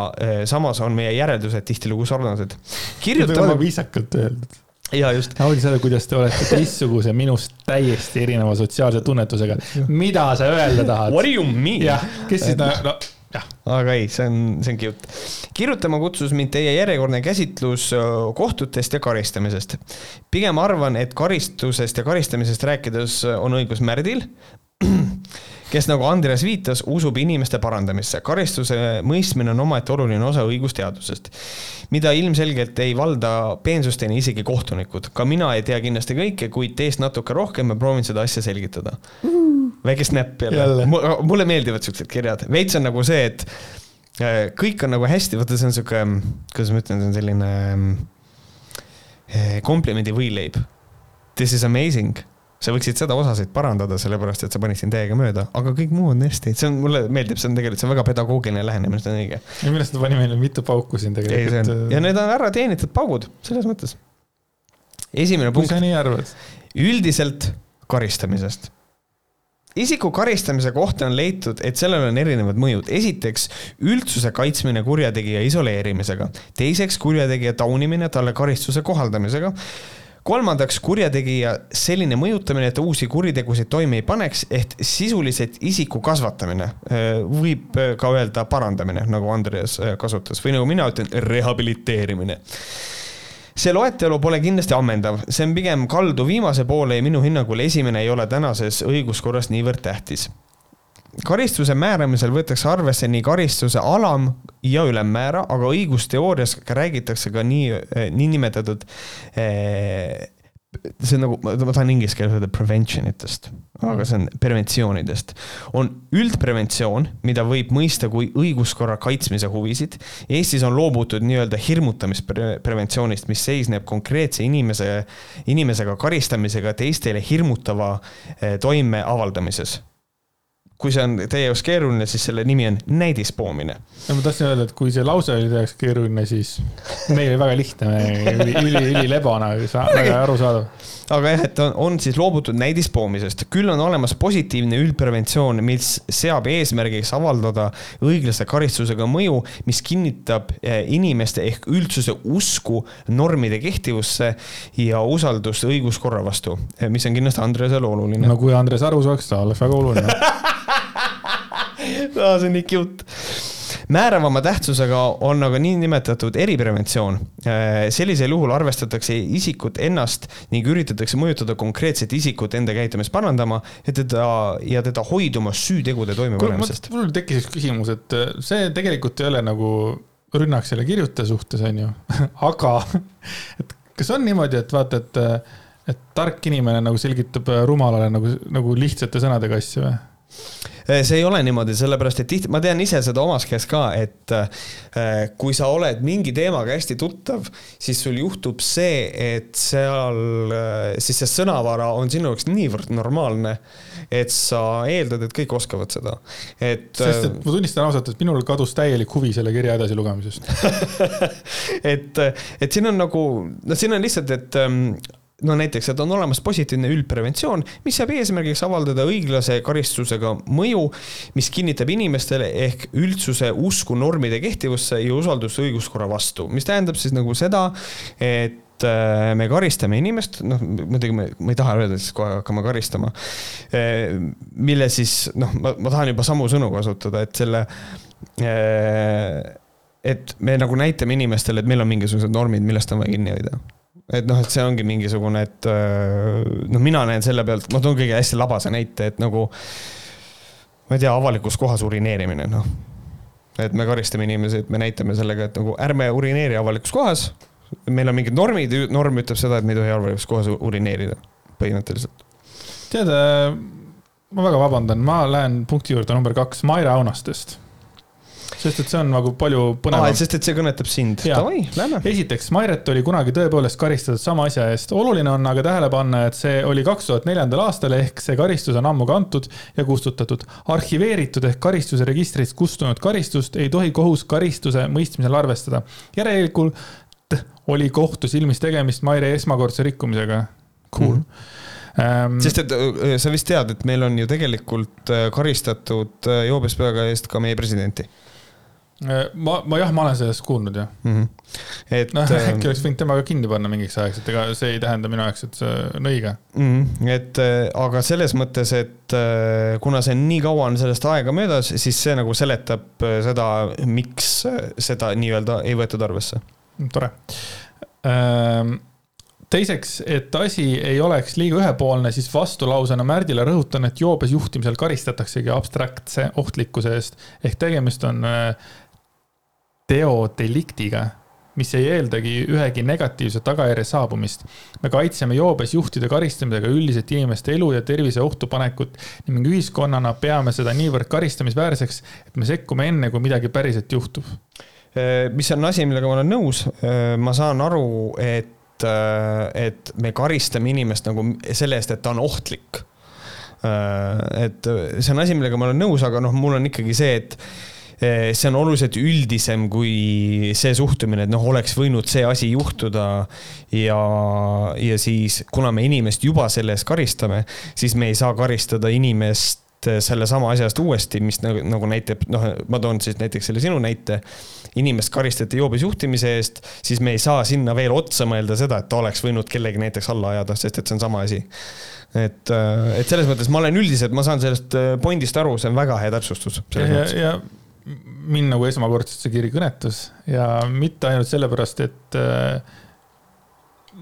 samas on meie järeldused tihtilugu sarnased. kirjutama. viisakalt öeldud ja just. naudin seda, kuidas te olete teistsuguse minust täiesti erineva sotsiaalse tunnetusega. mida sa öelda tahad? What do you mean? jah, kes siis no, no aga ei, see on, see on cute. kirjutama kutsus mind teie järjekordne käsitlus kohtutest ja karistamisest. pigem arvan, et karistusest ja karistamisest rääkides on õigus Märdil (clears throat) kes nagu Andreas viitas, usub inimeste parandamisse. karistuse mõistmine on omaette oluline osa õigusteadusest, mida ilmselgelt ei valda peensusteni isegi kohtunikud. ka mina ei tea kindlasti kõike, kuid teist natuke rohkem ja proovin seda asja selgitada mm.. väike snap jälle, jälle.. mulle meeldivad siuksed kirjad, veits on nagu see, et äh, kõik on nagu hästi, vaata, see on sihuke, kuidas ma ütlen, see on selline äh, komplimendi võileib. This is amazing sa võiksid seda osasid parandada, sellepärast et sa panid siin täiega mööda, aga kõik muu on hästi, see on, mulle meeldib, see on tegelikult, see on väga pedagoogiline lähenemine, see on õige. minu arust ta pani meile mitu pauku siin tegelikult. ja need on ära teenitud paugud, selles mõttes. esimene punkt. kui sa nii arvad? üldiselt karistamisest isiku karistamise kohta on leitud, et sellel on erinevad mõjud. esiteks üldsuse kaitsmine kurjategija isoleerimisega, teiseks kurjategija taunimine talle karistuse kohaldamisega kolmandaks, kurjategija selline mõjutamine, et uusi kuritegusid toime ei paneks, ehk sisuliselt isiku kasvatamine, võib ka öelda parandamine, nagu Andreas kasutas. Või nagu mina ütlen, rehabiliteerimine. See loetelu pole kindlasti ammendav, see on pigem kaldu viimase poole ja minu hinnangul esimene ei ole tänases õiguskorras niivõrd tähtis karistuse määramisel võetakse arvesse nii karistuse alam- ja ülemmäära, aga õigusteoorias räägitakse ka nii, eh, niinimetatud eh, see on nagu, ma tahan inglise keeles öelda prevention itest, aga see on preventsioonidest. on üldpreventsioon, mida võib mõista kui õiguskorra kaitsmise huvisid. Eestis on loobutud nii-öelda hirmutamispreventsioonist, mis seisneb konkreetse inimese, inimesega karistamisega teistele hirmutava eh, toime avaldamises kui see on teie jaoks keeruline, siis selle nimi on näidispoomine. no ma tahtsin öelda, et kui see lause oli teie jaoks keeruline, siis meil oli väga lihtne, üli, üli, ülilebane, (laughs) väga arusaadav. Aga jah, et on, on siis loobutud näidispoomisest, küll on olemas positiivne üldpreventsioon, mis seab eesmärgiks avaldada õiglase karistusega mõju, mis kinnitab eh, inimeste ehk üldsuse usku normide kehtivusse ja usaldust õiguskorra vastu, eh, mis on kindlasti Andresele oluline. no kui Andres aru saaks, ta oleks väga oluline (laughs) no, (laughs) see on nii cute määravama tähtsusega on aga niinimetatud eripreventsioon. Äh, sellisel juhul arvestatakse isikut ennast ning üritatakse mõjutada konkreetset isikut enda käitumist parandama ja teda, ja teda hoiduma süütegude toimepanemisest. mul tekkis üks küsimus, et äh, see tegelikult ei ole nagu rünnak selle kirjutaja suhtes, on ju (laughs) aga et kas on niimoodi, et vaata, et, äh, et tark inimene nagu selgitab rumalale nagu, nagu lihtsate sõnadega asju või? Äh, see ei ole niimoodi, sellepärast et tihti, ma tean ise seda omast käest ka, et äh, kui sa oled mingi teemaga hästi tuttav, siis sul juhtub see, et seal, äh, siis see sõnavara on sinu jaoks niivõrd normaalne, et sa eeldad, et kõik oskavad seda, et. sest, et ma tunnistan ausalt, et minul kadus täielik huvi selle kirja edasilugemisest (laughs) et, et siin on nagu, no siin on lihtsalt, et ähm, no näiteks, et on olemas positiivne üldpreventsioon, mis saab eesmärgiks avaldada õiglase karistusega mõju, mis kinnitab inimestele ehk üldsuse usku normide kehtivusse ja usaldust õiguskorra vastu, mis tähendab siis nagu seda, et äh, me karistame inimest, noh, muidugi me, ma ei taha öelda, siis kohe hakkame karistama. Äh, mille siis, noh, ma, ma tahan juba samu sõnu kasutada, et selle äh, et me nagu näitame inimestele, et meil on mingisugused normid, millest on vaja kinni hoida et noh, et see ongi mingisugune, et noh, mina näen selle pealt, ma toon kõige hästi labase näite, et nagu ma ei tea, avalikus kohas urineerimine, noh. et me karistame inimesi, et me näitame sellega, et nagu ärme urineeri avalikus kohas. meil on mingid normid, norm ütleb seda, et me ei tohi avalikus kohas urineerida, põhimõtteliselt. tead, äh, ma väga vabandan, ma lähen punkti juurde number kaks, Maire Aunastest sest et see on nagu palju põnevam. sest et see kõnetab sind. Esiteks, Mairet oli kunagi tõepoolest karistatud sama asja eest. oluline on aga tähele panna, et see oli kaks tuhat neljandal aastal ehk see karistus on ammu kantud ja kustutatud. arhiveeritud ehk karistuse registrist kustunud karistust ei tohi kohus karistuse mõistmisel arvestada. järelikult oli kohtu silmis tegemist Maire esmakordse rikkumisega. Cool mm. -hmm Ähm, sest et äh, sa vist tead, et meil on ju tegelikult äh, karistatud äh, joobes peaga eest ka meie presidenti ma, ma jah, ma olen sellest kuulnud jah mm. -hmm. et noh, äkki ähm, oleks võinud temaga kinni panna mingiks ajaks, et ega see ei tähenda minu jaoks, et see on õige mm. -hmm. et äh, aga selles mõttes, et äh, kuna see nii kaua on sellest aega möödas, siis see nagu seletab seda, miks seda nii-öelda ei võetud arvesse. tore ähm teiseks, et asi ei oleks liiga ühepoolne, siis vastulausena Märdile rõhutan, et joobes juhtimisel karistataksegi abstraktse ohtlikkuse eest. ehk tegemist on teodeliktiga, mis ei eeldagi ühegi negatiivse tagajärje saabumist. me kaitseme joobes juhtide karistamisega üldiselt inimeste elu ja tervise ohtu panekut ning ühiskonnana peame seda niivõrd karistamisväärseks, et me sekkume enne, kui midagi päriselt juhtub. mis on asi, millega ma olen nõus, ma saan aru, et et me karistame inimest nagu selle eest, et ta on ohtlik. et see on asi, millega ma olen nõus, aga noh, mul on ikkagi see, et see on oluliselt üldisem kui see suhtumine, et noh, oleks võinud see asi juhtuda ja, ja siis, kuna me inimest juba selle eest karistame, siis me ei saa karistada inimest sellesama asja eest uuesti, mis nagu, nagu näitab, noh, ma toon siis näiteks selle sinu näite. inimest karistati joobes juhtimise eest, siis me ei saa sinna veel otsa mõelda seda, et ta oleks võinud kellegi näiteks alla ajada, sest et see on sama asi. et, et selles mõttes ma olen üldiselt, ma saan sellest pointist aru, see on väga hea täpsustus. ja, ja, ja mind nagu esmakordselt see kiri kõnetas ja mitte ainult sellepärast, et äh,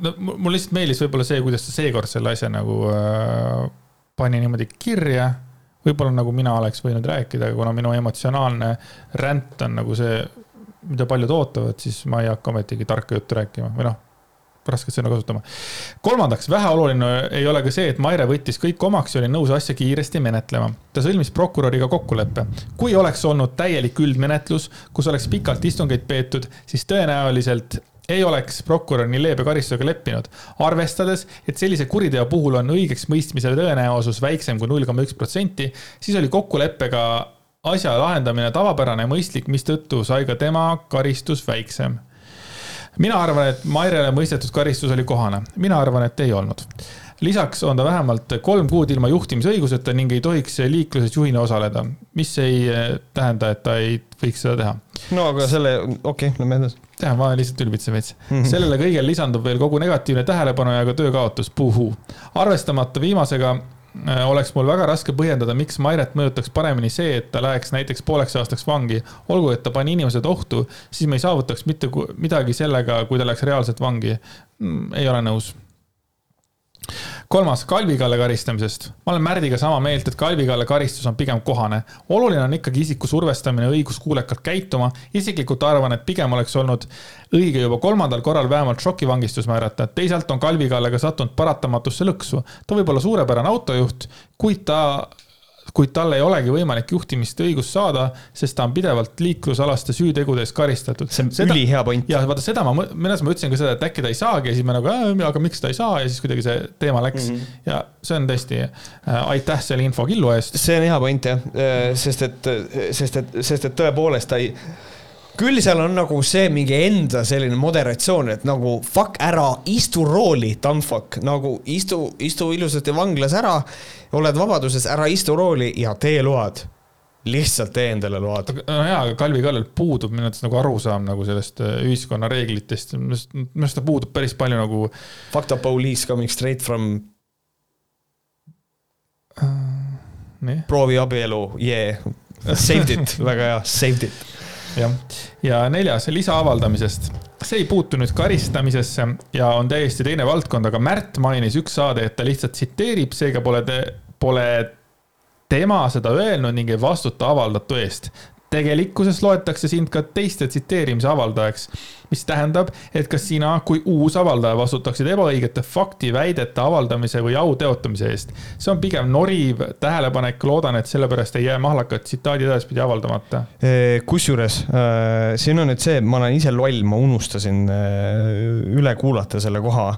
no mul lihtsalt meeldis võib-olla see, kuidas ta seekord selle asja nagu äh, pani niimoodi kirja. võib-olla nagu mina oleks võinud rääkida, aga kuna minu emotsionaalne ränd on nagu see, mida paljud ootavad, siis ma ei hakka ometigi tarka juttu rääkima või noh rasket sõna kasutama. kolmandaks, väheoluline ei ole ka see, et Maire võttis kõik omaks ja oli nõus asja kiiresti menetlema. ta sõlmis prokuröriga kokkuleppe. kui oleks olnud täielik üldmenetlus, kus oleks pikalt istungeid peetud, siis tõenäoliselt ei oleks prokurör nii leebe karistusega leppinud. arvestades, et sellise kuriteo puhul on õigeks mõistmise tõenäosus väiksem kui null koma üks protsenti, siis oli kokkuleppega asja lahendamine tavapärane ja mõistlik, mistõttu sai ka tema karistus väiksem mina arvan, et Mairele mõistetud karistus oli kohane, mina arvan, et ei olnud lisaks on ta vähemalt kolm kuud ilma juhtimisõiguseta ning ei tohiks liikluses juhina osaleda, mis ei eh, tähenda, et ta ei võiks seda teha. no aga selle, okei okay,, lähme edasi. jah, ma lihtsalt ülbitsen veits mm. -hmm. sellele kõigele lisandub veel kogu negatiivne tähelepanu ja ka töökaotus, puhuu. arvestamata viimasega oleks mul väga raske põhjendada, miks Mairet mõjutaks paremini see, et ta läheks näiteks pooleks aastaks vangi. olgu, et ta pani inimesed ohtu, siis me ei saavutaks mitte midagi sellega, kui ta läks reaalselt vangi. Mm, ei ole nõus kolmas, Kalvi Kalle karistamisest. ma olen Märdiga sama meelt, et Kalvi Kalle karistus on pigem kohane. oluline on ikkagi isiku survestamine õiguskuulekalt käituma. isiklikult arvan, et pigem oleks olnud õige juba kolmandal korral vähemalt šokivangistus määrata. teisalt on Kalvi Kalle ka sattunud paratamatusse lõksu. ta võib olla suurepärane autojuht, kuid ta kuid tal ei olegi võimalik juhtimist õigust saada, sest ta on pidevalt liiklusalaste süütegude eest karistatud. see on ülihea point. ja vaata seda ma, arust ma ütlesin ka seda, et äkki ta ei saagi ja siis me nagu, aga miks ta ei saa ja siis kuidagi see teema läks mm. -hmm. ja see on tõesti äh,, aitäh selle infokillu eest. see on hea point jah, äh, sest et, sest et, sest et tõepoolest ta ei küll seal on nagu see mingi enda selline moderatsioon, et nagu fuck ära, istu rooli, tamfuck, nagu istu, istu ilusasti vanglas ära, oled vabaduses, ära istu rooli ja tee load lihtsalt tee endale load. no jaa, aga Kalvi Kallel puudub minu arvates nagu arusaam nagu sellest äh, ühiskonna reeglitest, minu arust ta puudub päris palju nagu. Fuck the police coming straight from uh,. proovi abielu, yeah, saved it, (laughs) väga hea, saved it jah, ja neljas lisa avaldamisest. see ei puutu nüüd karistamisesse ja on täiesti teine valdkond, aga Märt mainis üks saade, et ta lihtsalt tsiteerib, seega pole te, pole tema seda öelnud ning ei vastuta avaldatu eest tegelikkuses loetakse sind ka teiste tsiteerimise avaldajaks, mis tähendab, et kas sina kui uus avaldaja vastutaksid ebaõigete faktiväidete avaldamise või au teotamise eest. see on pigem noriv tähelepanek, loodan, et sellepärast ei jää mahlakad tsitaadid edaspidi avaldamata. kusjuures siin on nüüd see, ma olen ise loll, ma unustasin üle kuulata selle koha,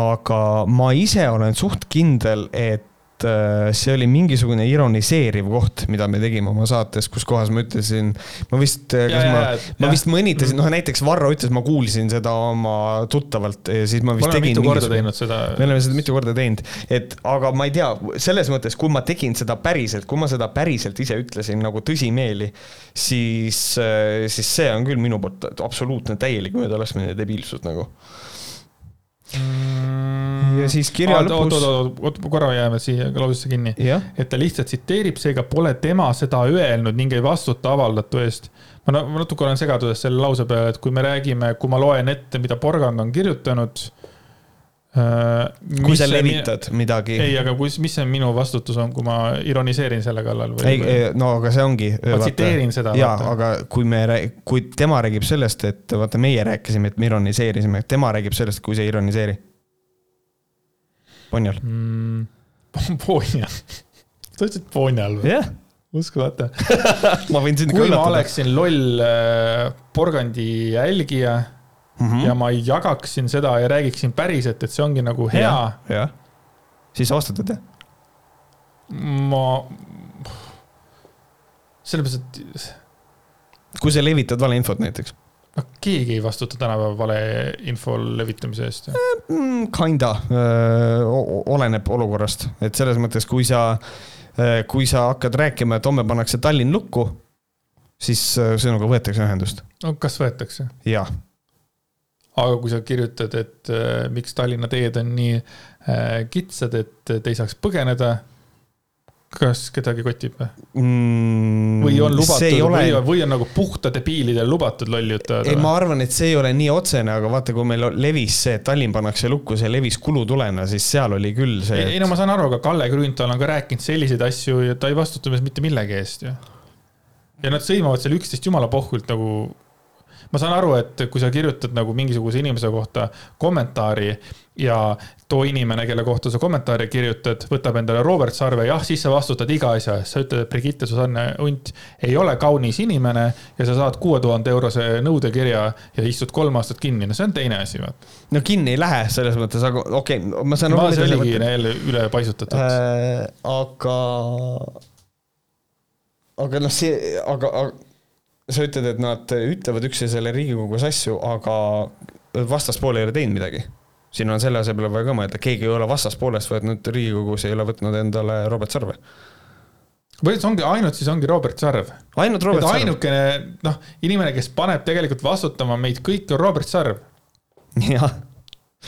aga ma ise olen suht kindel, et äh, see oli mingisugune ironiseeriv koht, mida me tegime oma saates, kus kohas ma ütlesin, ma vist, kas ja, ma, ma vist mõnitasin, noh näiteks Varro ütles, ma kuulsin seda oma tuttavalt ja siis ma vist me tegin. mitu korda teinud seda. me oleme seda mitu korda teinud, et aga ma ei tea, selles mõttes, kui ma tegin seda päriselt, kui ma seda päriselt ise ütlesin nagu tõsimeeli, siis, äh, siis see on küll minu poolt absoluutne täielik möödalaskmine ja debiilsus nagu. Ja siis kirja ah, lõpus. oot, oot, oot, oot, korra jääme siia lausesse kinni. et ta lihtsalt tsiteerib, seega pole tema seda öelnud ning ei vastuta avaldatu eest. ma natuke olen segaduses selle lause peale, et kui me räägime, kui ma loen ette, mida Porgand on kirjutanud kui sa levitad mi... midagi. ei, aga kus, mis see minu vastutus on, kui ma ironiseerin selle kallal või? ei, no aga see ongi. ma tsiteerin seda. jaa, aga kui me, kui tema räägib sellest, et vaata, meie rääkisime, et me ironiseerisime, tema räägib sellest, kui sa ei ironiseeri. Ponjal mm,. (laughs) Ponjal sa ütlesid Ponjal või? jah yeah uskumatu (laughs) ma võin sind kui ma oleksin loll äh, porgandi jälgija mm -hmm. ja ma jagaksin seda ja räägiksin päriselt, et see ongi nagu hea ja,. jah, siis vastutad jah? ma, sellepärast, et. kui sa levitad valeinfot näiteks no keegi ei vastuta tänapäeval valeinfo levitamise eest. Eh, mm, kinda, oleneb olukorrast, et selles mõttes, kui sa, kui sa hakkad rääkima, et homme pannakse Tallinn lukku, siis sinuga võetakse ühendust. no kas võetakse? jah aga kui sa kirjutad, et äh, miks Tallinna teed on nii äh, kitsad, et te ei saaks põgeneda, kas kedagi kotib või mm,? või on lubatud ole... või, või on nagu puhta debiilidel lubatud lolli jutada? ei, ma arvan, et see ei ole nii otsene, aga vaata, kui meil levis see, et Tallinn pannakse lukku, see levis kulutulena, siis seal oli küll see. ei, ei no ma saan aru, aga Kalle Grünthal on ka rääkinud selliseid asju ja ta ei vastuta mitte millegi eest ju. ja nad sõimavad seal üksteist jumala pohkult nagu ma saan aru, et kui sa kirjutad nagu mingisuguse inimese kohta kommentaari ja too inimene, kelle kohta sa kommentaari kirjutad, võtab endale Robert Sarve, jah, siis sa vastutad iga asja eest. sa ütled, et Brigitte Susanne Unt ei ole kaunis inimene ja sa saad kuue tuhande eurose nõudekirja ja istud kolm aastat kinni, no see on teine asi, vaata. no kinni ei lähe selles mõttes, aga okei okay,, ma saan aru. see oligi jälle üle paisutatud äh,. aga, aga noh, see, aga, aga sa ütled, et nad ütlevad üksteisele Riigikogus asju, aga vastaspool ei ole teinud midagi. siin on selle asemel vaja ka mõelda, keegi ei ole vastaspoolest võtnud Riigikogus, ei ole võtnud endale Robert Sarve. või see ongi ainult siis ongi Robert Sarv. ainult Robert Sarv. ainukene noh, inimene, kes paneb tegelikult vastutama meid kõiki, on Robert Sarv. jah.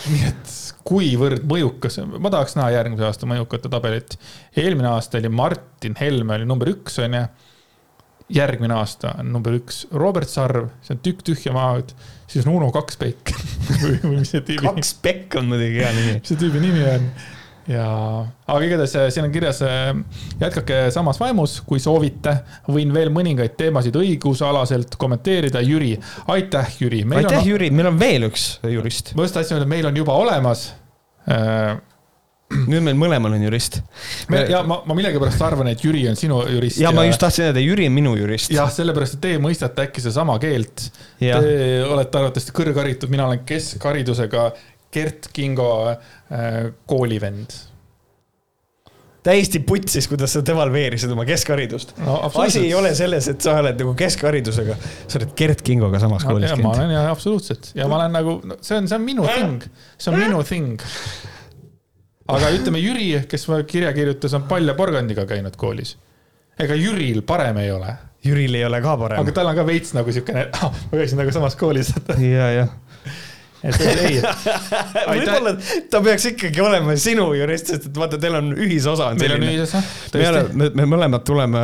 nii et kuivõrd mõjukas, ma tahaks näha järgmise aasta mõjukate tabelit. eelmine aasta oli Martin Helme oli number üks, onju järgmine aasta on number üks Robert Sarv, see on tükk tühja maad, siis on Uno Kakspekk (laughs) või, või mis see tüübi. Kakspekk on muidugi hea nimi. mis see tüübi nimi on? ja, aga igatahes äh, siin on kirjas, äh, jätkake samas vaimus, kui soovite. võin veel mõningaid teemasid õigusalaselt kommenteerida, Jüri. aitäh, Jüri. aitäh on..., Jüri, meil on veel üks jurist. ma just tahtsin öelda, meil on juba olemas äh, nüüd meil mõlemal on jurist. ja ma, ma millegipärast arvan, et Jüri on sinu jurist. ja ma just tahtsin öelda, Jüri on minu jurist. jah, sellepärast, et teie mõistate äkki sedasama keelt. Te olete arvatavasti kõrgharitud, mina olen keskharidusega Gert Kingo äh, koolivend täiesti putsis, kuidas sa devalveerisid oma keskharidust no,. asi ei ole selles, et sa oled nagu keskharidusega, sa oled Gert Kingoga samas koolis käinud. ma olen ja absoluutselt ja ma olen nagu no,, see on, see on minu thing, see on minu thing aga ütleme, Jüri, kes kirja kirjutas, on palja porgandiga käinud koolis. ega Jüril parem ei ole. Jüril ei ole ka parem. aga tal on ka veits nagu siukene (laughs) ma käisin nagu samas koolis. ja, jah et ei. (laughs) võib-olla ta peaks ikkagi olema sinu jurist, sest et vaata, teil on ühisosa. meil on ühisosa. me oleme, me, me mõlemad tuleme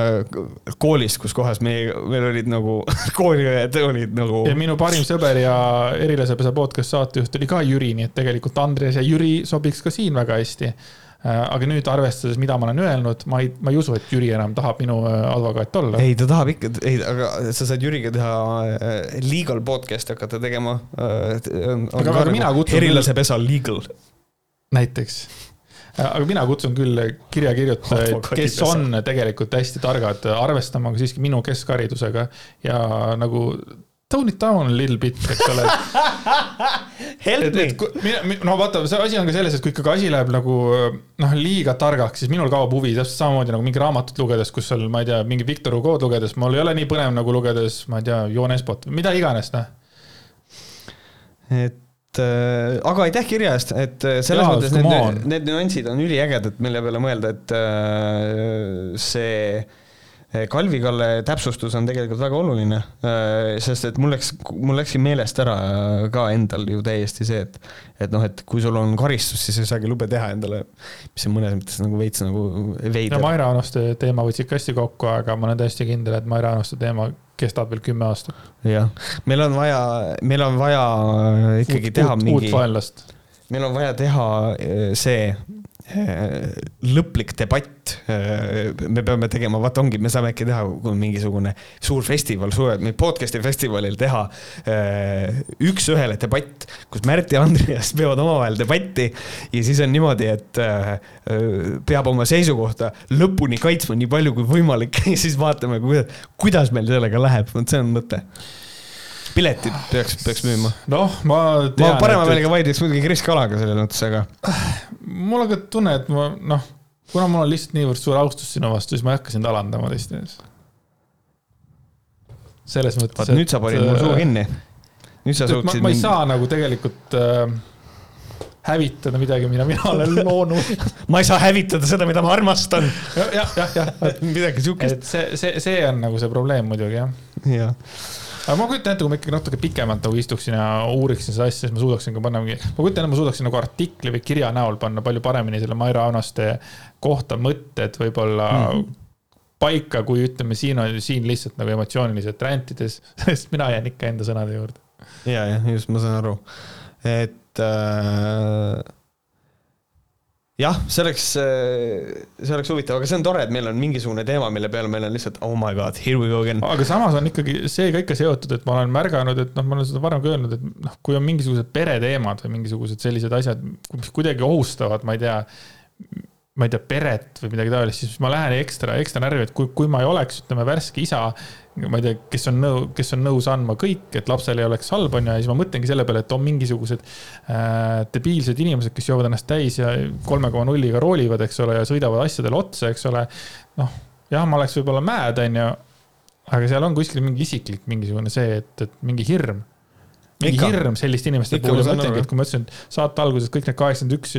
koolist, kus kohas meie, meil olid nagu (laughs) kooliõed olid nagu. ja minu parim sõber ja Erilasepesa podcast saatejuht oli ka Jüri, nii et tegelikult Andres ja Jüri sobiks ka siin väga hästi aga nüüd arvestades, mida ma olen öelnud, ma ei, ma ei usu, et Jüri enam tahab minu äh, advokaat olla. ei, ta tahab ikka, ei, aga sa saad Jüriga teha äh, legal podcast'i hakata tegema. aga, aga mina kutsun. erilase pesa legal. näiteks aga mina kutsun küll kirjakirjutajaid, kes on tegelikult hästi targad, arvestama siiski minu keskharidusega ja nagu tone it down a little bit, eks ole. (laughs) Help me. no vaata, see asi on ka selles, et kui ikkagi asi läheb nagu noh, liiga targaks, siis minul kaob huvi täpselt samamoodi nagu mingi raamatut lugedes, kus seal, ma ei tea, mingi Victor Hugo'd lugedes, mul ei ole nii põnev nagu lugedes, ma ei tea, Joon Espot, mida iganes, noh. et äh, aga aitäh kirja eest, et äh, selles Jaa, mõttes need, need nüansid on üliägedad, mille peale mõelda, et äh, see Kalvi Kalle täpsustus on tegelikult väga oluline, eh, sest et mul läks, mul läkski meelest ära ka endal ju täiesti see, et et noh, et kui sul on karistus, siis ei saagi lube teha endale, mis on mõnes mõttes nagu veits nagu veider. no Maire Anuste teema võtsid ka hästi kokku, aga ma olen täiesti kindel, et Maire Anuste teema kestab veel kümme aastat. jah, meil on vaja, meil on vaja ikkagi uut, teha uut, mingi. uut vaenlast. meil on vaja teha eh, see lõplik debatt. Äh, me peame tegema, vaata ongi, me saame äkki teha mingisugune suur festival podcast'i festivalil teha äh, üks-ühele debatt, kus Märt ja Andreas peavad omavahel debatti ja siis on niimoodi, et peab oma seisukohta lõpuni kaitsma nii palju kui võimalik (laughs) ja siis vaatame, kuidas meil sellega läheb, vot see on mõte piletid peaks, peaks müüma. noh, ma tean. ma parema meelega vaidleks muidugi Kris Kalaga selles mõttes, aga. mul on ka tunne, et ma noh, kuna mul on lihtsalt niivõrd suur austus sinu vastu, siis ma ei hakka sind alandama teiste ees. selles mõttes. vaat nüüd sa panid mul suu äh, kinni. nüüd sa suutsid. ma ei saa nagu tegelikult äh, hävitada midagi, mida mina (laughs) olen loonud ma ei saa hävitada seda, mida ma armastan ja,. jah, jah, jah. (laughs) midagi siukest. see, see, see on nagu see probleem muidugi jah. jah aga ma kujutan ette, kui ma ikkagi natuke pikemalt nagu istuksin ja uuriksin seda asja, siis ma suudaksin ka panna mingi, ma kujutan ette, ma suudaksin nagu artikli või kirja näol panna palju paremini selle Maire Aunaste kohta mõtted võib-olla mm -hmm paika, kui ütleme, siin on, siin lihtsalt nagu emotsiooniliselt räntides, (laughs) sest mina jään ikka enda sõnade juurde. ja, jah, just, ma saan aru, et äh jah, see oleks, see oleks huvitav, aga see on tore, et meil on mingisugune teema, mille peale meil on lihtsalt oh my god, here we go again. aga samas on ikkagi see ka ikka seotud, et ma olen märganud, et noh, ma olen seda varem ka öelnud, et noh, kui on mingisugused pereteemad või mingisugused sellised asjad, mis kuidagi ohustavad, ma ei tea ma ei tea, peret või midagi taolist, siis ma lähen ekstra, ekstra närvi, et kui, kui ma ei oleks, ütleme, värske isa, ma ei tea, kes on nõu-, kes on nõus andma kõik, et lapsel ei oleks halb, on ju, ja siis ma mõtlengi selle peale, et on mingisugused äh, debiilsed inimesed, kes joovad ennast täis ja kolme koma nulliga roolivad, eks ole, ja sõidavad asjadele otsa, eks ole. noh, jah, ma oleks võib-olla mad, on ju, aga seal on kuskil mingi isiklik mingisugune see, et, et mingi hirm mingi Ikka. hirm selliste inimeste puhul ja ma ütlengi, et kui ma ütlesin, et saate alguses kõik need kaheksakümmend üks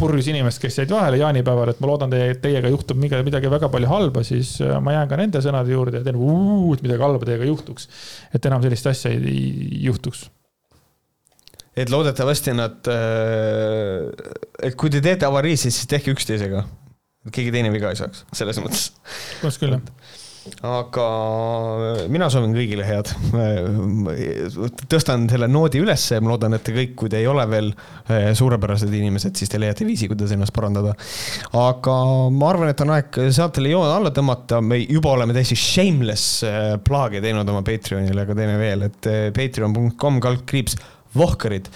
purjus inimest, kes jäid vahele jaanipäeval, et ma loodan, teie, teiega juhtub midagi, väga palju halba, siis äh, ma jään ka nende sõnade juurde ja teen, et midagi halba teiega juhtuks. et enam sellist asja ei, ei juhtuks. et loodetavasti nad, äh, et kui te teete avarii, siis tehke üksteisega. keegi teine viga ei saaks, selles mõttes. põhimõtteliselt küll, jah aga mina soovin kõigile head. tõstan selle noodi ülesse ja ma loodan, et te kõik, kui te ei ole veel eh, suurepärased inimesed, siis te leiate viisi, kuidas ennast parandada. aga ma arvan, et on aeg saatele joon alla tõmmata, me juba oleme täiesti shameless eh, plaage teinud oma Patreonile, aga teeme veel, et eh, patreon.com kaldkriips Vohkarid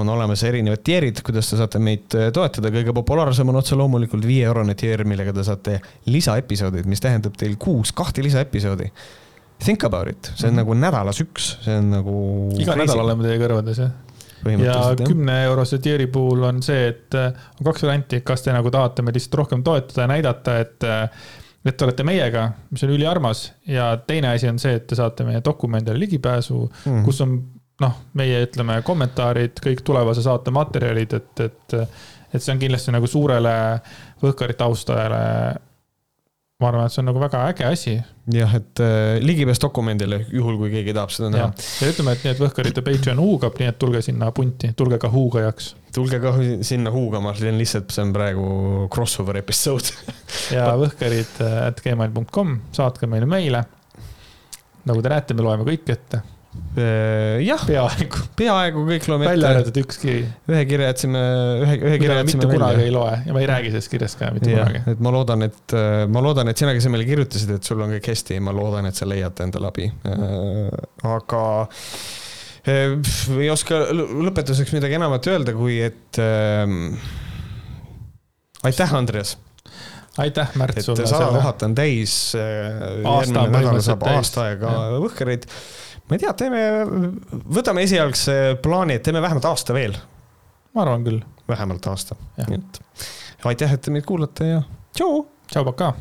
on olemas erinevad tierid, kuidas te saate meid äh, toetada, kõige populaarsem on otse loomulikult viieeurone tier, millega te saate lisaepisoodid, mis tähendab teil kuus kahte lisaepisoodi. Think about it, see on mm -hmm. nagu nädalas üks, see on nagu. iga nädal oleme teie kõrvades jah ja kümne eurose tieri puhul on see, et äh, on kaks varianti, kas te nagu tahate meid lihtsalt rohkem toetada ja näidata, et äh, et te olete meiega, mis on üliarmas ja teine asi on see, et te saate meie dokumendile ligipääsu mm, -hmm. kus on noh, meie ütleme kommentaarid, kõik tulevase saate materjalid, et, et, et see on kindlasti nagu suurele Võhkarite austajale. ma arvan, et see on nagu väga äge asi. jah, et äh, ligipääs dokumendile, juhul kui keegi tahab seda näha. ja ütleme, et nii, et Võhkarite Patreon huugab, nii et tulge sinna punti, tulge ka huugajaks. tulge ka sinna huugama, see on lihtsalt, see on praegu crossover episood ja võhkarid at gmail.com, saatke meile meile. nagu te näete, me loeme kõik ette Äh, jah, peaaegu, peaaegu kõik loeme ette. välja arvatud üks kiri. ühe kirja jätsime, ühe, ühe kirja jätsime mitte kunagi ei loe ja ma ei räägi sellest kirjast ka mitte ja, kunagi. et ma loodan, et äh, ma loodan, et sina, kes sa meile kirjutasid, et sul on kõik hästi, ma loodan, et sa leiad endale abi. Äh, aga ei oska lõpetuseks midagi enamat öelda, kui et äh, aitäh, Andreas aitäh, Märt, sulle. et sada tuhat on täis. järgmine nädal saab aasta aega Võhkereid. Ma ei tea, teeme, võtame esialgse plaani, et teeme vähemalt aasta veel. ma arvan küll. vähemalt aasta, nii et aitäh, et te meid kuulate ja tšau. tšau, pakaa